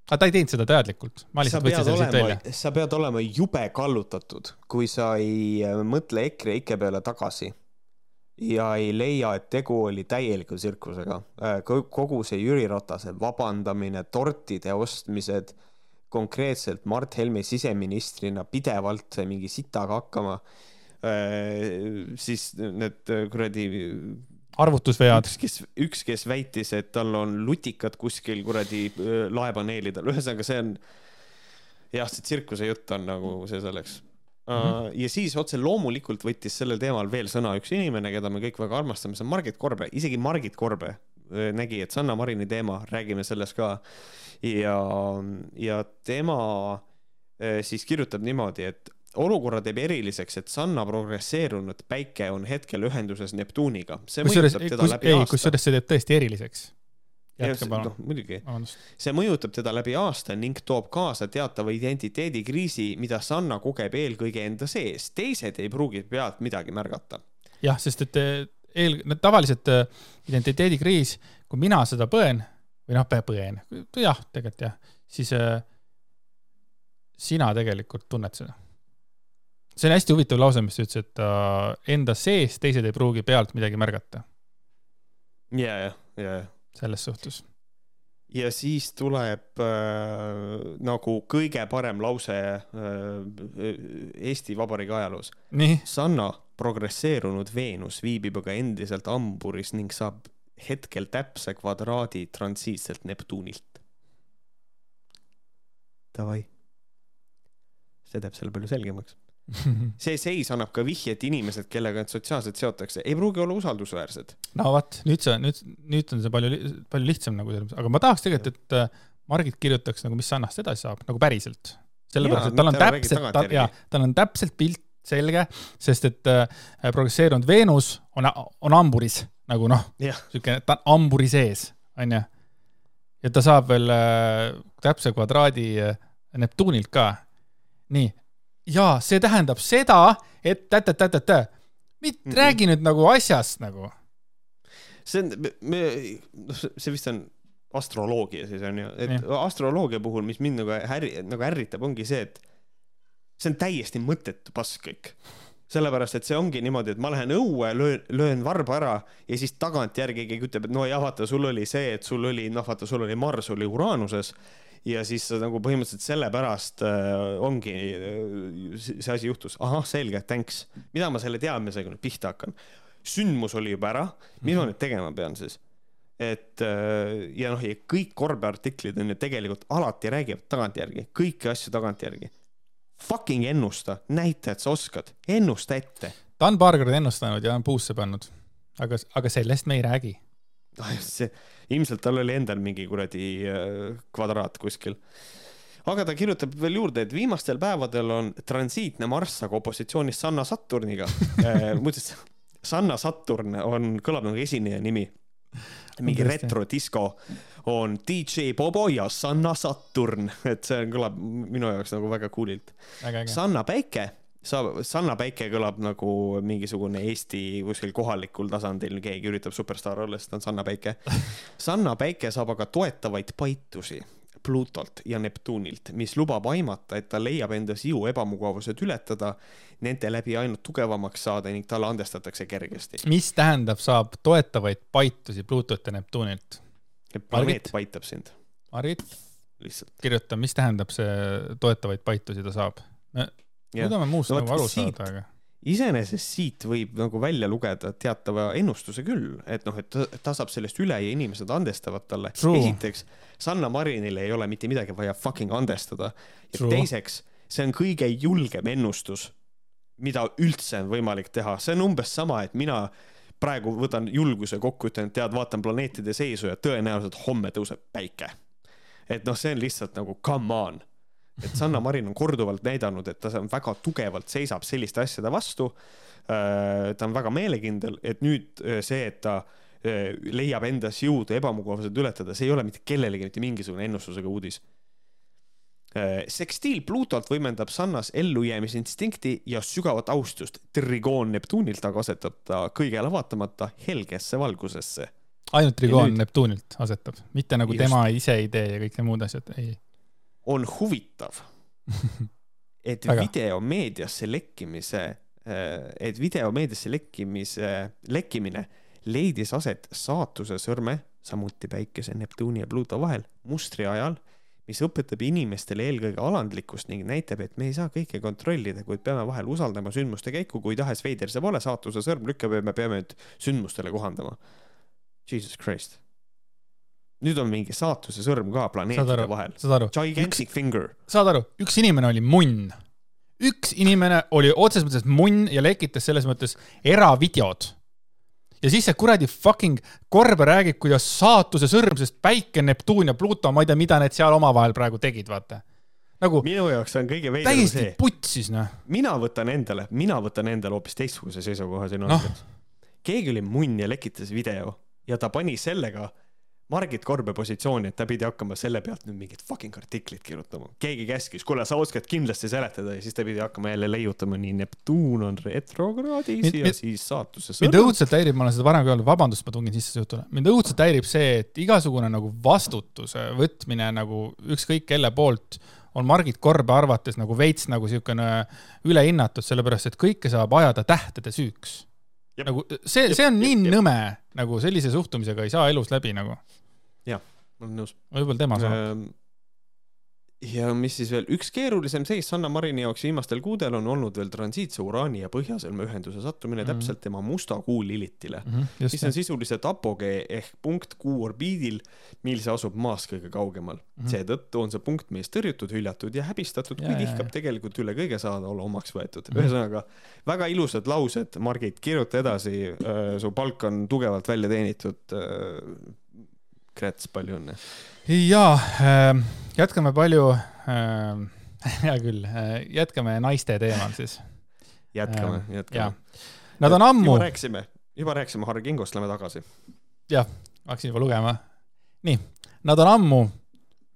aga ta ei teinud seda teadlikult, ma lihtsalt võtsin selle siit välja. sa pead olema jube kallutatud, kui sa ei mõtle EKRE-ikke peale tagasi ja ei leia, et tegu oli täieliku tsirkusega. Äh, kogu see Jüri Ratase vabandamine, tortide ostmised, konkreetselt Mart Helme siseministrina pidevalt sai mingi sitaga hakkama, äh, siis need kuradi arvutusvead. üks, kes, üks, kes väitis, et tal on lutikad kuskil kuradi laepaneelidel, ühesõnaga see on jah, see tsirkuse jutt on nagu see selleks. -hmm. ja siis otse loomulikult võttis sellel teemal veel sõna üks inimene, keda me kõik väga armastame, see on Margit Korbe, isegi Margit Korbe nägi, et Sanna Marini teema, räägime sellest ka. ja, ja tema siis kirjutab niimoodi, et olukorra teeb eriliseks, et Sanna progresseerunud päike on hetkel ühenduses Neptuuniga. see kusjuures, ei, kusjuures see teeb tõesti eriliseks. Noh, muidugi. see mõjutab teda läbi aasta ning toob kaasa teatava identiteedikriisi, mida Sanna kogeb eelkõige enda sees. teised ei pruugi pealt midagi märgata. jah, sest et eh, eel, tavaliselt eh, identiteedikriis, kui mina seda põen või noh, põen, jah, tegelikult jah, siis äh, sina tegelikult tunned seda see on hästi huvitav lause, mis sa ütlesid, et uh, enda sees teised ei pruugi pealt midagi märgata. ja, ja, ja, ja. Selles suhtes. ja siis tuleb äh, nagu kõige parem lause äh, Eesti Vabariigi ajaloos. Sanna, progresseerunud Veenus viibib aga endiselt hamburis ning saab hetkel täpse kvadraadi transiitselt Neptunilt. Davai. see teeb selle palju selgemaks <laughs> see seis annab ka vihjet inimesed, kellega nad sotsiaalselt seotakse, ei pruugi olla usaldusväärsed. no vot, nüüd see, nüüd, nüüd on see palju, palju lihtsam nagu selles mõttes, aga ma tahaks tegelikult, et äh, Margit kirjutaks nagu, mis Sannast edasi saab, nagu päriselt. sellepärast, et tal on täpselt, tal, jaa, tal on täpselt pilt selge, sest et äh, progresseerunud Veenus on, on hamburis nagu noh, siukene, ta on hamburi sees, onju. ja ta saab veel äh, täpse kvadraadi äh, Neptunilt ka. nii, ja see tähendab seda, et tä-tä-tä-tä-tä, mitte mm -mm. räägi nüüd nagu asjast nagu. see on, me, noh, see vist on astroloogia siis on ju, et ja. astroloogia puhul, mis mind nagu häri, nagu ärritab, ongi see, et see on täiesti mõttetu pask kõik. sellepärast, et see ongi niimoodi, et ma lähen õue, löön, löön varba ära ja siis tagantjärgi keegi ütleb, et no jah, vaata, sul oli see, et sul oli, noh, vaata, sul oli Marss oli Uraanuses ja siis nagu põhimõtteliselt sellepärast äh, ongi äh, see asi juhtus, ahah, selge, thanks. mida ma selle teadmisega nüüd pihta hakkan? sündmus oli juba ära, mis ma mhm. nüüd tegema pean siis? et äh, ja noh, ja kõik korbeartiklid on ju tegelikult alati räägivad tagantjärgi, kõiki asju tagantjärgi. Fucking ennusta, näita, et sa oskad, ennusta ette. ta on paar korda ennustanud ja on puusse pannud, aga, aga sellest me ei räägi. Ah, see ilmselt tal oli endal mingi kuradi äh, kvadraat kuskil. aga ta kirjutab veel juurde, et viimastel päevadel on transiitne Marss aga opositsioonis Sanna Saturniga <laughs> äh, muuseas, Sanna Saturn on, kõlab nagu esineja nimi. mingi retrodisko on DJ Bobo ja Sanna Saturn, et see kõlab minu jaoks nagu väga cool'ilt. Sanna Päike saab, Sanna Päike kõlab nagu mingisugune Eesti kuskil kohalikul tasandil, keegi üritab superstaar olla, sest ta on Sanna Päike. <laughs> Sanna Päike saab aga toetavaid paitusi Pluutolt ja Neptunilt, mis lubab aimata, et ta leiab endas iu ebamugavused ületada, nende läbi ainult tugevamaks saada ning talle andestatakse kergesti. mis tähendab, saab toetavaid paitusi Pluutolt ja Neptunilt? planeet paitab sind. Margit, kirjuta, mis tähendab see toetavaid paitusi ta saab? Suudame muust no, nagu aru siit, saada, aga iseenesest siit võib nagu välja lugeda teatava ennustuse küll, et noh, et ta saab sellest üle ja inimesed andestavad talle. esiteks, Sanna Marinile ei ole mitte midagi vaja fucking andestada. ja True. teiseks, see on kõige julgem ennustus, mida üldse on võimalik teha, see on umbes sama, et mina praegu võtan julguse kokku, ütlen, et tead, vaatan planeetide seisu ja tõenäoliselt homme tõuseb päike. et noh, see on lihtsalt nagu come on et Sanna Marin on korduvalt näidanud, et ta väga tugevalt seisab selliste asjade vastu. Äh, ta on väga meelekindel, et nüüd äh, see, et ta äh, leiab endas jõudu ebamugavused ületada, see ei ole mitte kellelegi mitte mingisugune ennustusega uudis. sekstiil Pluutolt võimendab Sannas ellujäämisinstinkti ja sügavat austust. Trigoon Neptunilt aga asetab ta kõigele vaatamata helgesse valgusesse. ainult Trigoon nüüd- Neptunilt asetab, mitte nagu Just. tema ise ei tee ja kõik need muud asjad, ei. On huvitav, <laughs> et videomeediasse lekkimise, et videomeediasse lekkimise, lekkimine leidis aset saatuse sõrme, samuti päikese, Neptuuni ja Pluuto vahel mustri ajal, mis õpetab inimestele eelkõige alandlikkust ning näitab, et me ei saa kõike kontrollida, kuid peame vahel usaldama sündmuste käiku, kui tahes veider see pole, saatuse sõrm lükkab ja me peame nüüd sündmustele kohandama. Jesus Christ. Nüüd on mingi saatuse sõrm ka planeetide vahel, saad aru, gigantic finger. saad aru, üks inimene oli munn. üks inimene oli otseses mõttes munn ja lekitas selles mõttes eravideod. ja siis see kuradi fucking Korbe räägib, kuidas saatuse sõrm, sest päike, Neptuun ja Pluto, ma ei tea, mida need seal omavahel praegu tegid, vaata. nagu minu jaoks on kõige veidram täiesti see, putsis, noh. mina võtan endale, mina võtan endale hoopis teistsuguse seisukoha sinu Noh. asjades. keegi oli munn ja lekitas video ja ta pani sellega Margit Korbe positsiooni, et ta pidi hakkama selle pealt nüüd mingit fucking artiklit kirjutama. keegi käskis, kuule, sa oskad kindlasti seletada ja siis ta pidi hakkama jälle leiutama, nii Neptuun on retrokraadis Mind- ja mind- siis saatuse mind sõrm. õudselt häirib, ma olen seda varem ka öelnud, vabandust, ma tungin sisse jutule, mind õudselt häirib see, et igasugune nagu vastutuse võtmine nagu ükskõik kelle poolt on Margit Korbe arvates nagu veits nagu siukene ülehinnatud, sellepärast et kõike saab ajada tähtede süüks. Nagu see, see on jep, nii jep. nõme, nagu sellise suhtumisega ei saa elus läbi nagu. Ma olen nõus. võib-olla tema saab. Ehm, ja mis siis veel, üks keerulisem seis Sanna Marini jaoks viimastel kuudel on olnud veel transiitse uraani ja põhjasõlme ühenduse sattumine mm -hmm. täpselt tema musta kuu lilitile, just mis on sisuliselt apogee ehk punkt kuu orbiidil, mil see asub maast kõige kaugemal mm. -hmm.. seetõttu on see punkt meist tõrjutud, hüljatud ja häbistatud, kuid ihkab tegelikult üle kõige saada olla omaks võetud mm. -hmm. ühesõnaga väga ilusad laused, Margit, kirjuta edasi, su palk on tugevalt välja teenitud. Krets, palju õnne. ja äh, jätkame palju äh, <laughs> hea küll äh,, jätkame naiste teemal siis. jätkame Ähm,, jätkame jaa.. Nad on ammu juba, rääkisime, juba rääkisime Harri Kingost, lähme tagasi. hakkasin juba lugema. nii, nad on ammu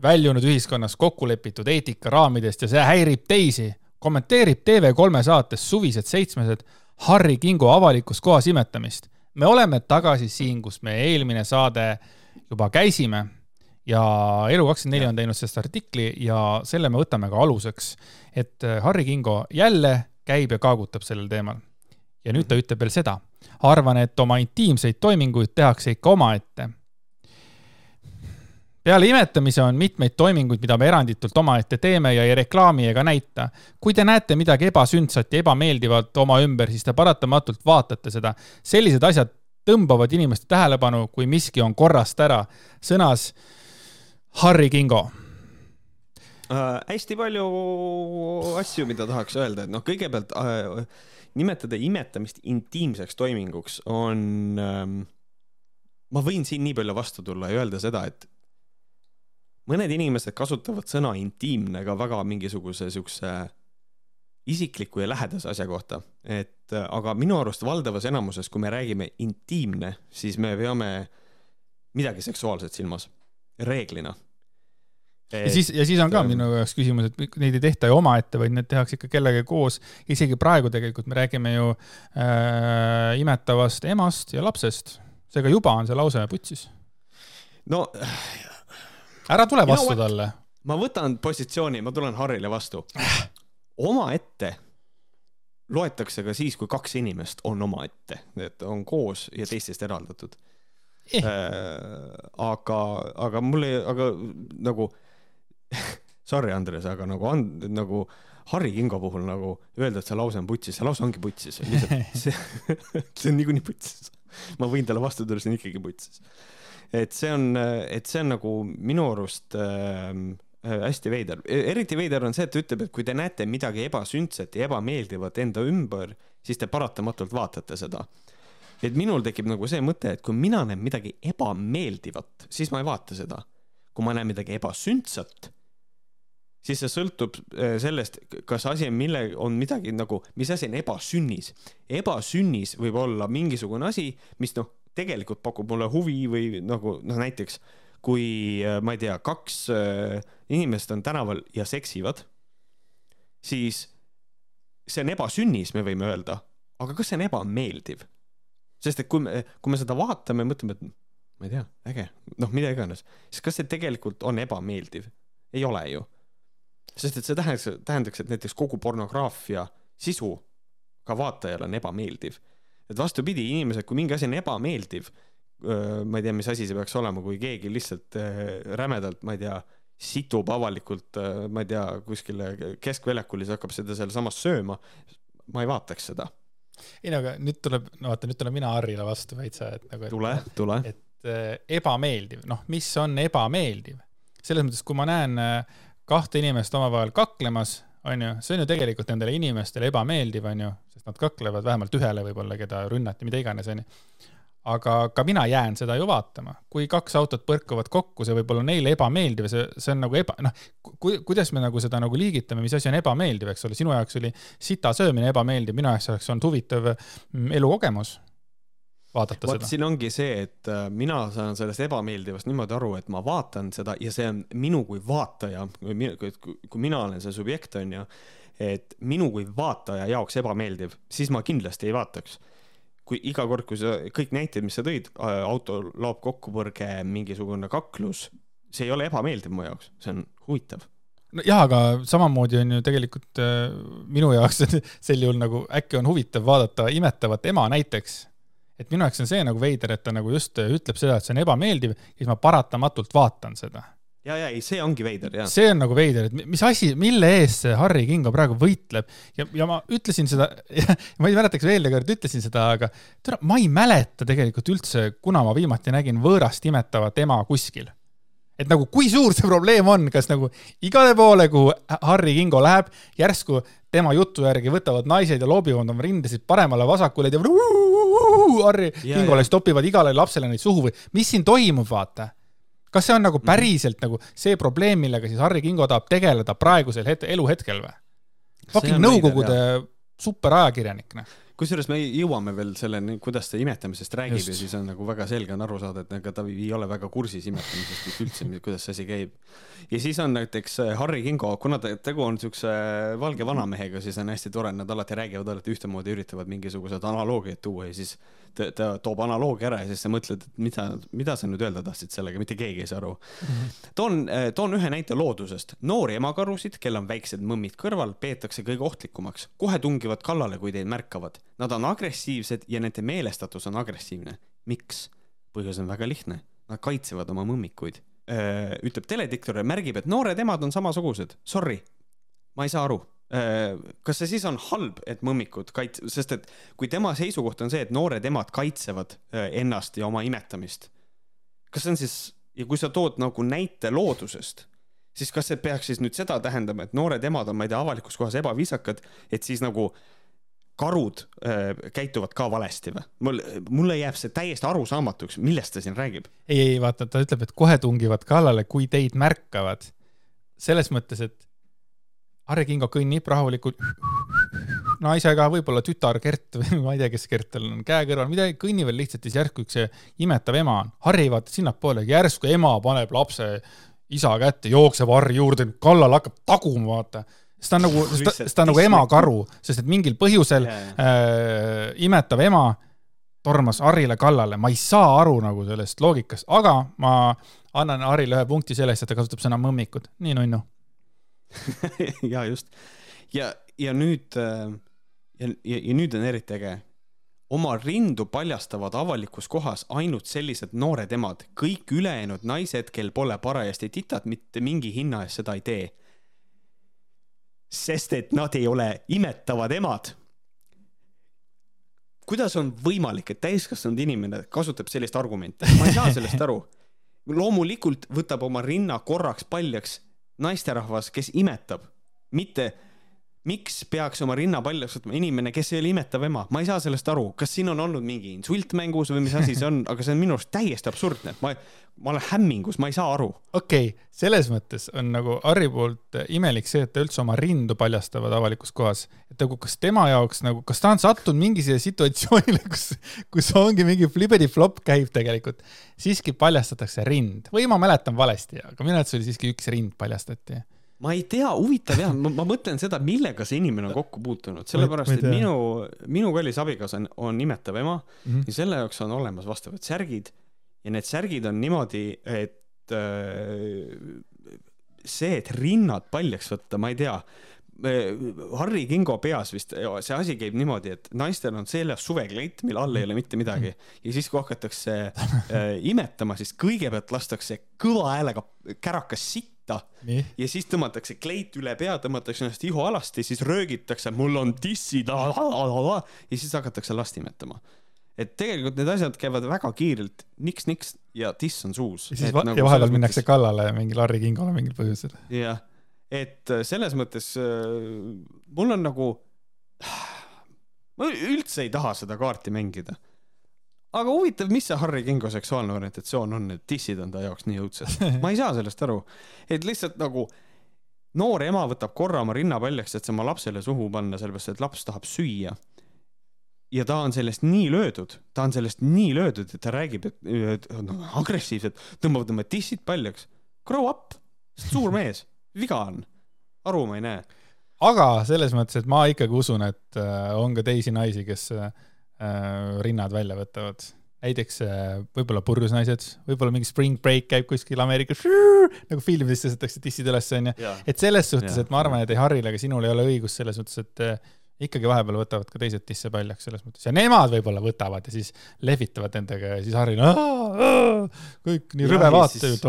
väljunud ühiskonnas kokku lepitud eetikaraamidest ja see häirib teisi, kommenteerib TV3 saates Suvised seitsmesed Harri Kingo avalikus kohas imetamist. me oleme tagasi siin, kus me eelmine saade juba käisime ja Elu24 on teinud sellest artikli ja selle me võtame ka aluseks, et Harri Kingo jälle käib ja kaagutab sellel teemal. ja nüüd ta ütleb veel seda, arvan, et oma intiimseid toiminguid tehakse ikka omaette. peale imetamise on mitmeid toiminguid, mida me eranditult omaette teeme ja ei reklaami ega näita. kui te näete midagi ebasündsat ja ebameeldivat oma ümber, siis te paratamatult vaatate seda. sellised asjad tõmbavad inimeste tähelepanu, kui miski on korrast ära. sõnas Harri Kingo. äh,. hästi palju asju, mida tahaks öelda, et noh, kõigepealt äh, nimetada imetamist intiimseks toiminguks on ähm,, ma võin siin nii palju vastu tulla ja öelda seda, et mõned inimesed kasutavad sõna intiimne ka väga mingisuguse siukse isikliku ja lähedase asja kohta, et äh, aga minu arust valdavas enamuses, kui me räägime intiimne, siis me peame midagi seksuaalset silmas, reeglina. ja siis, ja siis on ka ähm, minu jaoks küsimus, et neid ei tehta ju omaette, vaid need tehakse ikka kellegagi koos. isegi praegu tegelikult me räägime ju äh, imetavast emast ja lapsest. seega juba on see lause putsis. no ära tule vastu talle. ma võtan positsiooni, ma tulen Harrile vastu. Omaette loetakse ka siis, kui kaks inimest on omaette, et on koos ja teistest eraldatud Eh. äh,. aga, aga mul ei, aga nagu <laughs> sorry, Andres, aga nagu and-, nagu Harri Kingo puhul nagu öelda, et see lause on putsis, see lause ongi putsis, lihtsalt <laughs> see, <laughs> see on niikuinii putsis. ma võin talle vastu tulla, see on ikkagi putsis. et see on, et see on nagu minu arust äh, hästi veider, eriti veider on see, et ta ütleb, et kui te näete midagi ebasündset ja ebameeldivat enda ümber, siis te paratamatult vaatate seda. et minul tekib nagu see mõte, et kui mina näen midagi ebameeldivat, siis ma ei vaata seda. kui ma näen midagi ebasündsat, siis see sõltub äh, sellest, kas asi on mille, on midagi nagu, mis asi on ebasünnis. ebasünnis võib olla mingisugune asi, mis noh, tegelikult pakub mulle huvi või nagu noh, näiteks kui äh, ma ei tea, kaks äh, inimest on tänaval ja seksivad, siis see on ebasünnis, me võime öelda, aga kas see on ebameeldiv? sest et kui me, kui me seda vaatame, mõtleme, et ma ei tea, äge, noh, mida iganes, siis kas see tegelikult on ebameeldiv? ei ole ju. sest et see tähendaks, tähendaks, et näiteks kogu pornograafia sisu ka vaatajale on ebameeldiv. et vastupidi, inimesed, kui mingi asi on ebameeldiv, ma ei tea, mis asi see peaks olema, kui keegi lihtsalt rämedalt, ma ei tea, situb avalikult, ma ei tea, kuskile keskväljakul ja siis hakkab seda sealsamas sööma, ma ei vaataks seda. ei no aga nüüd tuleb, no vaata, nüüd tulen mina Harrile vastu veitsa, et nagu. tule, tule. et äh, ebameeldiv, noh, mis on ebameeldiv? selles mõttes, kui ma näen äh, kahte inimest omavahel kaklemas, on ju, see on ju tegelikult nendele inimestele ebameeldiv, on ju, sest nad kaklevad vähemalt ühele võib-olla, keda rünnati, mida iganes, on ju aga ka mina jään seda ju vaatama, kui kaks autot põrkuvad kokku, see võib olla neile ebameeldiv ja see, see on nagu eba, noh ku,, kuidas me nagu seda nagu liigitame, mis asi on ebameeldiv, eks ole, sinu jaoks oli sita söömine ebameeldiv, minu jaoks oleks olnud huvitav mm, elukogemus vaadata Vaat, seda. siin ongi see, et äh, mina saan sellest ebameeldivast niimoodi aru, et ma vaatan seda ja see on minu kui vaataja, kui mina olen see subjekt, on ju, et minu kui vaataja jaoks ebameeldiv, siis ma kindlasti ei vaataks kui iga kord, kui sa, kõik näited, mis sa tõid, auto laob kokkupõrge, mingisugune kaklus, see ei ole ebameeldiv mu jaoks, see on huvitav no jaa, aga samamoodi on ju tegelikult äh, minu jaoks <laughs> sel juhul nagu äkki on huvitav vaadata imetavat ema näiteks. et minu jaoks on see nagu veider, et ta nagu just ütleb seda, et see on ebameeldiv siis ma paratamatult vaatan seda ja, ja ei, see ongi veider, jah. see on nagu veider, et mis asi, mille eest see Harry Kingo praegu võitleb ja, ja ma ütlesin seda, <laughs> ma ei mäleta, kas veel kord ütlesin seda, aga tere, ma ei mäleta tegelikult üldse, kuna ma viimati nägin võõrast imetavat ema kuskil. et nagu, kui suur see probleem on, kas nagu igale poole, kuhu Harry Kingo läheb, järsku tema jutu järgi võtavad naised ja loobivad oma rindasid paremale-vasakule ja Harry Kingole, siis topivad igale lapsele neid suhu või mis siin toimub, vaata kas see on nagu mhm. päriselt mm -hmm. nagu see probleem, millega siis Harry Kingo tahab tegeleda praegusel het-, eluhetkel või? fucking Nõukogude superajakirjanik, noh kusjuures me jõuame veel selleni, kuidas ta imetamisest räägib Just. ja siis on nagu väga selge on aru saada, et ega ta ei ole väga kursis imetamisest üldse, kuidas see asi käib. ja siis on näiteks äh, Harry Kingo, kuna ta, tegu on siukse äh, valge vanamehega, siis on hästi tore, nad alati räägivad alati ühtemoodi, üritavad mingisugused analoogiad tuua ja siis ta, ta toob analoogia ära ja siis sa mõtled, et mida, mida sa nüüd öelda tahtsid sellega, mitte keegi ei saa aru mm. -hmm. toon, toon ühe näite loodusest. noori emakarusid, kel on väiksed mõmmid kõrval, peetakse kõige ohtlikumaks. kohe tungivad kallale, kui teid märkavad. Nad on agressiivsed ja nende meelestatus on agressiivne. miks? põhjus on väga lihtne. Nad kaitsevad oma mõmmikuid. Ütleb telediktor ja märgib, et noored emad on samasugused. Sorry, ma ei saa aru kas see siis on halb, et mõmmikud kait-, sest et kui tema seisukoht on see, et noored emad kaitsevad äh, ennast ja oma imetamist, kas see on siis, ja kui sa tood nagu näite loodusest, siis kas see peaks siis nüüd seda tähendama, et noored emad on, ma ei tea, avalikus kohas ebaviisakad, et siis nagu karud äh, käituvad ka valesti või? mul, mulle jääb see täiesti arusaamatuks, millest ta siin räägib. ei, ei vaata, ta ütleb, et kohe tungivad kallale, kui teid märkavad. selles mõttes, et Harri Kingo kõnnib rahulikult <laughs> naisega, võib-olla tütar Gert või ma ei tea, kes Gert tal on, käe kõrval, midagi, kõnnivad lihtsalt, siis järsku üks imetav ema on. Harri vaatab sinnapoole, järsku ema paneb lapse isa kätte, jookseb Harri juurde, kallal hakkab taguma, vaata. sest ta on nagu, sest ta on nagu emakaru, sest et mingil põhjusel yeah. äh, imetav ema tormas Harrile kallale, ma ei saa aru nagu sellest loogikast, aga ma annan Harrile ühe punkti selle eest, et ta kasutab sõna mõmmikud, nii nunnu <laughs> ja just. ja, ja nüüd äh, ja, ja, ja nüüd on eriti äge. oma rindu paljastavad avalikus kohas ainult sellised noored emad, kõik ülejäänud naised, kel pole parajasti titat, mitte mingi hinna eest seda ei tee. sest et nad ei ole imetavad emad kuidas on võimalik, et täiskasvanud inimene kasutab sellist argumenti, ma ei saa sellest aru. <laughs> loomulikult võtab oma rinna korraks paljaks naisterahvas, kes imetab, mitte miks peaks oma rinna paljaks võtma inimene, kes ei ole imetav ema, ma ei saa sellest aru, kas siin on olnud mingi insult mängus või mis asi see on, aga see on minu arust täiesti absurdne, ma, ma olen hämmingus, ma ei saa aru. okei okay,, selles mõttes on nagu Harri poolt imelik see, et ta üldse oma rindu paljastavad avalikus kohas. et nagu kas tema jaoks nagu, kas ta on sattunud mingi siia situatsioonile, kus, kus ongi mingi flibedi-flop käib tegelikult, siiski paljastatakse rind. Või ma mäletan valesti, aga minu arvates oli siiski üks rind paljastati ma ei tea, huvitav jah, ma mõtlen seda, millega see inimene on kokku puutunud, sellepärast et minu, minu kallis abikaasa on, on imetav ema mm -hmm. ja selle jaoks on olemas vastavad särgid. Ja need särgid on niimoodi, et äh, see, et rinnad paljaks võtta, ma ei tea. Harri Kingo peas vist see asi käib niimoodi, et naistel on seljas suvekleit, mille all ei ole mitte midagi. Ja siis, kui hakatakse äh, imetama, siis kõigepealt lastakse kõva häälega kärakas sitta Nii. ja siis tõmmatakse kleit üle pea, tõmmatakse ennast ihu alasti, siis röögitakse, mul on tissid ja siis hakatakse last imetama et tegelikult need asjad käivad väga kiirelt, niks-niks ja tiss on suus. ja siis va nagu ja vahepeal minnakse mõttes... kallale mingile Harri Kingole mingil põhjusel. jah et äh, selles mõttes äh, mul on nagu, <sighs> ma üldse ei taha seda kaarti mängida. Aga huvitav, mis see Harry Kingo seksuaalne orientatsioon on, et dissid on ta jaoks nii õudsed. <laughs> ma ei saa sellest aru, et lihtsalt nagu noor ema võtab korra oma rinna paljaks, et see oma lapsele suhu panna, sellepärast et laps tahab süüa ja ta on sellest nii löödud, ta on sellest nii löödud, et ta räägib, et no, agressiivselt tõmbavad oma tissid paljaks. Grow up, suur mees viga on? aru ma ei näe. aga selles mõttes, et ma ikkagi usun, et äh, on ka teisi naisi, kes äh, rinnad välja võtavad. näiteks äh, võib-olla purjus naised, võib-olla mingi spring break käib kuskil Ameerikas, nagu filmides tõstetakse tissid üles, onju. et selles suhtes, et ma arvan, et ei Harril ega sinul ei ole õigus selles mõttes, et ikkagi vahepeal võtavad ka teised tisse paljaks selles mõttes ja nemad võib-olla võtavad ja siis lehvitavad endaga ja siis Harril kõik nii rõve vaateid.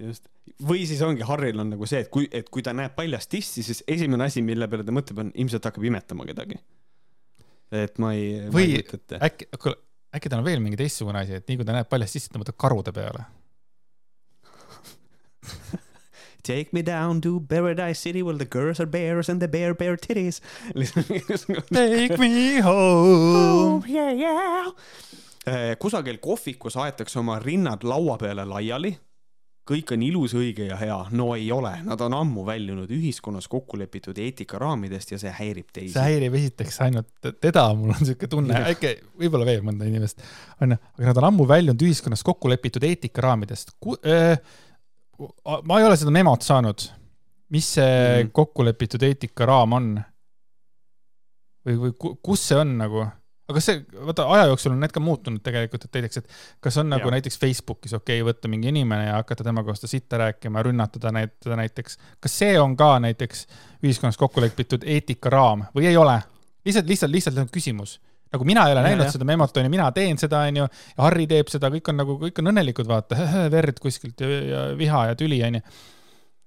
just, või siis ongi, Harril on nagu see, et kui, et kui ta näeb paljast tissi, siis esimene asi, mille peale ta mõtleb, on ilmselt hakkab imetama kedagi. Et ma ei. või äkki, kuule, äkki tal on veel mingi teistsugune asi, et nii kui ta näeb paljast tissi, ta mõtleb karude peale <laughs> Take me down to Paradise City where the girls are bears and the bear bear titties. <laughs> Take me home oh,. Yeah, yeah. Eh, kusagil kohvikus aetakse oma rinnad laua peale laiali kõik on ilus, õige ja hea. no ei ole, nad on ammu väljunud ühiskonnas kokku lepitud eetikaraamidest ja see häirib teisi. see häirib esiteks ainult teda, mul on siuke tunne, äkki võib-olla veel mõnda inimest, onju, aga nad on ammu väljunud ühiskonnas kokku lepitud eetikaraamidest. Äh, ma ei ole seda memot saanud. mis see mm -hmm. kokku lepitud eetikaraam on? või, või kus see on nagu? Aga kas see, vaata aja jooksul on need ka muutunud tegelikult, et näiteks, et kas on nagu ja. näiteks Facebookis okei okay, võtta mingi inimene ja hakata tema kohta sitta rääkima, rünnatada neid, teda näiteks. kas see on ka näiteks ühiskonnas kokku lepitud eetikaraam või ei ole? lihtsalt, lihtsalt, lihtsalt on küsimus. nagu mina ei ole ja, näinud ja. seda memot, onju, mina teen seda, onju, ja Harri teeb seda, kõik on nagu, kõik on õnnelikud, vaata, <laughs> verd kuskilt ja, ja viha ja tüli, onju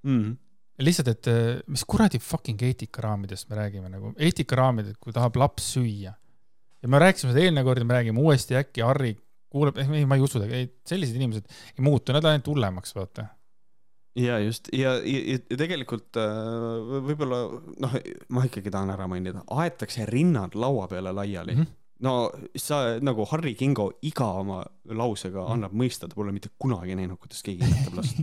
mm lihtsalt, et mis kuradi fucking eetikaraamidest me räägime nagu, eetikaraamid, et kui tahab laps süüa ja me rääkisime seda eelmine kord ja me räägime uuesti, äkki Harri kuuleb, ei, ma ei usu, sellised inimesed ei muutu, nad lähevad ainult hullemaks, vaata. ja just ja, ja, ja tegelikult äh, võib-olla noh, ma ikkagi tahan ära mainida, aetakse rinnad laua peale laiali mm. -hmm no sa nagu Harri Kingo iga oma lausega mhm. annab mõista, ta pole mitte kunagi näinud, kuidas keegi imetab last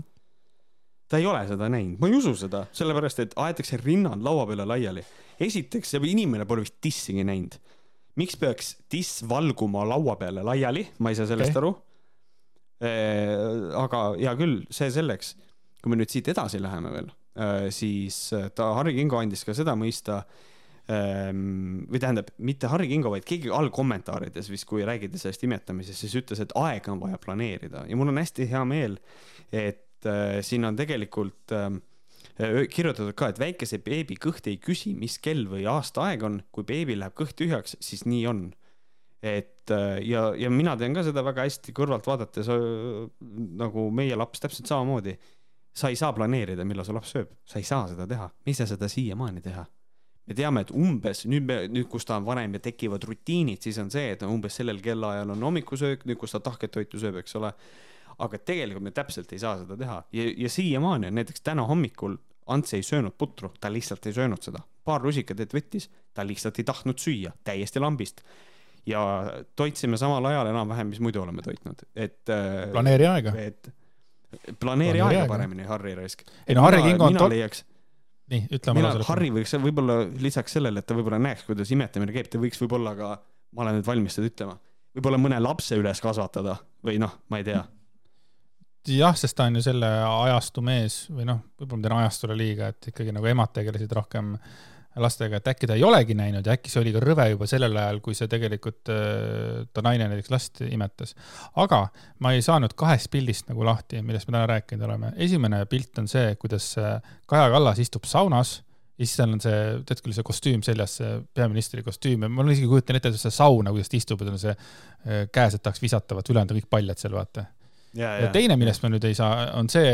ta ei ole seda näinud, ma ei usu seda, sellepärast et aetakse rinnad laua peale laiali. esiteks, see inimene pole vist tissigi näinud miks peaks diss valguma laua peale laiali, ma ei saa sellest okay. aru. aga hea küll, see selleks. kui me nüüd siit edasi läheme veel, siis ta, Harri Kingo andis ka seda mõista või tähendab, mitte Harri Kingo, vaid keegi allkommentaarides vist, kui räägiti sellest imetamisest, siis ütles, et aega on vaja planeerida ja mul on hästi hea meel, et äh, siin on tegelikult äh, kirjutatud ka, et väikese beebi kõht ei küsi, mis kell või aasta aeg on, kui beebil läheb kõht tühjaks, siis nii on. et ja, ja mina tean ka seda väga hästi kõrvalt vaadates nagu meie laps täpselt samamoodi. sa ei saa planeerida, millal su laps sööb, sa ei saa seda teha, me ei saa seda siiamaani teha. Me teame, et umbes nüüd me, nüüd, kus ta on vanem ja tekivad rutiinid, siis on see, et umbes sellel kellaajal on hommikusöök, nüüd, kus ta tahket toitu sööb, eks ole aga tegelikult me täpselt ei saa seda teha ja, ja siiamaani on näiteks täna hommikul Ants ei söönud putru, ta lihtsalt ei söönud seda. paar rusikatäit võttis, ta lihtsalt ei tahtnud süüa, täiesti lambist. ja toitsime samal ajal enam-vähem, mis muidu oleme toitnud, et. planeeri aega. et planeeri Planeeri aega aega. paremini, Harri raisk. ei no Harri Kingo on leiaks, nii, ütle mina mulle, Harri võiks võib-olla lisaks sellele, et ta võib-olla näeks, kuidas imetamine käib, ta võiks võib-olla ka, ma olen nüüd valmis seda ütlema, võib-olla mõne lapse üles kasvatada või noh, ma ei tea. jah, sest ta on ju selle ajastu mees või noh, võib-olla ma teen ajastule liiga, et ikkagi nagu emad tegelesid rohkem lastega, et äkki ta ei olegi näinud ja äkki see oli ka rõve juba sellel ajal, kui see tegelikult äh, ta naine näiteks last imetas. aga ma ei saanud kahest pildist nagu lahti, millest me täna rääkinud oleme. esimene pilt on see, kuidas äh, Kaja Kallas istub saunas ja siis tal on see, tead küll, see kostüüm seljas, see peaministri kostüüm ja ma isegi kujutan ette see sauna, kuidas ta istub ja tal on see äh, käes, et tahaks visata, vaat ülejäänud on kõik paljad seal, vaata ja, ja teine, millest ma nüüd ei saa, on see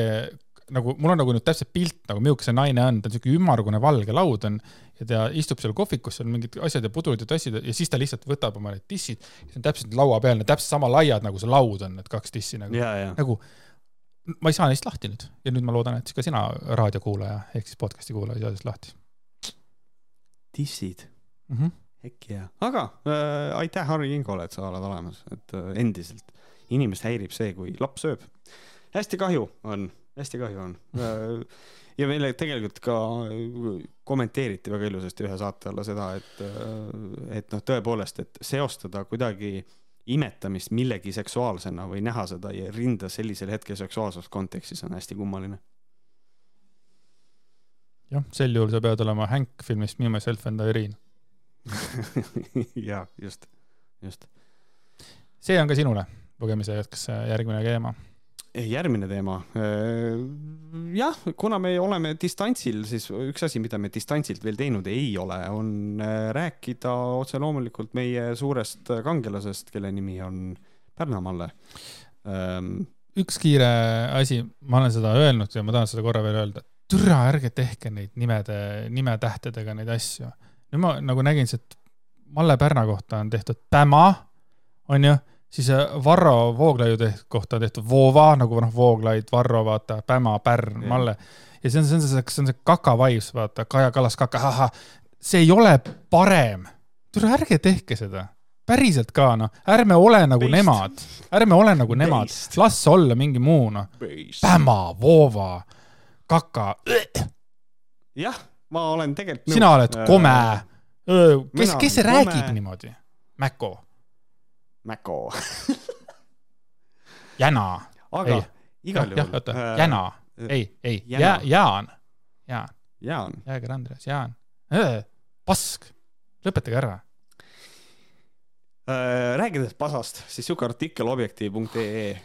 nagu mul on nagu nüüd täpselt pilt nagu milline see naine on, ta on siuke ümmargune valge laud on ja ta istub seal kohvikus, seal on mingid asjad ja pudrud ja tassid ja siis ta lihtsalt võtab oma need dissid, see on täpselt laua peal, need täpselt sama laiad nagu see laud on, need kaks dissi nagu, ja, ja nagu ma ei saa neist lahti nüüd ja nüüd ma loodan, et ka sina raadiokuulaja ehk siis podcast'i kuulaja ei saa neist lahti. Dissid, mm. -hmm. äkki jah, aga äh, aitäh, Harri Kingole, et sa oled olemas, et äh, endiselt inimest häirib see, kui laps sööb. hästi kahju on, hästi kahju on <laughs> ja meile tegelikult ka kommenteeriti väga ilusasti ühe saate alla seda, et, et noh, tõepoolest, et seostada kuidagi imetamist millegi seksuaalsena või näha seda ja rinda sellisel hetkel seksuaalses kontekstis on hästi kummaline. jah, sel juhul sa pead olema Hank filmist Me, Myself and Irene. <laughs> ja just, just. see on ka sinule lugemise jätkas järgmine teema. järgmine teema. jah, kuna me oleme distantsil, siis üks asi, mida me distantsilt veel teinud ei ole, on äh, rääkida otse loomulikult meie suurest kangelasest, kelle nimi on Pärna-Malle. üks kiire asi, ma olen seda öelnud ja ma tahan seda korra veel öelda. türa, ärge tehke neid nimede, nimetähtedega neid asju. nüüd ma nagu nägin, et Malle Pärna kohta on tehtud Päma, onju, siis äh, Varro Vooglaiu teht- kohta on tehtud Voova nagu noh, Vooglaid, Varro, vaata, Päma, Pärn. Malle. ja see on, see on see, see on see kaka vibes, vaata, Kaja Kallas kaka, ahah, see ei ole parem. tule ärge tehke seda, päriselt ka noh, ärme ole nagu Based. nemad, ärme ole nagu nemad, Based. las olla mingi muu noh, Päma, Voova, kaka, jah, ma olen tegelikult sina oled kome. kes, mina kes see räägib niimoodi? Mäko, Mäko. <laughs> Jäna, aga Ei. igal jah, juhul. oota, Jäna, ei, ei, Jäna. Jaan, Jaan, Jaan. Jääger Andres, Jaan, pask, lõpetage ära. Äh, rääkides pasast, siis sihuke artikkel objektiiv.ee äh,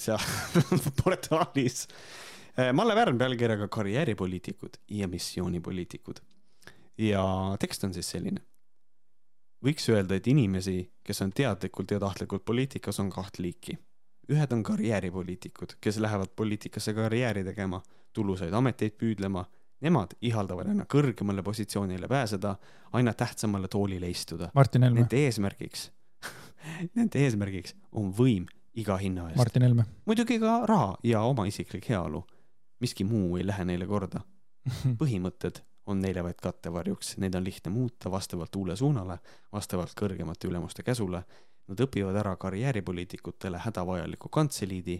seal <laughs> portaalis. Malle Pärn pealkirjaga Karjääripoliitikud ja missioonipoliitikud. ja tekst on siis selline. Võiks öelda, et inimesi, kes on teadlikult ja tahtlikult poliitikas, on kaht liiki. ühed on karjääripoliitikud, kes lähevad poliitikasse karjääri tegema, tulusaid ameteid püüdlema. Nemad ihaldavad aina kõrgemale positsioonile pääseda, aina tähtsamale toolile istuda. Nende eesmärgiks, <laughs> nende eesmärgiks on võim iga hinna eest. Martin Helme. muidugi ka raha ja oma isiklik heaolu. miski muu ei lähe neile korda. <laughs> põhimõtted on neile vaid kattevarjuks, neid on lihtne muuta vastavalt uule suunale, vastavalt kõrgemate ülemuste käsule. Nad õpivad ära karjääripoliitikutele hädavajaliku kantseliidi.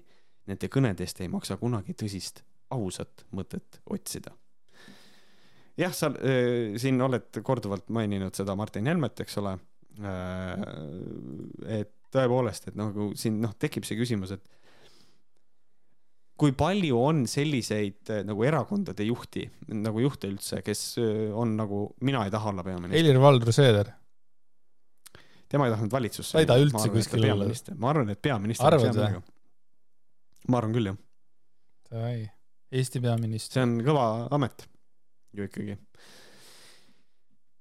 Nende kõnedest ei maksa kunagi tõsist, ausat mõtet otsida. jah, sa äh, siin oled korduvalt maininud seda Martin Helmet, eks ole äh,. et tõepoolest, et nagu siin noh, tekib see küsimus, et kui palju on selliseid äh, nagu erakondade juhti, nagu juhte üldse, kes äh, on nagu, mina ei taha olla peaminister, Helir-Valdor Seeder, tema ei tahtnud valitsusse. Ta ei taha üldse kuskil olla.. ma arvan, et peaminister. Arvad või? ma arvan küll jah, davai, Eesti peaminister. see on kõva amet ju ikkagi.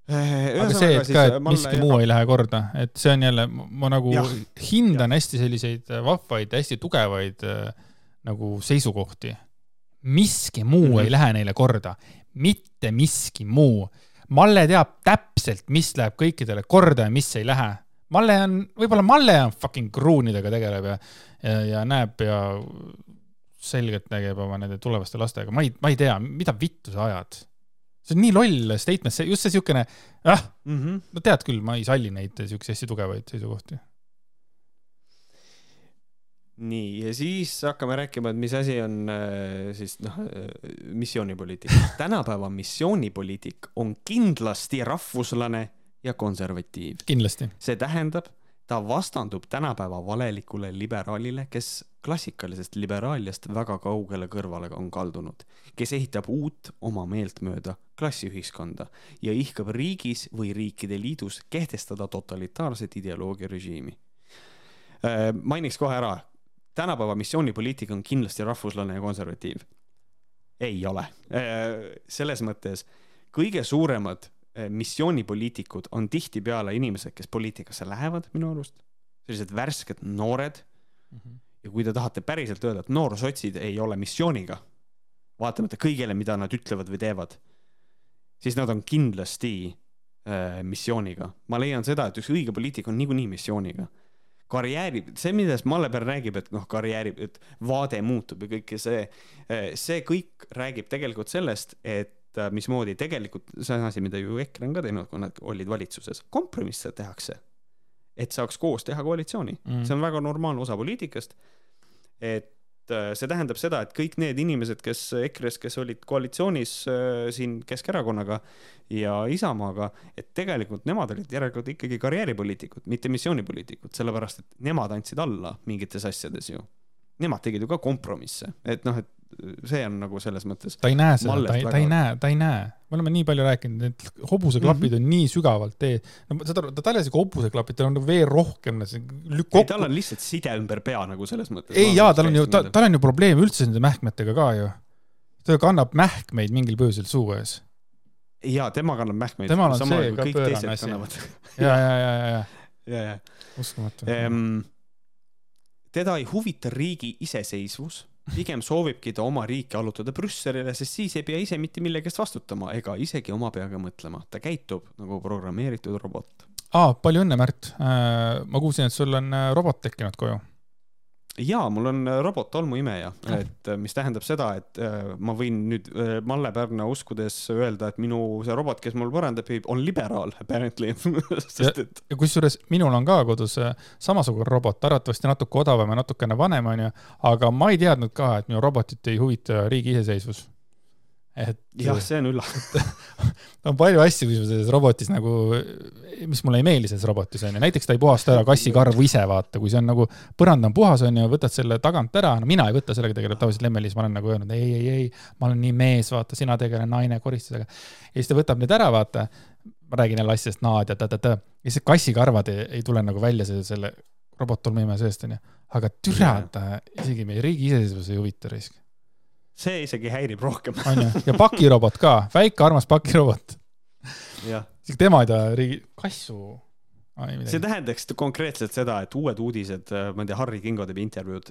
aga see, et ka, et miski muu ei lähe korda, et see on jälle, ma nagu Jah. hindan hästi selliseid vahvaid, hästi tugevaid äh, nagu seisukohti. miski muu mm. -hmm. ei lähe neile korda, mitte miski muu. Malle teab täpselt, mis läheb kõikidele korda ja mis ei lähe. Malle on, võib-olla Malle on fucking kruunidega tegeleb ja, ja, ja näeb ja selgelt nägeb oma nende tulevaste lastega, ma ei, ma ei tea, mida vittu sa ajad. see on nii loll statement, see just see siukene, ah, mm. -hmm. no tead küll, ma ei salli neid siukseid hästi tugevaid seisukohti. nii, ja siis hakkame rääkima, et mis asi on äh, siis noh, missioonipoliitika. <laughs> tänapäeva missioonipoliitik on kindlasti rahvuslane ja konservatiiv. kindlasti. see tähendab, ta vastandub tänapäeva valelikule liberaalile, kes klassikalisest liberaaliast väga kaugele kõrvale on kaldunud, kes ehitab uut oma meeltmööda klassiühiskonda ja ihkab riigis või riikide liidus kehtestada totalitaarset ideoloogia režiimi. mainiks kohe ära, tänapäeva missioonipoliitika on kindlasti rahvuslane ja konservatiiv. ei ole. selles mõttes kõige suuremad eh, missioonipoliitikud on tihtipeale inimesed, kes poliitikasse lähevad minu arust, sellised värsked noored ja kui te tahate päriselt öelda, et noorsotsid ei ole missiooniga, vaatamata kõigele, mida nad ütlevad või teevad, siis nad on kindlasti äh, missiooniga. ma leian seda, et üks õige poliitik on niikuinii missiooniga. karjääri, see, millest Malleberg räägib, et noh, karjääri, et vaade muutub ja kõik see, see kõik räägib tegelikult sellest, et äh, mismoodi tegelikult see on asi, mida ju EKRE on ka teinud, kui nad olid valitsuses, kompromisse tehakse. et saaks koos teha koalitsiooni Mm. see on väga normaalne osa poliitikast. et see tähendab seda, et kõik need inimesed, kes EKRE-s, kes olid koalitsioonis äh, siin Keskerakonnaga ja Isamaaga, et tegelikult nemad olid järelikult ikkagi karjääripoliitikud, mitte missioonipoliitikud, sellepärast et nemad andsid alla mingites asjades ju. Nemad tegid ju ka kompromisse, et noh, et see on nagu selles mõttes. ta ei näe seda, ta ei, ta ei näe, ta ei näe. me oleme nii palju rääkinud, need hobuseklapid mm -hmm. on nii sügavalt tee, no saad aru, ta tal ei ole isegi hobuseklapid, tal on veel rohkem, lükk ei, tal kokku. on lihtsalt side ümber pea nagu selles mõttes. ei jaa, tal on ju, ta, tal on ju probleem üldse nende mähkmetega ka ju. ta kannab mähkmeid mingil põhjusel suu ees. jaa, tema kannab mähkmeid. Temal on see ka pöörane asi. ja, ja, ja, ja ja, ja. uskumatu. Ehm, teda ei huvita riigi iseseisvus, pigem soovibki ta oma riiki allutada Brüsselile, sest siis ei pea ise mitte millegi eest vastutama ega isegi oma peaga mõtlema. ta käitub nagu programmeeritud robot. aa, palju õnne, Märt. ma kuulsin, et sul on äh, robot tekkinud koju. jaa, mul on äh, robot tolmuimeja, Ah. et äh, mis tähendab seda, et äh, ma võin nüüd Malle Pärna uskudes öelda, et minu see robot, kes mul põranda püüb, on liberaal apparently, <laughs> sest et ja kusjuures minul on ka kodus samasugune robot, arvatavasti natuke odavam ja natukene vanem, onju, aga ma ei teadnud ka, et minu robotit ei huvita riigi iseseisvus. Et jah, see on üllatav. <laughs> on palju asju, mis selles robotis nagu, mis mulle ei meeldi selles robotis onju, näiteks ta ei puhasta ära kassikarvu ise, vaata, kui see on nagu, põrand on puhas onju, võtad selle tagant ära, no mina ei võta, sellega tegeleb tavaliselt Lemmelis, ma olen nagu öelnud ei, ei, ei, ma olen nii mees, vaata, sina tegele naine koristusega. ja siis ta võtab need ära, vaata, ma räägin jälle asjast naad ja ta-ta-ta, ja siis kassikarvad ei, ei tule nagu välja selle, selle robot-tolmuimeja seest onju, aga türa ta isegi meie riigi iseseisvus ei huvita risk, see isegi häirib rohkem. onju, ja pakirobot ka, väike armas pakirobot isegi tema ei taha riigi, kassu. see tähendaks konkreetselt seda, et uued uudised, ma ei tea, Harry Kingo teeb intervjuud,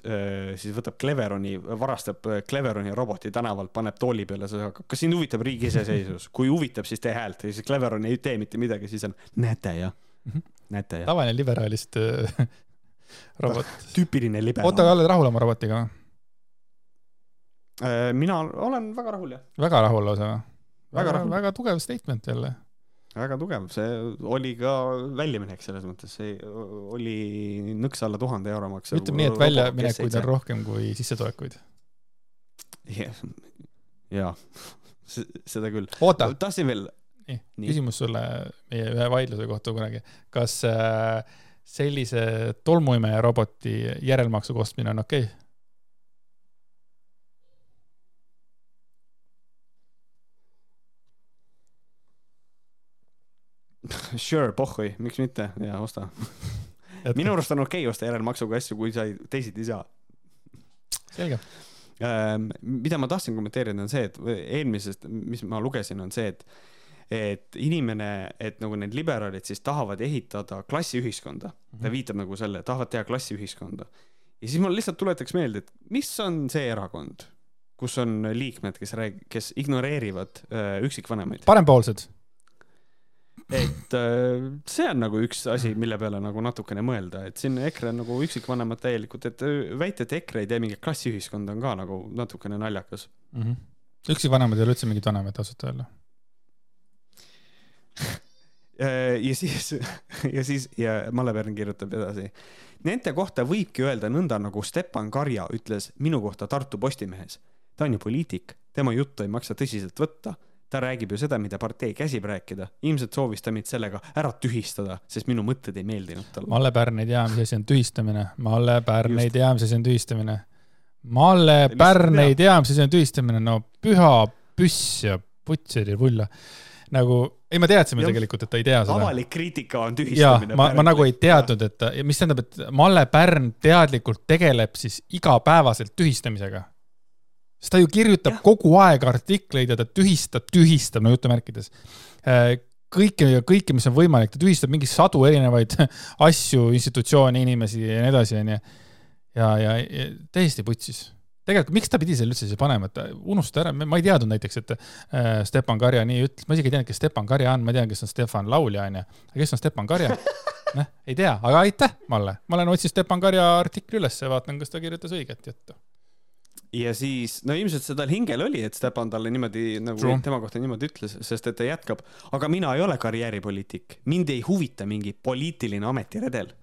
siis võtab Cleveroni, varastab äh, Cleveroni roboti tänavalt, paneb tooli peale, siis hakkab, kas sind huvitab riigi iseseisvus, kui huvitab, siis tee häält ja siis Cleveron ei tee mitte midagi, siis on, näete jah, Mhm. näete jah. tavaline liberaalist äh, <laughs> robot. tüüpiline oota, liberaal. aga oled rahul oma robotiga või? Mina olen väga rahul jah, väga rahul lausa või? Väga väga väga tugev statement jälle. väga tugev, see oli ka väljaminek selles mõttes, see oli nõks alla tuhande euro maksev. ütleme nii, et väljaminekuid on rohkem kui sissetulekuid. jaa, seda küll. oota, tahtsin veel, nii, küsimus sulle meie ühe vaidluse kohta kunagi. kas äh, sellise tolmuimeja roboti järelmaksuga ostmine on okei okay?? sure, pohhui, miks mitte ja osta. minu arust on okei okay osta järelmaksuga asju, kui sa ei, teisiti ei saa. selge. Ähm, mida ma tahtsin kommenteerida, on see, et eelmisest, mis ma lugesin, on see, et et inimene, et nagu need liberaalid siis tahavad ehitada klassiühiskonda, ta viitab nagu selle, tahavad teha klassiühiskonda. ja siis ma lihtsalt tuletaks meelde, et mis on see erakond, kus on liikmed, kes rääg-, kes ignoreerivad äh, üksikvanemaid. parempoolsed. Et äh, see on nagu üks asi, mille peale nagu natukene mõelda, et siin EKRE on nagu üksikvanemad täielikult, et äh, väita, et EKRE ei tee mingit klassiühiskonda, on ka nagu natukene naljakas mm. -hmm. üksikvanemad ei ole üldse mingid vanemad ausalt öelda <laughs> <laughs> ja siis, ja siis ja Malle Pärn kirjutab edasi. Nende kohta võibki öelda nõnda, nagu Stepan Karja ütles minu kohta Tartu Postimehes. ta on ju poliitik, tema juttu ei maksa tõsiselt võtta ta räägib ju seda, mida partei käsib rääkida. ilmselt soovis ta mind sellega ära tühistada, sest minu mõtted ei meeldinud talle. Malle Pärn ei tea, mis asi on tühistamine. Malle Pärn ei tea, mis asi on tühistamine. Malle Pärn ei tea, mis asi on tühistamine. no püha püss ja putseri pulla. nagu, ei, ma teadsin tegelikult, et ta ei tea seda. avalik kriitika on tühistamine. ma, ma nagu ei teadnud, et ta, mis tähendab, et Malle Pärn teadlikult tegeleb siis igapäevaselt tühistamisega sest ta ju kirjutab ja. kogu aeg artikleid ja ta tühistab, tühistab, no jutumärkides, äh, kõike ja kõike, mis on võimalik, ta tühistab mingi sadu erinevaid <laughs> asju, institutsioone, inimesi ja nii edasi, onju. ja, ja, ja täiesti putsis. tegelikult, miks ta pidi selle üldse siia panema, et unusta ära, ma ei teadnud näiteks, et äh, Stepan Karja nii ütles, ma isegi ei teadnud, kes Stepan Karja on, ma tean, kes on Stefan Laulja, onju. aga kes on Stepan Karja? <laughs> noh, ei tea, aga aitäh, Malle. ma olen otsinud Stepan Karja artikli üles ja vaatan, kas ta kirjutas õiget juttu ja siis, no ilmselt see tal hingel oli, et Stepan talle niimoodi nagu True. tema kohta niimoodi ütles, sest et ta jätkab, aga mina ei ole karjääripoliitik, mind ei huvita mingi poliitiline ametiredel.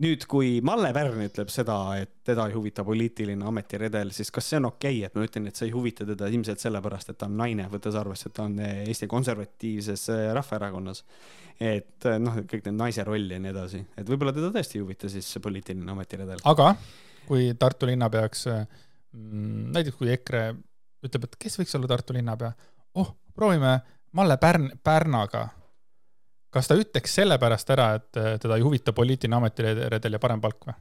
nüüd, kui Malle Pärn ütleb seda, et teda ei huvita poliitiline ametiredel, siis kas see on okei okay,, et ma ütlen, et see ei huvita teda ilmselt sellepärast, et ta on naine, võttes arvesse, et ta on Eesti Konservatiivses äh, Rahvaerakonnas. et äh, noh, kõik need naise roll ja nii edasi, et võib-olla teda tõesti ei huvita siis see poliitiline ametiredel. aga kui Tartu linna peaks näiteks kui EKRE ütleb, et kes võiks olla Tartu linnapea, oh, proovime Malle Pärn, Pärnaga. kas ta ütleks sellepärast ära, et teda ei huvita poliitiline ametiredel ja parem palk või?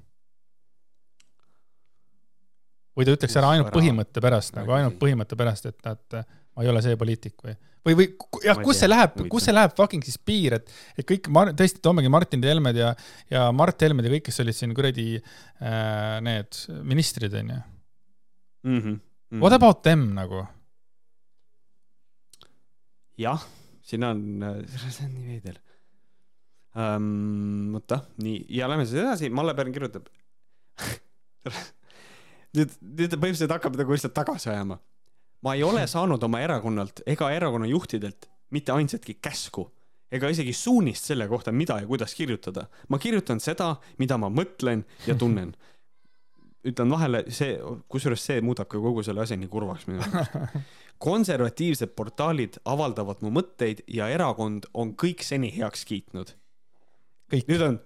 või ta ütleks ära ainult põhimõtte pärast, nagu ainult põhimõtte pärast, et nad, ma ei ole see poliitik või, või, või jah, kus see läheb, kus see läheb fucking siis piir, et, et kõik, tõesti, toomegi Martin Helmed ja, ja Mart Helmed ja kõik, kes olid siin kuradi äh, need ministrid, onju mm. -hmm. Mm -hmm. What about them nagu? jah, siin on, <laughs> see on nii veider um,. oota, nii ja lähme siis edasi, Malle Pärn kirjutab <laughs> nüüd, nüüd ta põhimõtteliselt hakkab nagu lihtsalt tagasi ajama. ma ei ole saanud oma erakonnalt ega erakonna juhtidelt mitte ainsatki käsku ega isegi suunist selle kohta, mida ja kuidas kirjutada. ma kirjutan seda, mida ma mõtlen ja tunnen <laughs> ütlen vahele, see, kusjuures see muudab ka kogu selle asja nii kurvaks minu arust. <laughs> konservatiivsed portaalid avaldavad mu mõtteid ja erakond on kõik seni heaks kiitnud. nüüd on,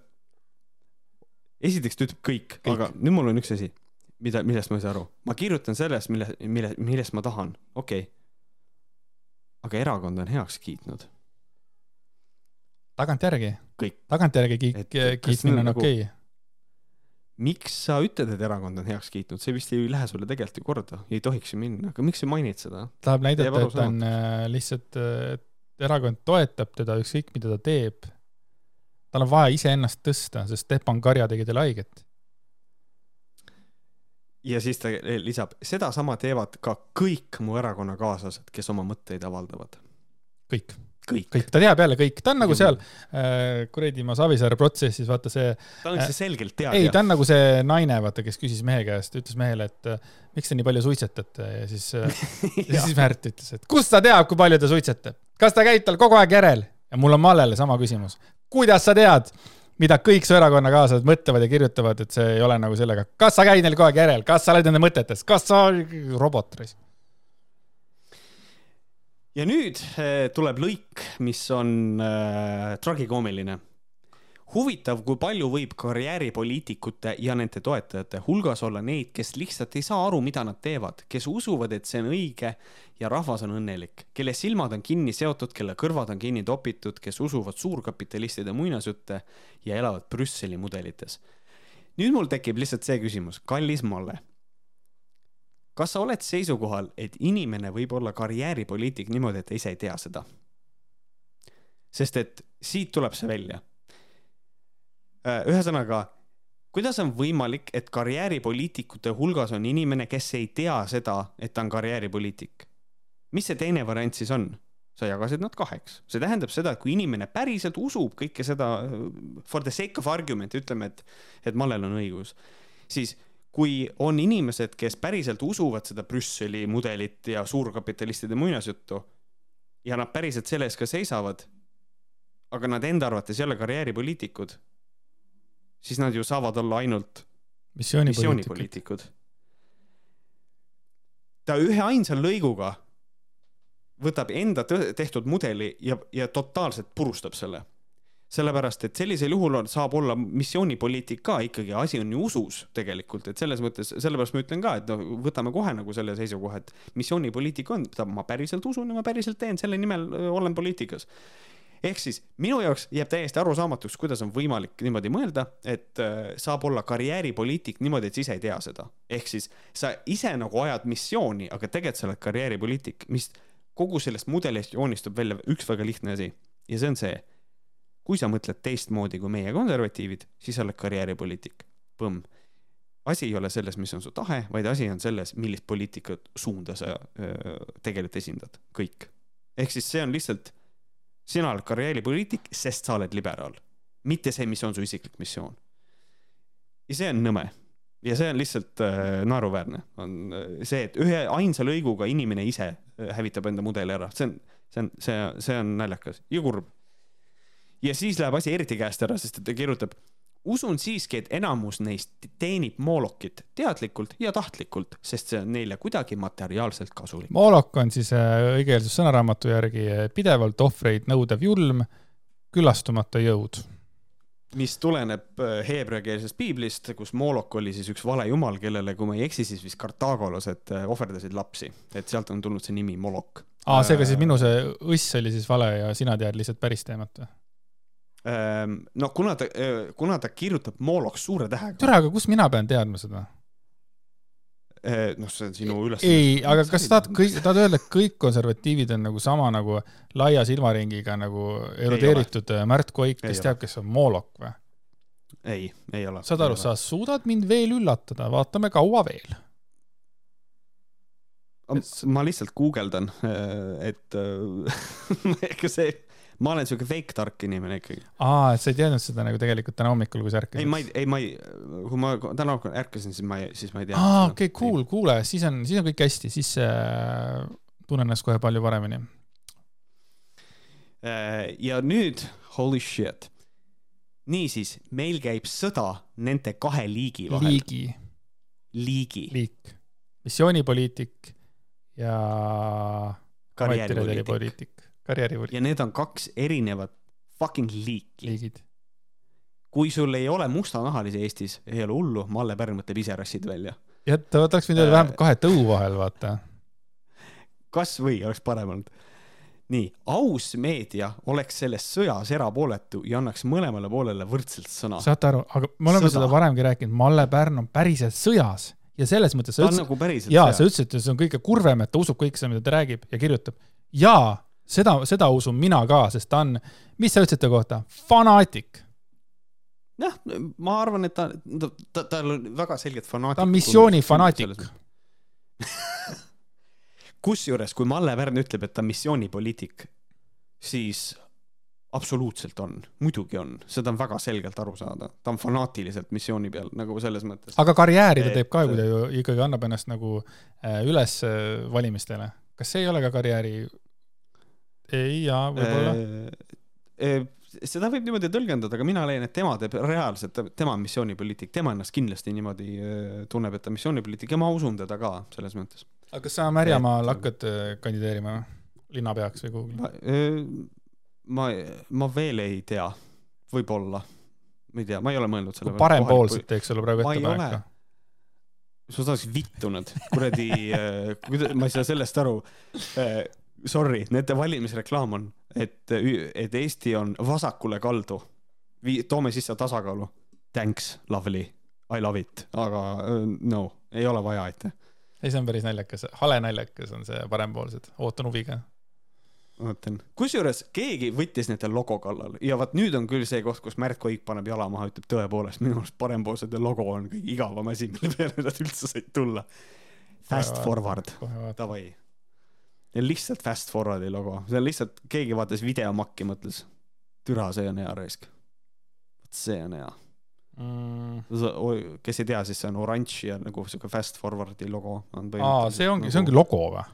esiteks ta ütleb kõik, kõik., aga nüüd mul on üks asi, mida, millest ma ei saa aru. ma kirjutan sellest, mille, mille, millest ma tahan, okei okay.. aga erakond on heaks kiitnud. tagantjärgi? tagantjärgi kiik, kiitmine on nagu okei okay miks sa ütled, et erakond on heaks kiitnud, see vist ei lähe sulle tegelikult ju korda, ei tohiks ju minna, aga miks sa mainid seda? tahab näidata, et ta on äh, lihtsalt, äh, et erakond toetab teda ükskõik, mida ta teeb. tal on vaja iseennast tõsta, sest Stepan Karja tegi talle haiget. ja siis ta lisab, sedasama teevad ka kõik mu erakonnakaaslased, kes oma mõtteid avaldavad. kõik kõik, kõik., ta teab jälle kõik, ta on nagu seal äh, kuradi ma Savisaare protsessis, vaata see. ta on see selgelt teadja. ei, ta on nagu see naine, vaata, kes küsis mehe käest, ütles mehele, et äh, miks te nii palju suitsetate? Ja siis äh, <laughs> ja siis Märt ütles, et kust ta teab, kui palju ta suitsetab, kas ta käib tal kogu aeg järel? Ja mul on Mallele sama küsimus. kuidas sa tead, mida kõik su erakonnakaaslased mõtlevad ja kirjutavad, et see ei ole nagu sellega, kas sa käid neil kogu aeg järel, kas sa oled nende mõtetes, kas sa robot raisk ja nüüd äh, tuleb lõik, mis on äh, tragikoomiline. huvitav, kui palju võib karjääripoliitikute ja nende toetajate hulgas olla neid, kes lihtsalt ei saa aru, mida nad teevad, kes usuvad, et see on õige ja rahvas on õnnelik, kelle silmad on kinni seotud, kelle kõrvad on kinni topitud, kes usuvad suurkapitalistide muinasjutte ja elavad Brüsseli mudelites. nüüd mul tekib lihtsalt see küsimus, kallis Malle kas sa oled seisukohal, et inimene võib olla karjääripoliitik niimoodi, et ta ise ei tea seda? sest et siit tuleb see välja. Äh, ühesõnaga, kuidas on võimalik, et karjääripoliitikute hulgas on inimene, kes ei tea seda, et ta on karjääripoliitik? mis see teine variant siis on? sa jagasid nad kaheks. see tähendab seda, et kui inimene päriselt usub kõike seda for the sake of argument, ütleme, et, et Mallel on õigus, siis kui on inimesed, kes päriselt usuvad seda Brüsseli mudelit ja suurkapitalistide muinasjuttu ja nad päriselt selle eest ka seisavad, aga nad enda arvates ei ole karjääripoliitikud, siis nad ju saavad olla ainult missioonipoliitikud. ta ühe ainsa lõiguga võtab enda tehtud mudeli ja, ja totaalselt purustab selle sellepärast et sellisel juhul on, saab olla missioonipoliitik ka ikkagi, asi on ju usus tegelikult, et selles mõttes, sellepärast ma ütlen ka, et noh, võtame kohe nagu selle seisukoha, et missioonipoliitika on, ma päriselt usun ja ma päriselt teen, selle nimel olen poliitikas ehk siis minu jaoks jääb täiesti arusaamatuks, kuidas on võimalik niimoodi mõelda, et saab olla karjääripoliitik niimoodi, et sa ise ei tea seda. ehk siis sa ise nagu ajad missiooni, aga tegelikult sa oled karjääripoliitik, mis kogu sellest mudelist joonistub välja üks väga lihtne asi ja see on see kui sa mõtled teistmoodi kui meie konservatiivid, siis sa oled karjääripoliitik. Põmm. asi ei ole selles, mis on su tahe, vaid asi on selles, millist poliitikat suunda sa öö, tegelikult esindad, kõik. ehk siis see on lihtsalt, sina oled karjääripoliitik, sest sa oled liberaal, mitte see, mis on su isiklik missioon. ja see on nõme ja see on lihtsalt äh, naeruväärne, on see, et ühe ainsa lõiguga inimene ise hävitab enda mudeli ära, see on, see on, see, see on naljakas ja kurb ja siis läheb asi eriti käest ära, sest ta kirjutab. usun siiski, et enamus neist teenib moolokit teadlikult ja tahtlikult, sest see on neile kuidagi materiaalselt kasulik. moolok on siis äh, õigekeelsus sõnaraamatu järgi äh, pidevalt ohvreid nõudev julm, külastumata jõud mis tuleneb äh, heebreakeelsest piiblist, kus Moolok oli siis üks vale jumal, kellele, kui ma ei eksi, siis vist kartaagolased ohverdasid lapsi, et sealt on tulnud see nimi Molok. aa, seega siis minu see õss oli siis vale ja sina tead lihtsalt päris teemat või? Ehm, no kuna ta, kuna ta kirjutab Moloks suure tähega. tere, aga kust mina pean teadma seda? Ehm, noh, see on sinu ülesanne. ei, aga kas tahad kõik, tahad öelda, et kõik konservatiivid on nagu sama nagu laia silmaringiga nagu erudeeritud Märt Koik, kes ei teab, kes on Molok või? ei, ei ole. saad aru, sa suudad mind veel üllatada, vaatame kaua veel. ma lihtsalt guugeldan, et ega <laughs> see ma olen siuke fake tark inimene ikkagi. aa, et sa ei teadnud seda nagu tegelikult täna hommikul, kui sa ärkasid? ei, ma ei, ei, ma ei, kui ma täna hommikul ärkasin, siis ma ei, siis ma ei teadnud. aa, okei okay,, cool, kuule, siis on, siis on kõik hästi, siis äh, tunnen ennast kohe palju paremini. Äh, ja nüüd, holy shit. niisiis, meil käib sõda nende kahe liigi vahel. liigi. liigi. liik. missioonipoliitik ja karjääripoliitik karjäärivõlg. ja need on kaks erinevat fucking liiki. liigid. kui sul ei ole mustanahalisi Eestis, ei ole hullu, Malle Pärn mõtleb ise rassid välja. jah, ta oleks võinud öelda äh, vähemalt kahe tõu vahel, vaata. kasvõi oleks parem olnud. nii, aus meedia oleks selles sõjas erapooletu ja annaks mõlemale poolele võrdselt sõna. saate aru, aga me oleme Sõda. seda varemgi rääkinud, Malle Pärn on päriselt sõjas ja selles mõttes sa ütlesid, nagu jaa, sa ütlesid, et see on kõige kurvem, et ta usub kõike seda, mida ta räägib ja kirjutab. jaa, seda, seda usun mina ka, sest ta on, mis sa ütlesid ta kohta, fanaatik. jah, ma arvan, et ta, ta, ta, tal on väga selgelt fanaatik. ta on missioonifanaatik <laughs> kusjuures, kui Malle Pärn ütleb, et ta on missioonipoliitik, siis absoluutselt on, muidugi on, seda on väga selgelt aru saada, ta on fanaatiliselt missiooni peal nagu selles mõttes. aga karjääri ta teeb ka, kui ta ju ikkagi annab ennast nagu äh, üles äh, valimistele. kas see ei ole ka karjääri ei, jaa, võib-olla. Seda võib niimoodi tõlgendada, aga mina leian, et tema teeb reaalselt, tema on missioonipoliitik, tema ennast kindlasti niimoodi tunneb, et ta on missioonipoliitik ja ma usun teda ka selles mõttes. aga kas sa Märjamaal hakkad kandideerima linnapeaks või kuhugi? ma, ma veel ei tea, võib-olla, ma ei tea, ma ei ole mõelnud selle peale. parempoolsed teeks sulle praegu ettepaneku? sa oleks vittunud, kuradi ma ei saa sellest aru sorry, nende valimisreklaam on, et, et Eesti on vasakule kaldu. Vii-, toome sisse tasakaalu. Thanks, lovely, I love it, aga uh, no, ei ole vaja, aitäh. ei, see on päris naljakas, hale naljakas on see parempoolsed, ootan huviga. Vaatan, kusjuures keegi võttis nende logo kallal ja vaat nüüd on küll see koht, kus Märt Koik paneb jala maha, ütleb tõepoolest, minu arust parempoolsete logo on kõige igavam asi, mille peale nad üldse said tulla. Fast forward, davai lihtsalt fast forward'i logo, see on lihtsalt, keegi vaatas videomakki, mõtles, türa, see on hea raisk. vot see on hea. mm.. kes ei tea, siis see on oranž ja nagu siuke fast forward'i logo on aa, see ongi, see ongi logo või?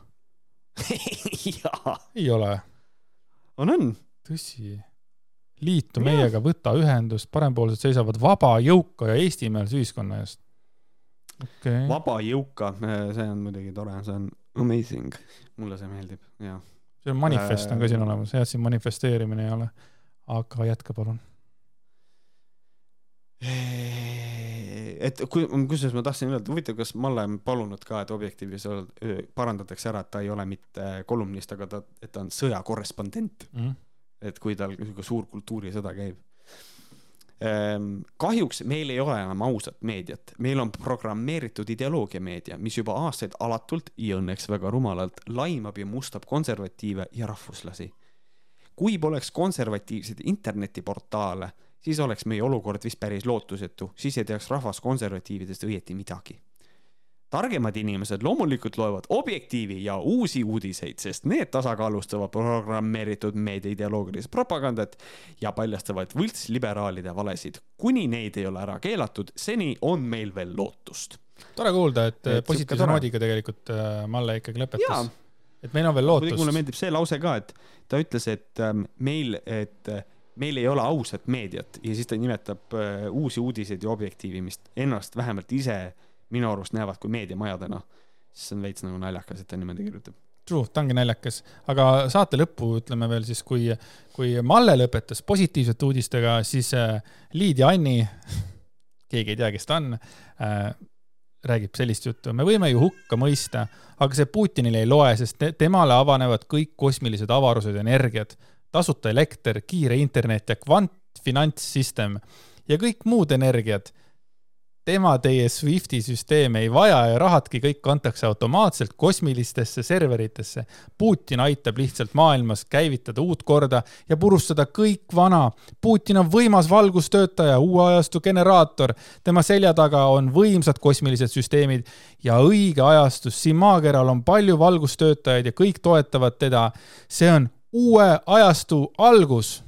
<laughs> jaa, ei ole, on, on. tõsi. liitu meiega, võta ühendust, parempoolsed seisavad vaba, jõuka ja eestimeelse ühiskonna eest. okay., vaba jõuka, see on muidugi tore, see on amazing. mulle see meeldib, jaa. see on manifest on ka siin Äh, olemas, jah, siin manifesteerimine ei ole. aga jätka palun. et kui, kusjuures ma tahtsin öelda, huvitav, kas Malle on palunud ka, et Objektiivis parandatakse ära, et ta ei ole mitte kolumnist, aga ta, et ta on sõjakorrespondent, Mhm. et kui tal niisugune suur kultuurisõda käib. Kahjuks meil ei ole enam ausat meediat, meil on programmeeritud ideoloogiameedia, mis juba aastaid alatult ja õnneks väga rumalalt laimab ja mustab konservatiive ja rahvuslasi. kui poleks konservatiivseid internetiportaale, siis oleks meie olukord vist päris lootusetu, siis ei teaks rahvas konservatiividest õieti midagi. Targemad inimesed loomulikult loevad Objektiivi ja Uusi Uudiseid, sest need tasakaalustavad programmeeritud meedia ideoloogilist propagandat ja paljastavad võltsliberaalide valesid. kuni neid ei ole ära keelatud, seni on meil veel lootust. tore kuulda, et Et sihuke positiivse noodiga tegelikult äh, Malle ikkagi lõpetas. et meil on veel muidugi mulle lootust. meeldib see lause ka, et ta ütles, et ähm, meil, et äh, meil ei ole ausat meediat ja siis ta nimetab äh, Uusi Uudiseid ja Objektiivi, mis ennast vähemalt ise minu arust näevad kui meediamajadena. siis on veits nagu naljakas, et ta niimoodi kirjutab. True, ta ongi naljakas, aga saate lõppu ütleme veel siis, kui, kui Malle lõpetas positiivsete uudistega, siis äh, Liid ja Anni, <laughs> keegi ei tea, kes ta on äh,, räägib sellist juttu, me võime ju hukka mõista, aga see Putinile ei loe, sest te temale avanevad kõik kosmilised avarused ja energiad, tasuta elekter, kiire internet ja kvantfinantssüsteem ja kõik muud energiad tema teie Swifti süsteeme ei vaja ja rahadki kõik kantakse automaatselt kosmilistesse serveritesse. Putin aitab lihtsalt maailmas käivitada uut korda ja purustada kõik vana. Putin on võimas valgustöötaja, uue ajastu generaator. tema selja taga on võimsad kosmilised süsteemid ja õige ajastus. siin maakeral on palju valgustöötajaid ja kõik toetavad teda. see on uue ajastu algus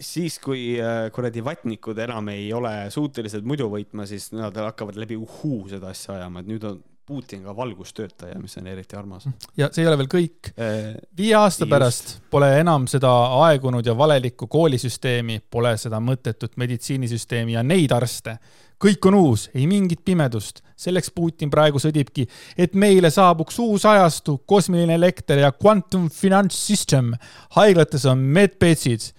siis, kui äh, kuradi vatnikud enam ei ole suutelised muidu võitma, siis nad hakkavad läbi uhuu seda asja ajama, et nüüd on Putin ka valgustöötaja, mis on eriti armas. ja see ei ole veel kõik Äh, viie aasta Just. pärast pole enam seda aegunud ja valelikku koolisüsteemi, pole seda mõttetut meditsiinisüsteemi ja neid arste. kõik on uus, ei mingit pimedust. selleks Putin praegu sõdibki, et meile saabuks uus ajastu, kosmiline elekter ja quantum finance system. haiglates on medbedsid,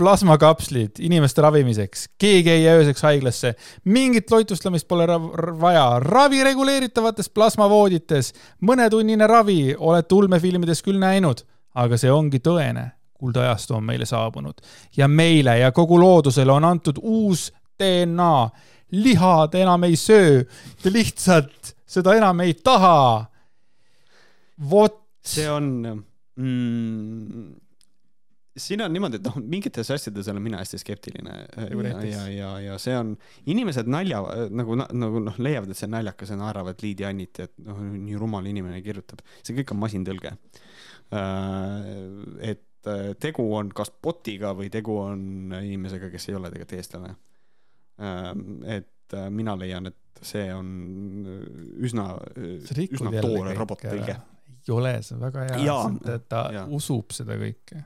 plasmakapslid inimeste ravimiseks, keegi ei jää ööseks haiglasse, mingit loitlustamist pole ra vaja, ravi reguleeritavates plasmavoodites, mõnetunnine ravi olete ulmefilmides küll näinud, aga see ongi tõene. kuldajastu on meile saabunud. Ja meile ja kogu loodusele on antud uus DNA. liha te enam ei söö, te lihtsalt seda enam ei taha. vot, see on mm,, siin on niimoodi, et noh, mingites asjades olen mina hästi skeptiline ja, näiteks? ja, ja, ja see on, inimesed nalja nagu, nagu noh, leiavad, et see on naljakas ja naeravad Liidi Annit, et noh, nii rumal inimene kirjutab, see kõik on masintõlge. et äh, tegu on kas botiga või tegu on inimesega, kes ei ole tegelikult eestlane. et äh, mina leian, et see on üsna, üsna toore robottõlge ei ole, see on väga hea et ta jaa. usub seda kõike.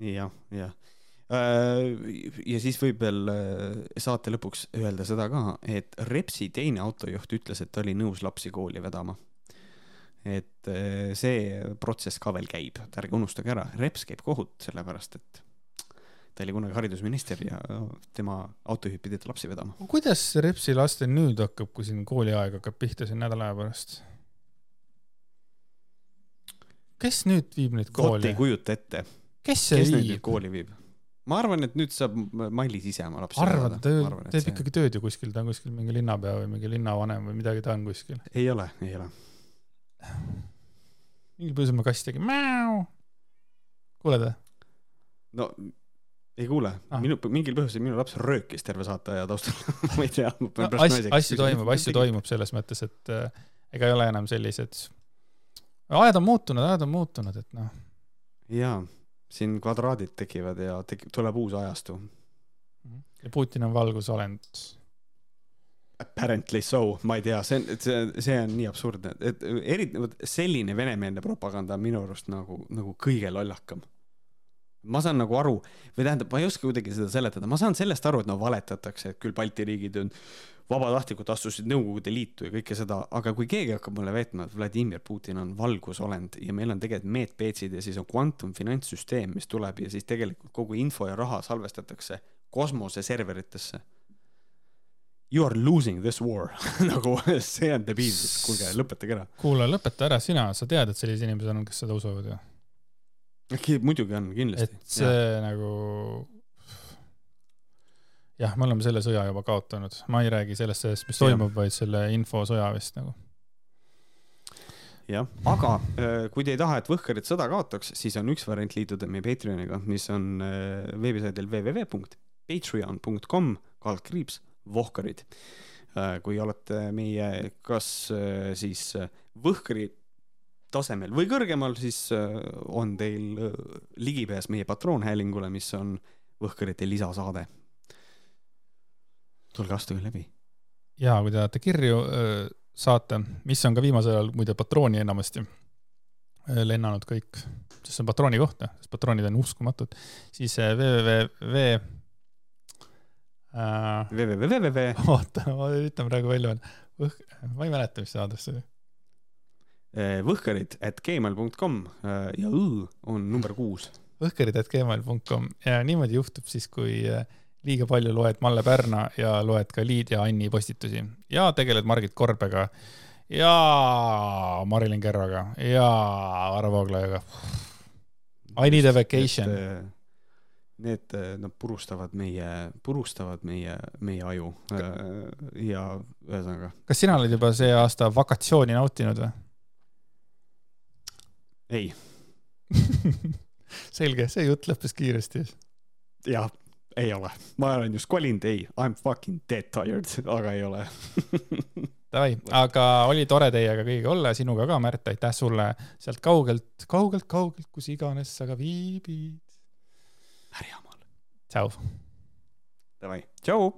jah, jah. ja siis võib veel äh, saate lõpuks öelda seda ka, et Repsi teine autojuht ütles, et ta oli nõus lapsi kooli vedama. et äh, see protsess ka veel käib, et ärge unustage ära, Reps käib kohut, sellepärast et ta oli kunagi haridusminister ja tema autojuhid pidid lapsi vedama. kuidas Repsi lastel nüüd hakkab, kui siin kooliaeg hakkab pihta siin nädala aja pärast? kes nüüd viib neid vot kooli ei? kujuta ette, kes see kes viib? kooli viib. ma arvan, et nüüd saab Mailis ise oma lapsi arvad, ta teeb see- ikkagi tööd ju kuskil, ta on kuskil mingi linnapea või mingi linnavanem või midagi ta on kuskil. ei ole, ei ole. mingil põhjusel ma kass tegi mäu. kuuled või? no ei kuule Ah. minu, mingil põhjusel minu laps röökis terve saate aja taustal <laughs> ma ei tea. asju, asju toimub, asju toimub selles mõttes, et äh, ega ei ole enam sellised ajad on muutunud, ajad on muutunud, et noh, jaa, siin kvadraadid tekivad ja tekib, tuleb uus ajastu. ja Putin on valgusolend. Apparently so, ma ei tea, see on, see, see on nii absurdne, et eriti vot selline venemeelne propaganda on minu arust nagu, nagu kõige lollakam. ma saan nagu aru või tähendab, ma ei oska kuidagi seda seletada, ma saan sellest aru, et no valetatakse, et küll Balti riigid on vabatahtlikult astusid Nõukogude Liitu ja kõike seda, aga kui keegi hakkab mulle veetma, et Vladimir Putin on valgusolend ja meil on tegelikult meetpeetsid ja siis on kvantumfinantssüsteem, mis tuleb ja siis tegelikult kogu info ja raha salvestatakse kosmoseserveritesse you are losing this war <laughs> nagu see on debiilsus, kuulge, lõpetage ära. kuule, lõpeta ära sina, sa tead, et sellised inimesed on, kes seda usuvad ju. muidugi on, kindlasti et. see nagu. jah, me oleme selle sõja juba kaotanud, ma ei räägi sellest, sellest, mis toimub, vaid selle infosõja vist nagu. jah, aga äh, kui te ei taha, et Võhkarid sõda kaotaks, siis on üks variant liituda meie Patreoniga, mis on äh, veebisaidil www.patreon.com kaldkriips Vohkarid. kui olete meie, kas äh, siis äh, Võhkari tasemel või kõrgemal, siis äh, on teil äh, ligipääs meie patroonhäälingule, mis on Võhkarite lisasaade. Tulge astuge läbi. ja kui te tahate kirju saata, mis on ka viimasel ajal muide patrooni enamasti lennanud kõik, sest see on patrooni koht, sest patroonid on uskumatud, siis www äh, www. oota, ma üritan praegu välja öelda, ma ei mäleta, mis see aadress oli. võhkarid at gmail.com äh, ja õ on number kuus. võhkerid.gmail.com ja niimoodi juhtub siis, kui liiga palju loed Malle Pärna ja loed ka Liid ja Anni postitusi ja tegeled Margit Korbega ja Marilyn Kerroga ja Varro Vooglaiuga. I need a vacation. Need, nad purustavad meie, purustavad meie, meie aju äh, ja ühesõnaga kas sina oled juba see aasta vakatsiooni nautinud või? ei, <laughs> selge, see jutt lõppes kiiresti. jah, ei ole, ma olen just kolinud, ei, I m fucking dead tired, aga ei ole. <laughs> Davai, aga oli tore teiega kõigiga olla, sinuga ka, Märt, aitäh sulle sealt kaugelt, kaugelt, kaugelt, kus iganes sa ka viibid. Härjamaal. tšau. Davai, tšau.